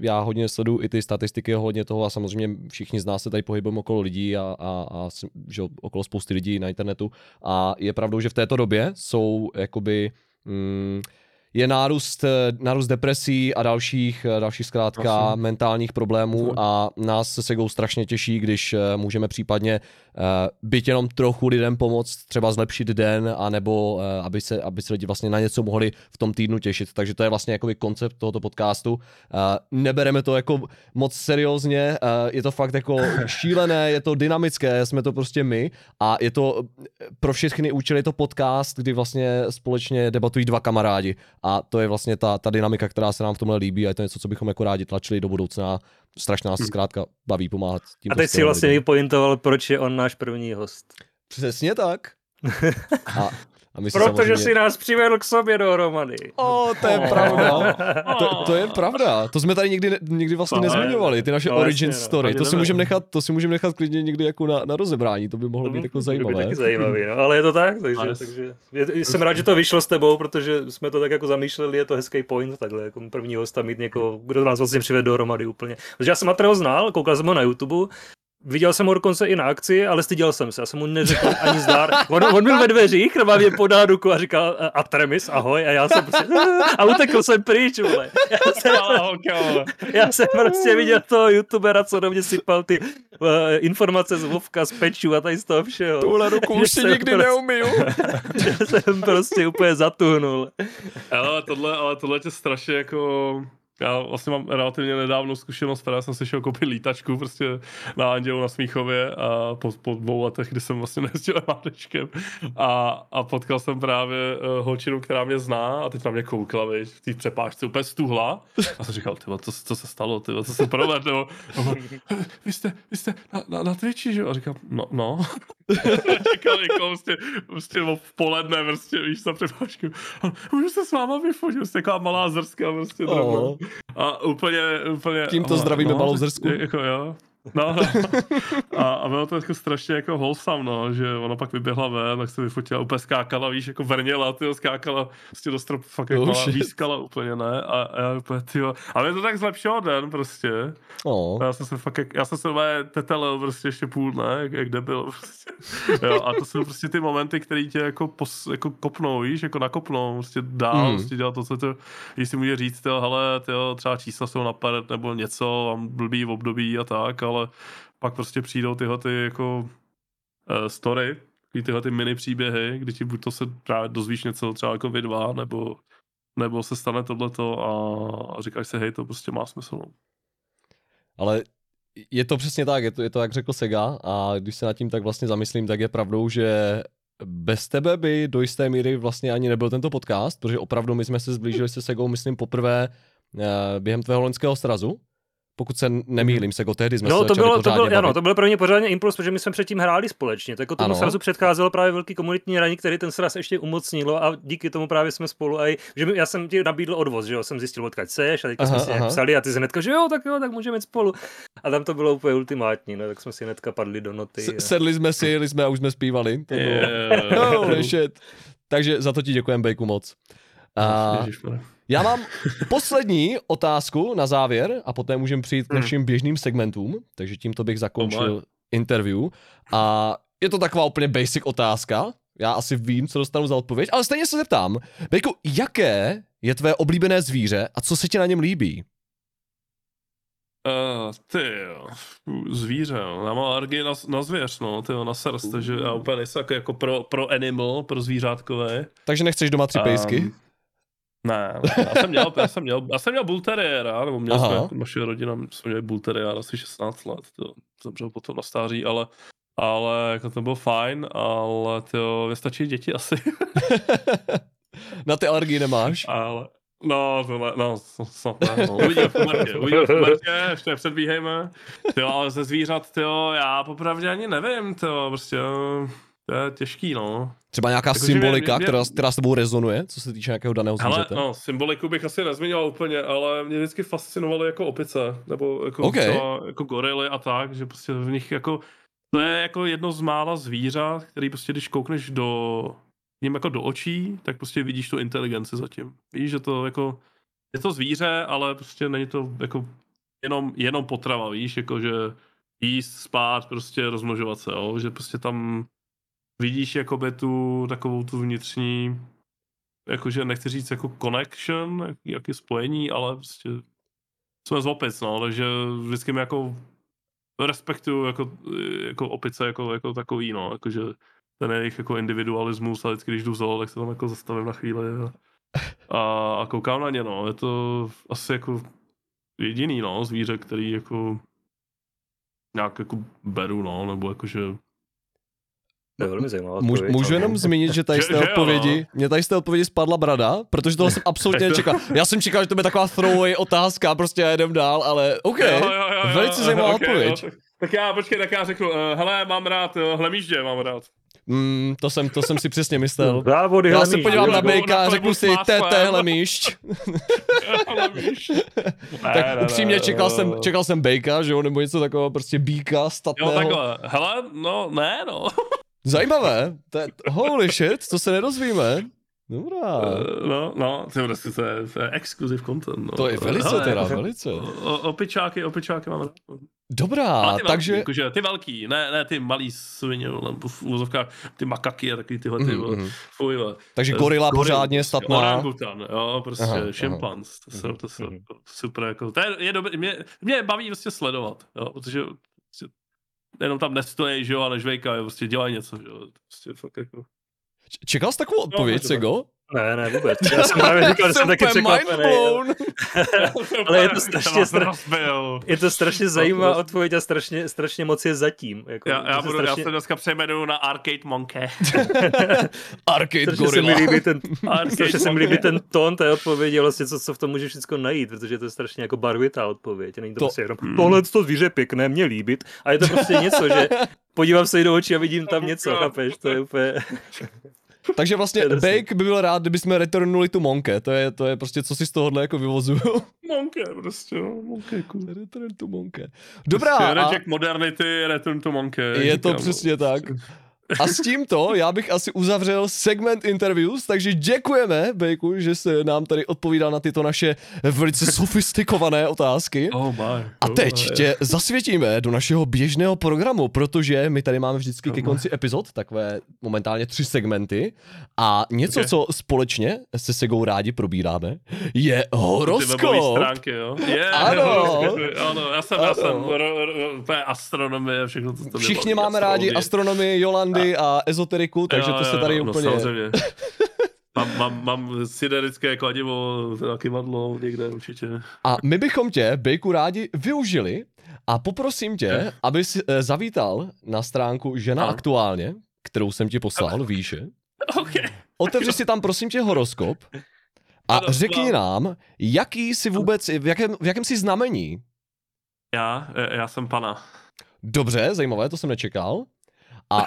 já hodně sleduju i ty statistiky, hodně toho a samozřejmě všichni z nás se tady pohybujeme okolo lidí a, a, a že okolo spousty lidí na internetu. A je pravdou, že v této době jsou jakoby mm, je nárůst, eh, nárůst depresí a dalších, eh, dalších zkrátka Asi. mentálních problémů Asi. a nás se Segou strašně těší, když eh, můžeme případně byť jenom trochu lidem pomoct, třeba zlepšit den, anebo aby se, aby se lidi vlastně na něco mohli v tom týdnu těšit. Takže to je vlastně jakoby koncept tohoto podcastu. Nebereme to jako moc seriózně, je to fakt jako šílené, je to dynamické, jsme to prostě my a je to pro všechny účely je to podcast, kdy vlastně společně debatují dva kamarádi a to je vlastně ta, ta dynamika, která se nám v tomhle líbí a je to něco, co bychom jako rádi tlačili do budoucna. Strašně nás zkrátka baví pomáhat tím. A teď si vlastně vypointoval, proč je on náš první host. Přesně tak. A, a my Protože samozřejmě... si nás přivedl k sobě dohromady. O, to je pravda. To, to je pravda. To jsme tady nikdy, ne- nikdy vlastně To nezmiňovali, ty naše no, origin jasně, no. story. To si, můžeme nechat, to si můžeme nechat klidně někdy jako na, na rozebrání, to by mohlo být jako To by zajímavé. taky zajímavý, no, ale je to tak, takže, Ale- takže je, jsem rád, že to vyšlo s tebou, protože jsme to tak jako zamýšleli, je to hezký point, takhle jako první hosta mít někoho, kdo nás vlastně přivede dohromady úplně. Protože já jsem Matreo znal, koukal jsem ho na YouTube, Viděl jsem ho dokonce i na akci, ale styděl jsem se, já jsem mu neřekl ani zdár. On, on byl ve dveřích, normálně podal ruku a říkal "A- Atremis, ahoj, a já jsem prostě, a utekl jsem pryč, vole. Já jsem, já jsem prostě viděl toho youtubera, co do mě sypal ty uh, informace z Vovka, z pečů a tady z toho všeho. Tuhle ruku už si nikdy prostě- neumiju. Já jsem prostě úplně zatuhnul. Ale tohle, ale tohle tě strašně jako... Já vlastně mám relativně nedávnou zkušenost, která jsem si šel koupit lítačku prostě na Andělu na Smíchově a po, po dvou letech, kdy jsem vlastně nejezdil mádečkem a, a potkal jsem právě uh, holčinu, která mě zná a teď na mě koukla, viď, v té přepážce úplně stuhla a jsem říkal, tyvo, co, co se stalo, tyvo, co se provedlo? On, vy jste, vy jste na, na, na Twitchi, že? A říkám, no, no. čekal někoho prostě, prostě v poledne, prostě, víš, za přepáčku. Můžu se s váma vyfotit, prostě taková malá zrska, prostě oh. A úplně, úplně... Tímto zdravíme no, malou zrsku. Jako jo. No, no. A, a bylo to jako strašně jako wholesome, no, že ona pak vyběhla ven, tak se vyfotila, úplně skákala, víš, jako vrněla, ty skákala, prostě do stropu fakt jako oh, výskala úplně, ne, a, a já úplně, tyjo, ale to tak zlepšilo den, prostě. Oh. Já jsem se fakt, já jsem se úplně tetelil prostě ještě půl dne, jak, jak debil, prostě. Jo, a to jsou prostě ty momenty, které tě jako, pos, jako kopnou, víš, jako nakopnou, prostě dál, mm. prostě dělat to, co to, když si může říct, tyjo, hele, tyjo, třeba čísla jsou napadat nebo něco, mám blbý v období a tak, ale ale pak prostě přijdou tyhle ty jako uh, story, tyhle ty mini příběhy, kdy ti buď to se právě dozvíš něco třeba jako vy dva, nebo, nebo se stane tohleto a, a říkáš si, hej, to prostě má smysl. No. Ale je to přesně tak, je to, je to jak řekl Sega a když se nad tím tak vlastně zamyslím, tak je pravdou, že bez tebe by do jisté míry vlastně ani nebyl tento podcast, protože opravdu my jsme se zblížili se Segou, myslím, poprvé eh, během tvého loňského srazu, pokud se nemýlím, se go tehdy jsme no, se to bylo, to bylo, ano, to bylo pro mě pořádně impuls, protože my jsme předtím hráli společně. Tak tomu srazu předcházelo právě velký komunitní hraní, který ten sraz ještě umocnilo a díky tomu právě jsme spolu a že já jsem ti nabídl odvoz, že jo, jsem zjistil, odkud seš a teď jsme si nějak psali a ty se hnedka, že jo, tak jo, tak můžeme jít spolu. A tam to bylo úplně ultimátní, no, tak jsme si hnedka padli do noty. S- a... Sedli jsme si, jeli jsme a už jsme zpívali. To yeah. no, shit. Takže za to ti děkujem, Bejku, moc. A... Já mám poslední otázku na závěr a poté můžeme přijít k hmm. našim běžným segmentům, takže tímto bych zakončil oh interview. A je to taková úplně basic otázka, já asi vím, co dostanu za odpověď, ale stejně se zeptám, Bejku, jaké je tvé oblíbené zvíře a co se ti na něm líbí? Uh, ty jo, zvíře, jo. Já mám alergii na, na zvěř, no, ty jo, na srst, takže já úplně nejsem jako, jako pro, pro animal, pro zvířátkové. Takže nechceš doma tři pejsky? Ne, já jsem měl, já jsem měl, já jsem měl bull terriera, nebo měl Aha. jsme, naše rodina jsme měli bull terriera asi 16 let, to zemřel potom na stáří, ale ale jako to bylo fajn, ale to vystačí děti asi. na ty alergii nemáš? Ale, no, tohle, no, snad ne, no. uvidíme v Martě, uvidíme v Martě, ještě nepředbíhejme. Jo, ale ze zvířat, jo, já popravdě ani nevím, to prostě, to je těžký, no. Třeba nějaká jako, symbolika, mě, mě... Která, která s tebou rezonuje, co se týče nějakého daného zvířete? No, symboliku bych asi nezmiňoval úplně, ale mě vždycky fascinovaly jako opice, nebo jako, okay. třeba, jako gorily a tak, že prostě v nich jako, to je jako jedno z mála zvířat, který prostě když koukneš do, ním jako do očí, tak prostě vidíš tu inteligenci zatím. Víš, že to jako, je to zvíře, ale prostě není to jako jenom, jenom potrava, víš, jako že jíst, spát, prostě rozmnožovat se, jo? že prostě tam vidíš jakoby tu takovou tu vnitřní, jakože nechci říct jako connection, jak, jaký spojení, ale prostě jsme z opic, no, takže vždycky mi jako respektuju jako, jako opice jako, jako takový, no, jakože ten jejich jako individualismus a vždycky, když jdu zolo, tak se tam jako zastavím na chvíli a, a, a koukám na ně, no, je to asi jako jediný, no, zvíře, který jako nějak jako beru, no, nebo jakože to je velmi zajímavá odpověď. Můžu jenom zmínit, že tady z té odpovědi, mě tady z té odpovědi spadla brada, protože toho jsem absolutně nečekal. Já jsem čekal, že to bude taková throwaway otázka, prostě já jedem dál, ale OK, jo, jo, jo, velice zajímavá okay, odpověď. No, tak, tak, já, počkej, tak já řeknu, uh, hele, mám rád uh, hlemíždě, mám rád. Mm, to jsem, to jsem si přesně myslel. Závody Já se podívám na Bejka a řeknu si, TT hlemíšť. tak upřímně čekal jsem, čekal jsem Bejka, že jo, nebo něco takového, prostě bíka statného. Jo, takhle. Hele, no, ne, no. Zajímavé. To je, holy shit, to se nedozvíme. Dobrá. Uh, no, no, to je, prostě, to je, to je exclusive content. No. To je velice Hele, teda, velice. O, opičáky, opičáky mám Dobrá, ty takže... Velký, jakože, ty velký, ne, ne ty malý svině, nebo v úzovkách, ty makaky a takový tyhle, ty, mm-hmm. fuj, Takže gorila goril, pořádně statná. Orangutan, jo, prostě aha, šimpans, to jsou, to jsou mm-hmm. super, jako, to je, je dobrý, mě, mě baví prostě sledovat, jo, protože jenom tam nestojí, že jo, a nežvejkají, prostě dělají něco, že jo, prostě fakt jako... Čekal jsi takovou no, odpověď, no, Sego? Ne, ne, vůbec. Já jsem právě říkal, že jsem taky překvapený. Ale je to strašně, strašně, je to strašně zajímavá odpověď a strašně, strašně moc je zatím. Jako, já, já, budu, strašně... já se dneska přejmenuju na Arcade Monkey. Arcade strašně Gorilla. Se mi líbí ten, strašně se mi líbí ten tón té odpovědi, vlastně co, co v tom může všechno najít, protože to je strašně jako barvitá odpověď. Není to, to... prostě jenom, hmm. tohle to zvíře pěkné, mě líbit. A je to prostě něco, že podívám se jí do očí a vidím tam něco, chápeš? To je úplně... Takže vlastně. Bake by byl rád, kdyby jsme returnuli tu Monke. To je, to je prostě, co si z tohohle jako vyvozuju. Monke, prostě, no, Monke, cool. Return to Monke. Dobrá, Prostě a Modernity, Return to Monkey. jak je to říkám, no. přesně tak. A s tímto já bych asi uzavřel segment interviews, takže děkujeme, Bejku, že se nám tady odpovídal na tyto naše velice sofistikované otázky. Oh my. A oh teď my. tě zasvětíme do našeho běžného programu, protože my tady máme vždycky ke konci epizod takové momentálně tři segmenty a něco, Ok. co společně se Segou rádi probíráme, je horoskop. stránky, jo? Je, Ano. horoskopy, ano, já jsem, já jsem, Ano. ro, ro, úplně astronomie, všechno, co to Všichni máme rádi astronomii, Jolandy a ezoteriku, takže Jo, to se jo, tady no, úplně... samozřejmě. mám, mám, mám siderické kladivo, teda kivadlo někde určitě. A my bychom tě, Bejku, rádi využili a poprosím tě, abys eh, zavítal na stránku Žena Ano. aktuálně, kterou jsem ti poslal výše. OK. Otevři si tam prosím tě horoskop a Ano, řekni nám, jaký jsi vůbec, v jakém, v jakém jsi znamení. Já, eh, já jsem pana. Dobře, zajímavé, to jsem nečekal. A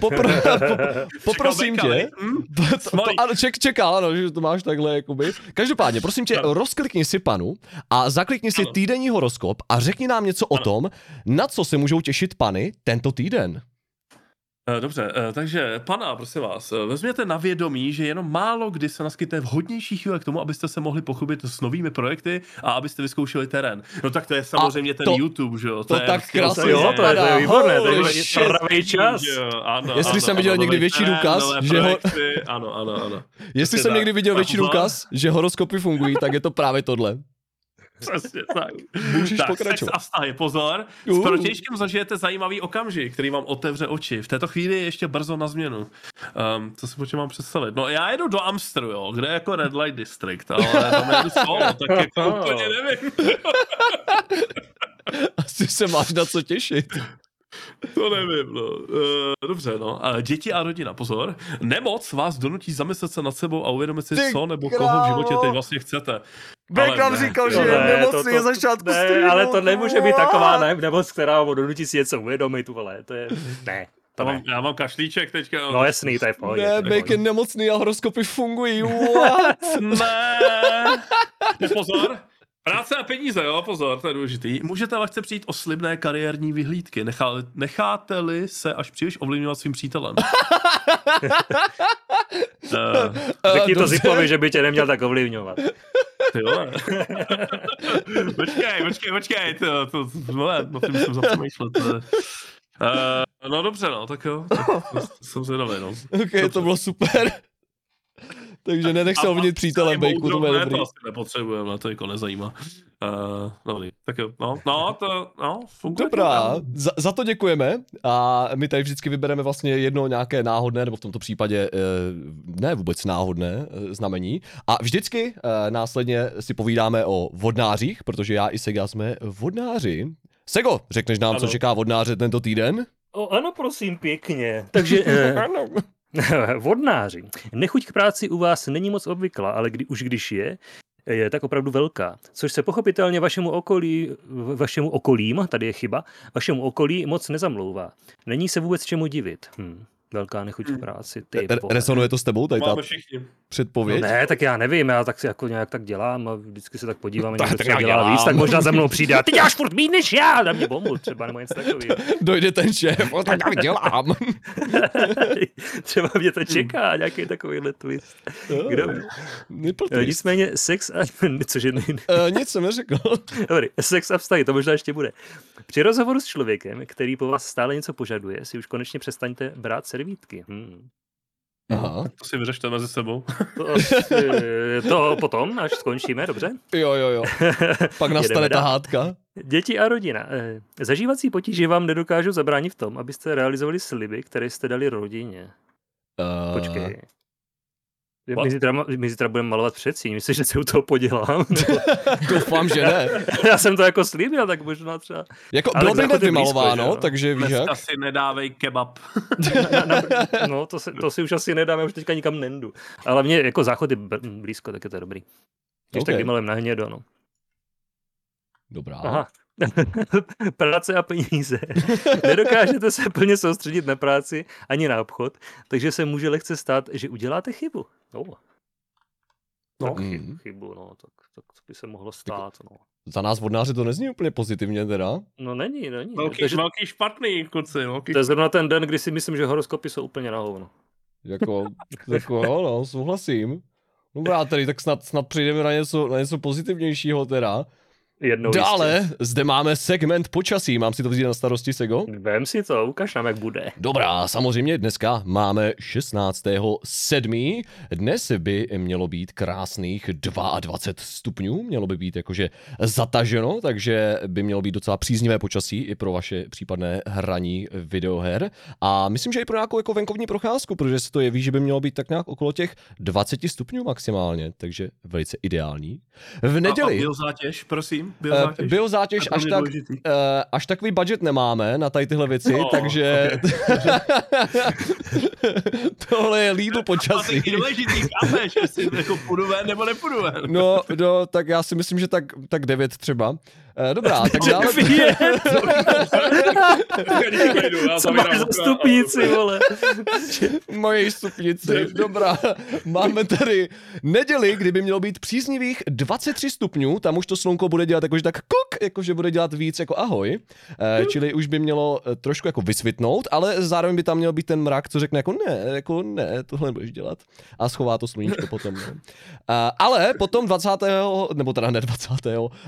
popr- po- poprosím tě, hm? to, to, to, ano, ček, čekal, ano, že to máš takhle, jakoby. Každopádně, prosím tě, Ano. rozklikni si panu a zaklikni si Ano. týdenní horoskop a řekni nám něco o Ano. tom, na co se můžou těšit pany tento týden. Eh, Dobře, eh, takže pana, prosím vás, eh, vezměte na vědomí, že jenom málo kdy se naskytne vhodnější chvíle k tomu, abyste se mohli pochopit s novými projekty a abyste vyzkoušeli terén. No tak to je samozřejmě ten to- YouTube, že jo? to je tak prostě krásně Jo, to je, to je výborné, to je pravý čas. Jo, ano, Jestli ano, jsem viděl ano, někdy nový větší důkaz, že ho- Ano, ano, ano. Jestli jsem tak. někdy viděl A větší důkaz, že horoskopy fungují, tak je to právě tohle. Přesně tak. Můžeš tak, pokračovat. sex a vztahy, pozor. Uh. S protějškem zažijete zajímavý okamžik, který vám otevře oči. V této chvíli je ještě brzo na změnu. Um, co si počím mám představit? No já jedu do Amstru, jo, kde je jako Red Light District, ale tam jedu solo, tak jako úplně nevím. Asi se máš na co těšit. To nevím, no. Uh, dobře, no. A děti a rodina, pozor. Nemoc vás donutí zamyslet se nad sebou a uvědomit si, Ty co nebo krávo. koho v životě teď vlastně chcete. Bek Ale nám říkal, to že No je ne, nemocný to- je to- začátku ne, streamu. ale to nemůže být taková ne, nemoc, která vám donutí si něco uvědomit, vole, to je, ne, to Já mám, já mám kašlíček teďka. No jasný, to je v pohodě. Ne, je Bek je nemocný a horoskopy fungují. What? Ne. No pozor. Práce a peníze, jo, pozor, to je důležitý. Můžete lehce přijít o slibné kariérní vyhlídky. Nechá, necháte-li se až příliš ovlivňovat svým přítelem. uh, Řekni to. Zipovi, že by tě neměl tak ovlivňovat. ty vole. počkej, počkej, počkej, to, to, to, no, no, tím musím zapřemýšlet. Uh, no dobře, no, tak jo, tak, to, to jsem zvědavý, no. Ok, to bylo super. Takže nenech se ovnit přítelem, Bejku, to bude ne, dobrý. to asi nepotřebujeme, na to jako nezajímá. Uh, dobrý, tak jo, no, no, to, no, funguje Dobrá, to, za, za to děkujeme a my tady vždycky vybereme vlastně jedno nějaké náhodné, nebo v tomto případě eh, ne vůbec náhodné eh, znamení a vždycky následně si povídáme o vodnářích, protože já i Sega jsme vodnáři. Sego, řekneš nám, co Ano. čeká vodnáře tento týden? O, ano, prosím, pěkně. Takže eh, Ano. vodnáři. Nechuť k práci u vás není moc obvyklá, ale kdy, už když je, je tak opravdu velká. Což se pochopitelně vašemu okolí, vašemu okolím, tady je chyba, vašemu okolí moc nezamlouvá. Není se vůbec čemu divit. Hm. Velká nechuť k práci. Ty Re-. Resonuje to s tebou, tady ta všichni. No předpověď? ne, tak já nevím, já tak si jako nějak tak dělám a vždycky se tak podívám, Tak třeba já dělá dělám. víc, tak možná za mnou přijde a ty děláš furt méně než já, na mě pomůž třeba, nebo něco takového. Dojde ten šéf, o, tak já dělám. třeba mě to čeká, nějaký takovýhle twist. Kdo? Nipple Eh, twist. Nicméně sex a... Cože ne, Eh, nic jsem neřekl. Dobrý, sex a vztahy, to možná ještě bude. Při rozhovoru s člověkem, který po vás stále něco požaduje, si už konečně přestaňte brát servítky. Hmm. Aha. To si vyřešte mezi sebou. To, eh, to potom, až skončíme, dobře? Jo, jo, jo. Pak nastane ta hádka. Děti a rodina. Eh, Zažívací potíže vám nedokážou zabránit v tom, abyste realizovali sliby, které jste dali rodině. Uh, Počkej. My zítra, my zítra budeme malovat předsíň. Myslíš, že se u toho podělám? Doufám, že ne. Já jsem to jako slíbil, tak možná třeba... Jako Ale bylo by hned je blízko, vymalováno, jo? takže víš jak? Dneska si nedávej kebab. Na, na, no, to, se, to si už asi nedám, já už teďka nikam nendu. Ale mě jako záchod je blízko, tak je to dobrý. Když Ok. tak vymalujeme na hnědo, no. Dobrá. Aha, práce a peníze. Nedokážete se plně soustředit na práci ani na obchod, takže se může lehce stát, že uděláte chybu. No. No. Tak Mm. chybu, chybu, no, tak, tak to by se mohlo stát, no. Za nás vodnáři to nezní úplně pozitivně teda. No není, není. Velký, Takže velký špatný, kluci, velký to je zrovna ten den, kdy si myslím, že horoskopy jsou úplně na hovno. Jako, jako jo, no, souhlasím. Dobrá, tedy tak snad, snad přijdeme na něco, na něco pozitivnějšího teda. Jednou Dále zde máme segment počasí. Mám si to vzít na starosti, Sego? jistě. Vem si to, ukaž nám, jak bude. Dobrá, samozřejmě dneska máme 16.7. Dnes by mělo být krásných 22 stupňů, mělo by být jakože zataženo, takže by mělo být docela příznivé počasí i pro vaše případné hraní videoher. A myslím, že i pro nějakou jako venkovní procházku, protože se to jeví, že by mělo být tak nějak okolo těch 20 stupňů maximálně, takže velice ideální. V A, a neděli biozátěž, prosím, biozátěž. biozátěž To je až tak důležitý. Uh, až takový budget nemáme na tady tyhle věci, No, takže tohle je Lidl A počasí. taky důležitý, chápeš, jestli jako půjdu ven nebo nepůjdu ven. No, no, tak já si myslím, že tak, tak devět třeba. Uh, dobrá, tak dále. Co máš za stupnici, vole? Moje stupnici. Dobrá, máme tady neděli, kdyby mělo být příznivých 23 stupňů, tam už to slunko bude dělat jakože tak kok, jakože bude dělat víc jako ahoj, eh, čili už by mělo eh, trošku jako vysvětnout, ale zároveň by tam měl být ten mrak, co řekne jako ne, jako ne, tohle nebudeš dělat a schová to sluníčko potom. No. Eh, ale potom 20. nebo teda ne 20.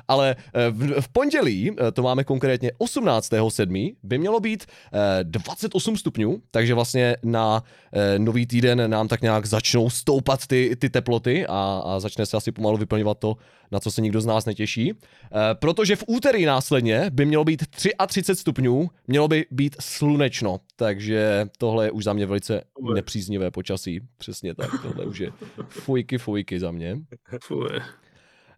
ale eh, v, v pondělí, eh, to máme konkrétně 18.7., by mělo být eh, 28 stupňů, takže vlastně na eh, nový týden nám tak nějak začnou stoupat ty, ty teploty a, a začne se asi pomalu vyplňovat to, na co se nikdo z nás netěší. Eh, protože v úterý následně by mělo být 33 stupňů, mělo by být slunečno, takže tohle je už za mě velice nepříznivé počasí. Přesně tak, tohle už je fujky, fujky za mě.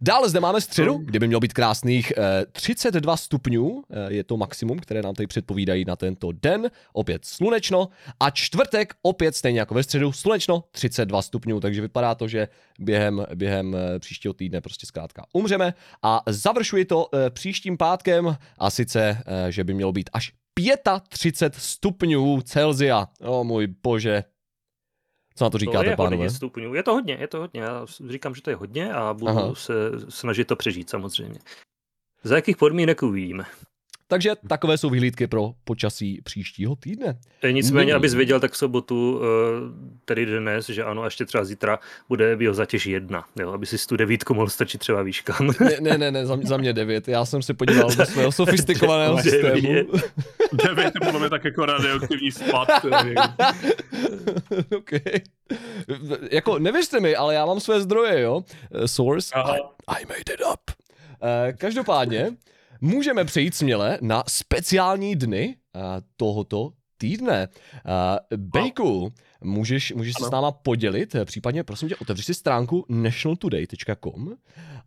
Dále zde máme středu, kde by mělo být krásných eh, 32 stupňů, eh, je to maximum, které nám tady předpovídají na tento den, opět slunečno, a čtvrtek opět stejně jako ve středu slunečno, 32 stupňů, takže vypadá to, že během, během eh, příštího týdne prostě zkrátka umřeme. A završuji to eh, příštím pátkem. A sice, eh, že by mělo být až 35 stupňů Celzia. O můj bože. Co na to To říkáte, je pánové? hodně stupňů. Je to hodně, je to hodně. Já říkám, že to je hodně a budu. Aha. se snažit to přežít samozřejmě. Za jakých podmínek uvidíme. Takže takové jsou vyhlídky pro počasí příštího týdne. E, Nicméně, abys věděl, tak v sobotu, eh, tedy dnes, že ano, a ještě třeba zítra bude biozatěž jedna, jo, aby si tu devítku mohl stačit třeba výškám. Ne, ne, ne, ne za, mě, za mě devět. Já jsem si podíval do svého sofistikovaného Devět. systému. Devět je podle mě tak jako radioaktivní spad. který- okay. Jako, nevěřte mi, ale já mám své zdroje, jo. Eh, Source, Aha. I, I made it up. Uh, každopádně, můžeme přejít směle na speciální dny uh, tohoto týdne. Uh, Bejku, můžeš, můžeš se s náma podělit, eh, případně prosím tě, otevři si stránku nationaltoday.com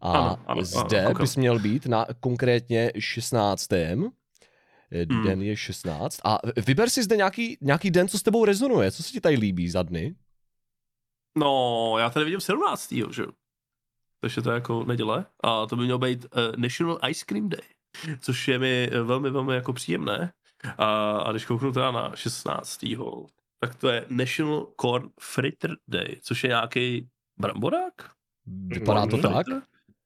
a Ano, ano, zde ano, bys měl být na konkrétně 16. Eh, Hmm. Den je 16 a vyber si zde nějaký, nějaký den, co s tebou rezonuje, co se ti tady líbí za dny? No, já tady vidím 17. že jo. Takže to je jako neděle. A to by mělo být uh, National Ice Cream Day, což je mi eh, velmi, velmi jako příjemné. A, a když kouknu teda na 16. tak to je National Corn Fritter Day, což je nějaký bramborák? Vypadá to tak?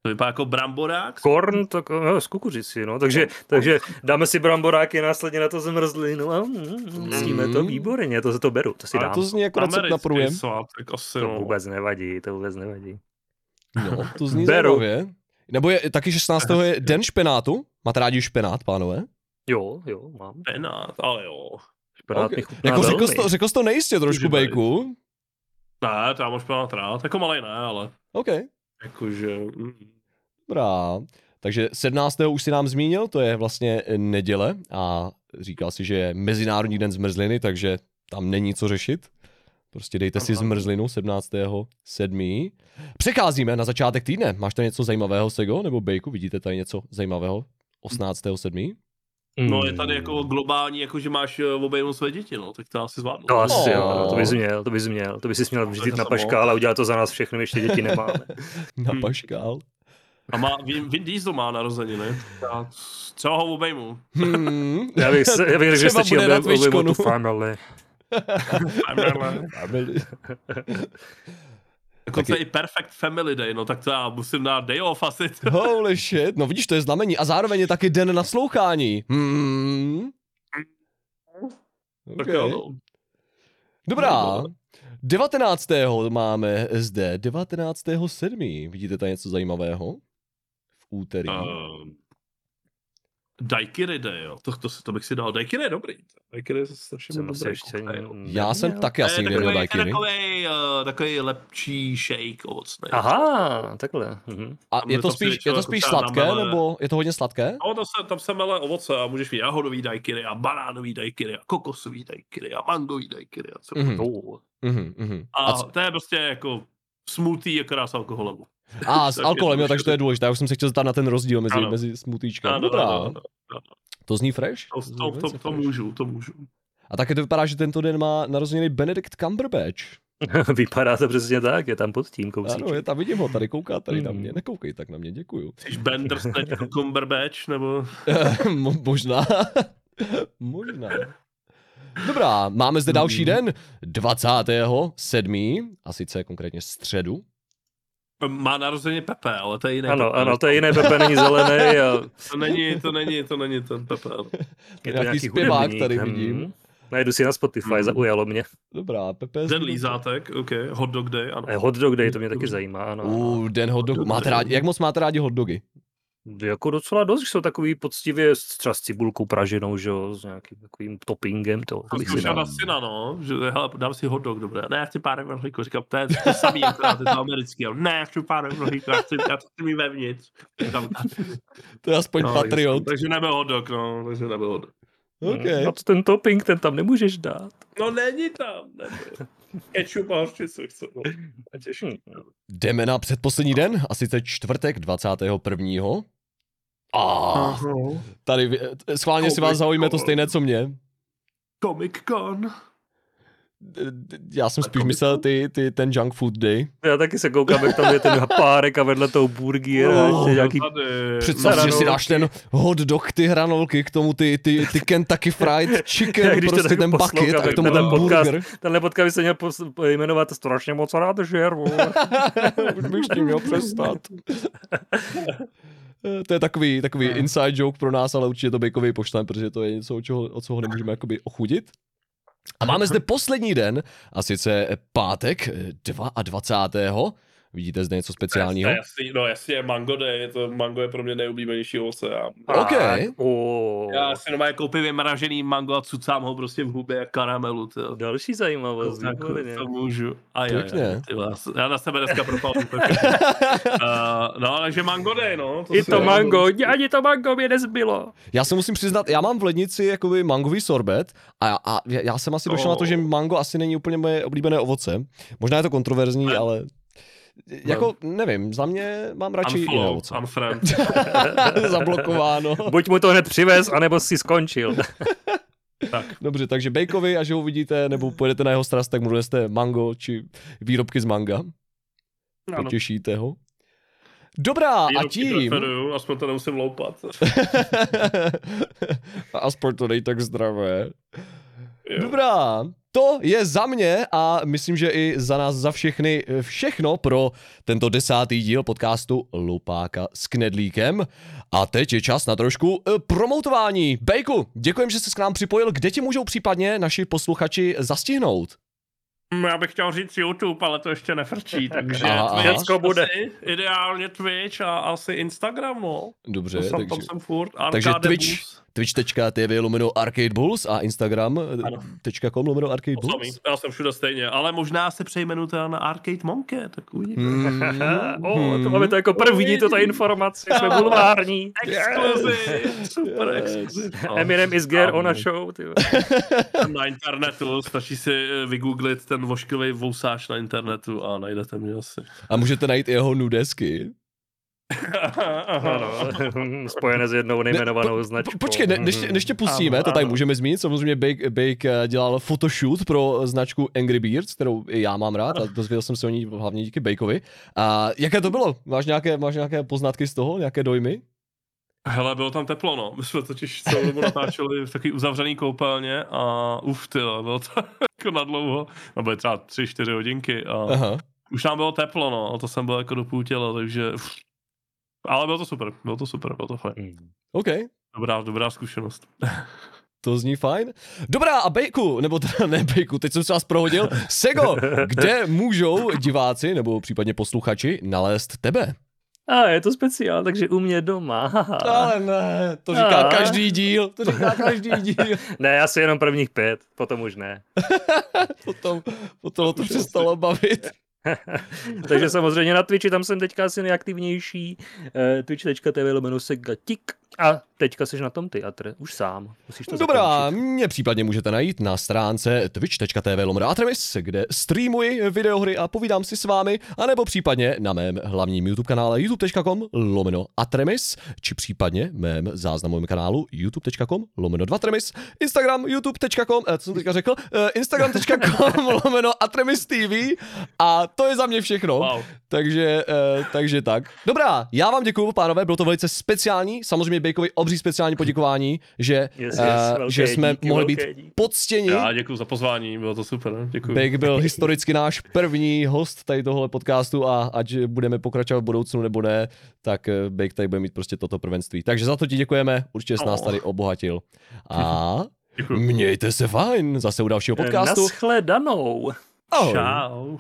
To vypadá jako bramborák. Korn, tak no, z kukuřici, no. Takže, takže dáme si bramboráky, následně na to zmrzlinu a mm, ctíme to Mm. výborně, to, to beru, to si Ale dám. To zní jako recept na průjem. svátek asi, To no. vůbec nevadí, to vůbec nevadí. No, to zní Beru. zajímavě. Nebo je taky 16. je den špenátu. Máte rádi špenát, pánové? Jo, jo, mám. Penát, ale jo. Špenát Ok. mi chutná Jako řekl jsi to, řekl jsi to nejistě trošku. Bejku. Ne, to já můžu penát rád. Jako malej ne, ale OK, jakože... Mm. dobrá. Takže 17. už si nám zmínil, to je vlastně neděle a říkal si, že je Mezinárodní den zmrzliny, takže tam není co řešit. Prostě dejte si zmrzlinu 17. 7. Přecházíme na začátek týdne. Máš tady něco zajímavého, Sego? Nebo Bejku? Vidíte tady něco zajímavého? 18. 7. No je tady jako globální, jako že máš eh, obejmout své děti, no, tak to asi zvládnu. To asi Oh. jo, to bys měl, to bys měl, to bys si měl vždyť na paškál a udělat to za nás všechny, ještě děti nemáme. Na Hmm. paškál. A má, Vin, Vin Diesel má narozeniny. Já třeba ho obejmu. Hmm. Já bych, já bych řekl, že stačí bude na objevit Twitchconu. tu family. Dokonce i Perfect Family Day, no tak to já musím dát day off asi. Holy shit, no vidíš, to je znamení. A zároveň je taky den naslouchání. Hmm. Tak Okay. jo, no. Dobrá. 19. máme zde, 19. 7. Vidíte tady něco zajímavého? V úterý. Uh, Daiquiri Day, jo. To, to, to, bych si dal. Daiquiri je dobrý. Daiquiri je strašně Jsem moc dobrý. ještě neměl. Já jsem taky asi To je někdy měl takový, to je daiquiri. takový, uh, takový lepší shake ovocný. Aha, takhle. Mhm. A je to spíš, je to jako spíš sladké, namele. nebo je to hodně sladké? No, tam se, tam se mele ovoce a můžeš mít jahodový daiquiri a banánový daiquiri a kokosový daiquiri a mangový daiquiri a co. Mhm. Oh. Mhm, mhm. A, A, co- to je prostě jako smoothie akorát s alkoholem. A s alkoholem, jo, takže to je důležité. Já už jsem se chtěl zeptat na ten rozdíl mezi, Ano. mezi smutíčkem. Ano, Dobrá, ano, ano. to zní fresh. To, to, to, to, fresh. můžu, to můžu. A také to vypadá, že tento den má narozeniny Benedict Cumberbatch. Vypadá to přesně tak, je tam pod tím kousíček. Ano, je tam, vidím ho, tady kouká tady na Mhm. mě. Nekoukej tak na mě, děkuju. Jsi Benders teď Cumberbatch, nebo... Mo- Možná. Možná. Dobrá, máme zde další den, 27. a sice konkrétně středu. Má narozeně Pepe, ale to je jiný Ano, Pepe. ano, to je jiné, Pepe není zelený a To není, to není, to není ten Pepe. ale- je to Nějaký nějaký zpěvák tady hm. vidím. Najdu si na Spotify, Mhm. zaujalo mě. Dobrá, Pepe. Den lízátek, OK, hot dog day, ano. A hot dog day, to mě taky zajímá, ano. Uh, den hot dog. Máte rádi, jak moc máte rádi hot dogy? Jako docela dost, že jsou takový poctivě s- třeba s cibulkou praženou, že jo, s nějakým takovým toppingem, to, to To bych jsem si na syna, no, že hele, dám si hot dog, dobré. Ne, já chci pár rohlíků, říkám, to je to samý, akorát je to americký. Ne, já chci pár rohlíků, já chci, já chci mít vevnitř. To je aspoň no, patriot. Takže nebyl hot dog, no, takže nebyl hot dog. Okay. A to ten topping, ten tam nemůžeš dát. No není tam, nebyl. Ketchup a hořčicu chci, no. A těžký. Hm. Jdeme na předposlední den, a sice čtvrtek 21. A tady, schválně si vás zaujíme to stejné, co mě. Comic Con. Já jsem spíš myslel ty, ty, ten junk food day. Já taky se koukám, jak tam je ten párek a vedle toho burger a Oh, ještě nějaký... Tady. Představ, si, že si dáš ten hot dog, ty hranolky, k tomu ty, ty, ty Kentucky Fried Chicken, Když to prostě tak ten bucket a k tomu tenhle ten podcast- burger. Tenhle podcast by se měl jmenovat strašně moc rád žeru. Už bych s tím měl přestat. Eh, To je takový, takový Hmm. inside joke pro nás, ale určitě to bejkový pošlem, protože to je něco, od čeho, od čeho nemůžeme jakoby ochudit. A máme zde poslední den, a sice pátek eh, 22. Vidíte zde něco speciálního? To je jasný, no jasně, Mango Day, je to, mango je pro mě nejoblíbenější ovoce. Já, OK. Oh. já si normálně koupím vymražený mango a cucám ho prostě v hubě jak karamelu. Tyjo. Další zajímavost. Tak výborně. to můžu. A já, já, ty vás- já na sebe dneska propal. uh, no, takže Mango Day, no. I si- to mango, ani to mango mě nezbylo. Já se musím přiznat, já mám v lednici jakoby mangový sorbet a, a já jsem asi došel na to, že mango asi není úplně moje oblíbené ovoce. Možná je to kontroverzní, Ne. ale jako nevím, za mě mám radši Unfollow, ovoce. unfriend. Zablokováno. Buď mu to hned přivez, anebo si skončil. Dobře, takže Bejkovi, až ho uvidíte, nebo pojedete na jeho strast, tak mu doneste mango či výrobky z manga. Ano. Potěšíte ho. Dobrá, a Výrobky tím... preferuju, aspoň to nemusím loupat. Aspoň to nej tak zdravé. Jo. Dobrá, to je za mě a myslím, že i za nás, za všechny, všechno pro tento desátý díl podcastu Lupáka s Knedlíkem. A teď je čas na trošku eh, promoutování. Bejku, děkujem, že jsi se k nám připojil. Kde ti můžou případně naši posluchači zastihnout? Hm, Já bych chtěl říct YouTube, ale to ještě nefrčí, takže Aha, aha. Twitch bude. asi, ideálně Twitch a asi Instagram, no. Dobře, To jsem, takže, tam jsem furt. takže Twitch. twitch.tv lomeno Arcade Bulls a Instagram.com lomeno Arcade. Bulls. Já jsem všude stejně, ale možná se přejmenu teda na Arcade Monkey, tak uvidíme. Hmm. o, to máme to jako první, to ta informace, jsme bulvární. Exkluziv, super exkluziv. No. Eminem is gear on a show. Ty. Na internetu, stačí si eh, vygooglit ten vošklivý vousáč na internetu a najdete mě asi. A můžete najít i jeho nudesky. Ano, spojené s jednou nejmenovanou po, značkou. Počkej, ne, než, tě- než tě pustíme, Ano, to tady ano. můžeme zmínit, samozřejmě Bake, Bake eh, dělal photoshoot pro značku Angry Birds, kterou i já mám rád a dozvěděl jsem se o ní hlavně díky Bakeovi. A jaké to bylo? Máš nějaké, máš nějaké poznatky z toho, nějaké dojmy? Hele, bylo tam teplo, no. My jsme totiž celou dobu natáčeli v takový uzavřený koupelně a uf, ty, bylo to jako na dlouho. No byly třeba tři, čtyři hodinky a Aha. už nám bylo teplo, no. A to jsem byl jako do půl těla, takže... Uf. Ale bylo to super, bylo to super, bylo to fajn. Hmm. OK, Dobrá, dobrá zkušenost. to zní fajn. Dobrá, a Bejku, nebo teda ne Bejku, teď jsem se vás prohodil. Sego, kde můžou diváci nebo případně posluchači nalézt tebe? A je to speciál, takže u mě doma. Ale ne, to říká A. každý díl, to říká každý díl. Ne, asi jenom prvních pět, potom už ne. Potom, potom to přestalo bavit. Takže samozřejmě na Twitchi, tam jsem teďka asi nejaktivnější. Eh, Twitch.tv lomeno Segatik. A teďka jsi na tom ty, Atre, už sám. Musíš to Dobrá, zakončit. mě případně můžete najít na stránce twitch.tv lomeno Atremis, kde streamuji videohry a povídám si s vámi, anebo případně na mém hlavním YouTube kanále youtube.com lomeno Atremis, či případně mém záznamovém kanálu youtube.com lomeno 2tremis, Instagram youtube.com, eh, co jsem teďka řekl, eh, instagram.com lomeno Atremis TV a to je za mě všechno. Wow. Takže, uh, takže tak. Dobrá, já vám děkuju, pánové, bylo to velice speciální. Samozřejmě Bejkovi obří speciální poděkování, že, Yes, yes, eh, velké že jsme díky, mohli být díky. poctěni. Já děkuji za pozvání, bylo to super, děkuji. Bake byl historicky náš první host tady tohle podcastu a ať budeme pokračovat v budoucnu nebo ne, tak eh, Bake tady bude mít prostě toto prvenství. Takže za to ti děkujeme, určitě jsi nás Oh. tady obohatil. A Děkuji. mějte se fajn, zase u dalšího podcastu. Naschledanou. Ahoj. Čau.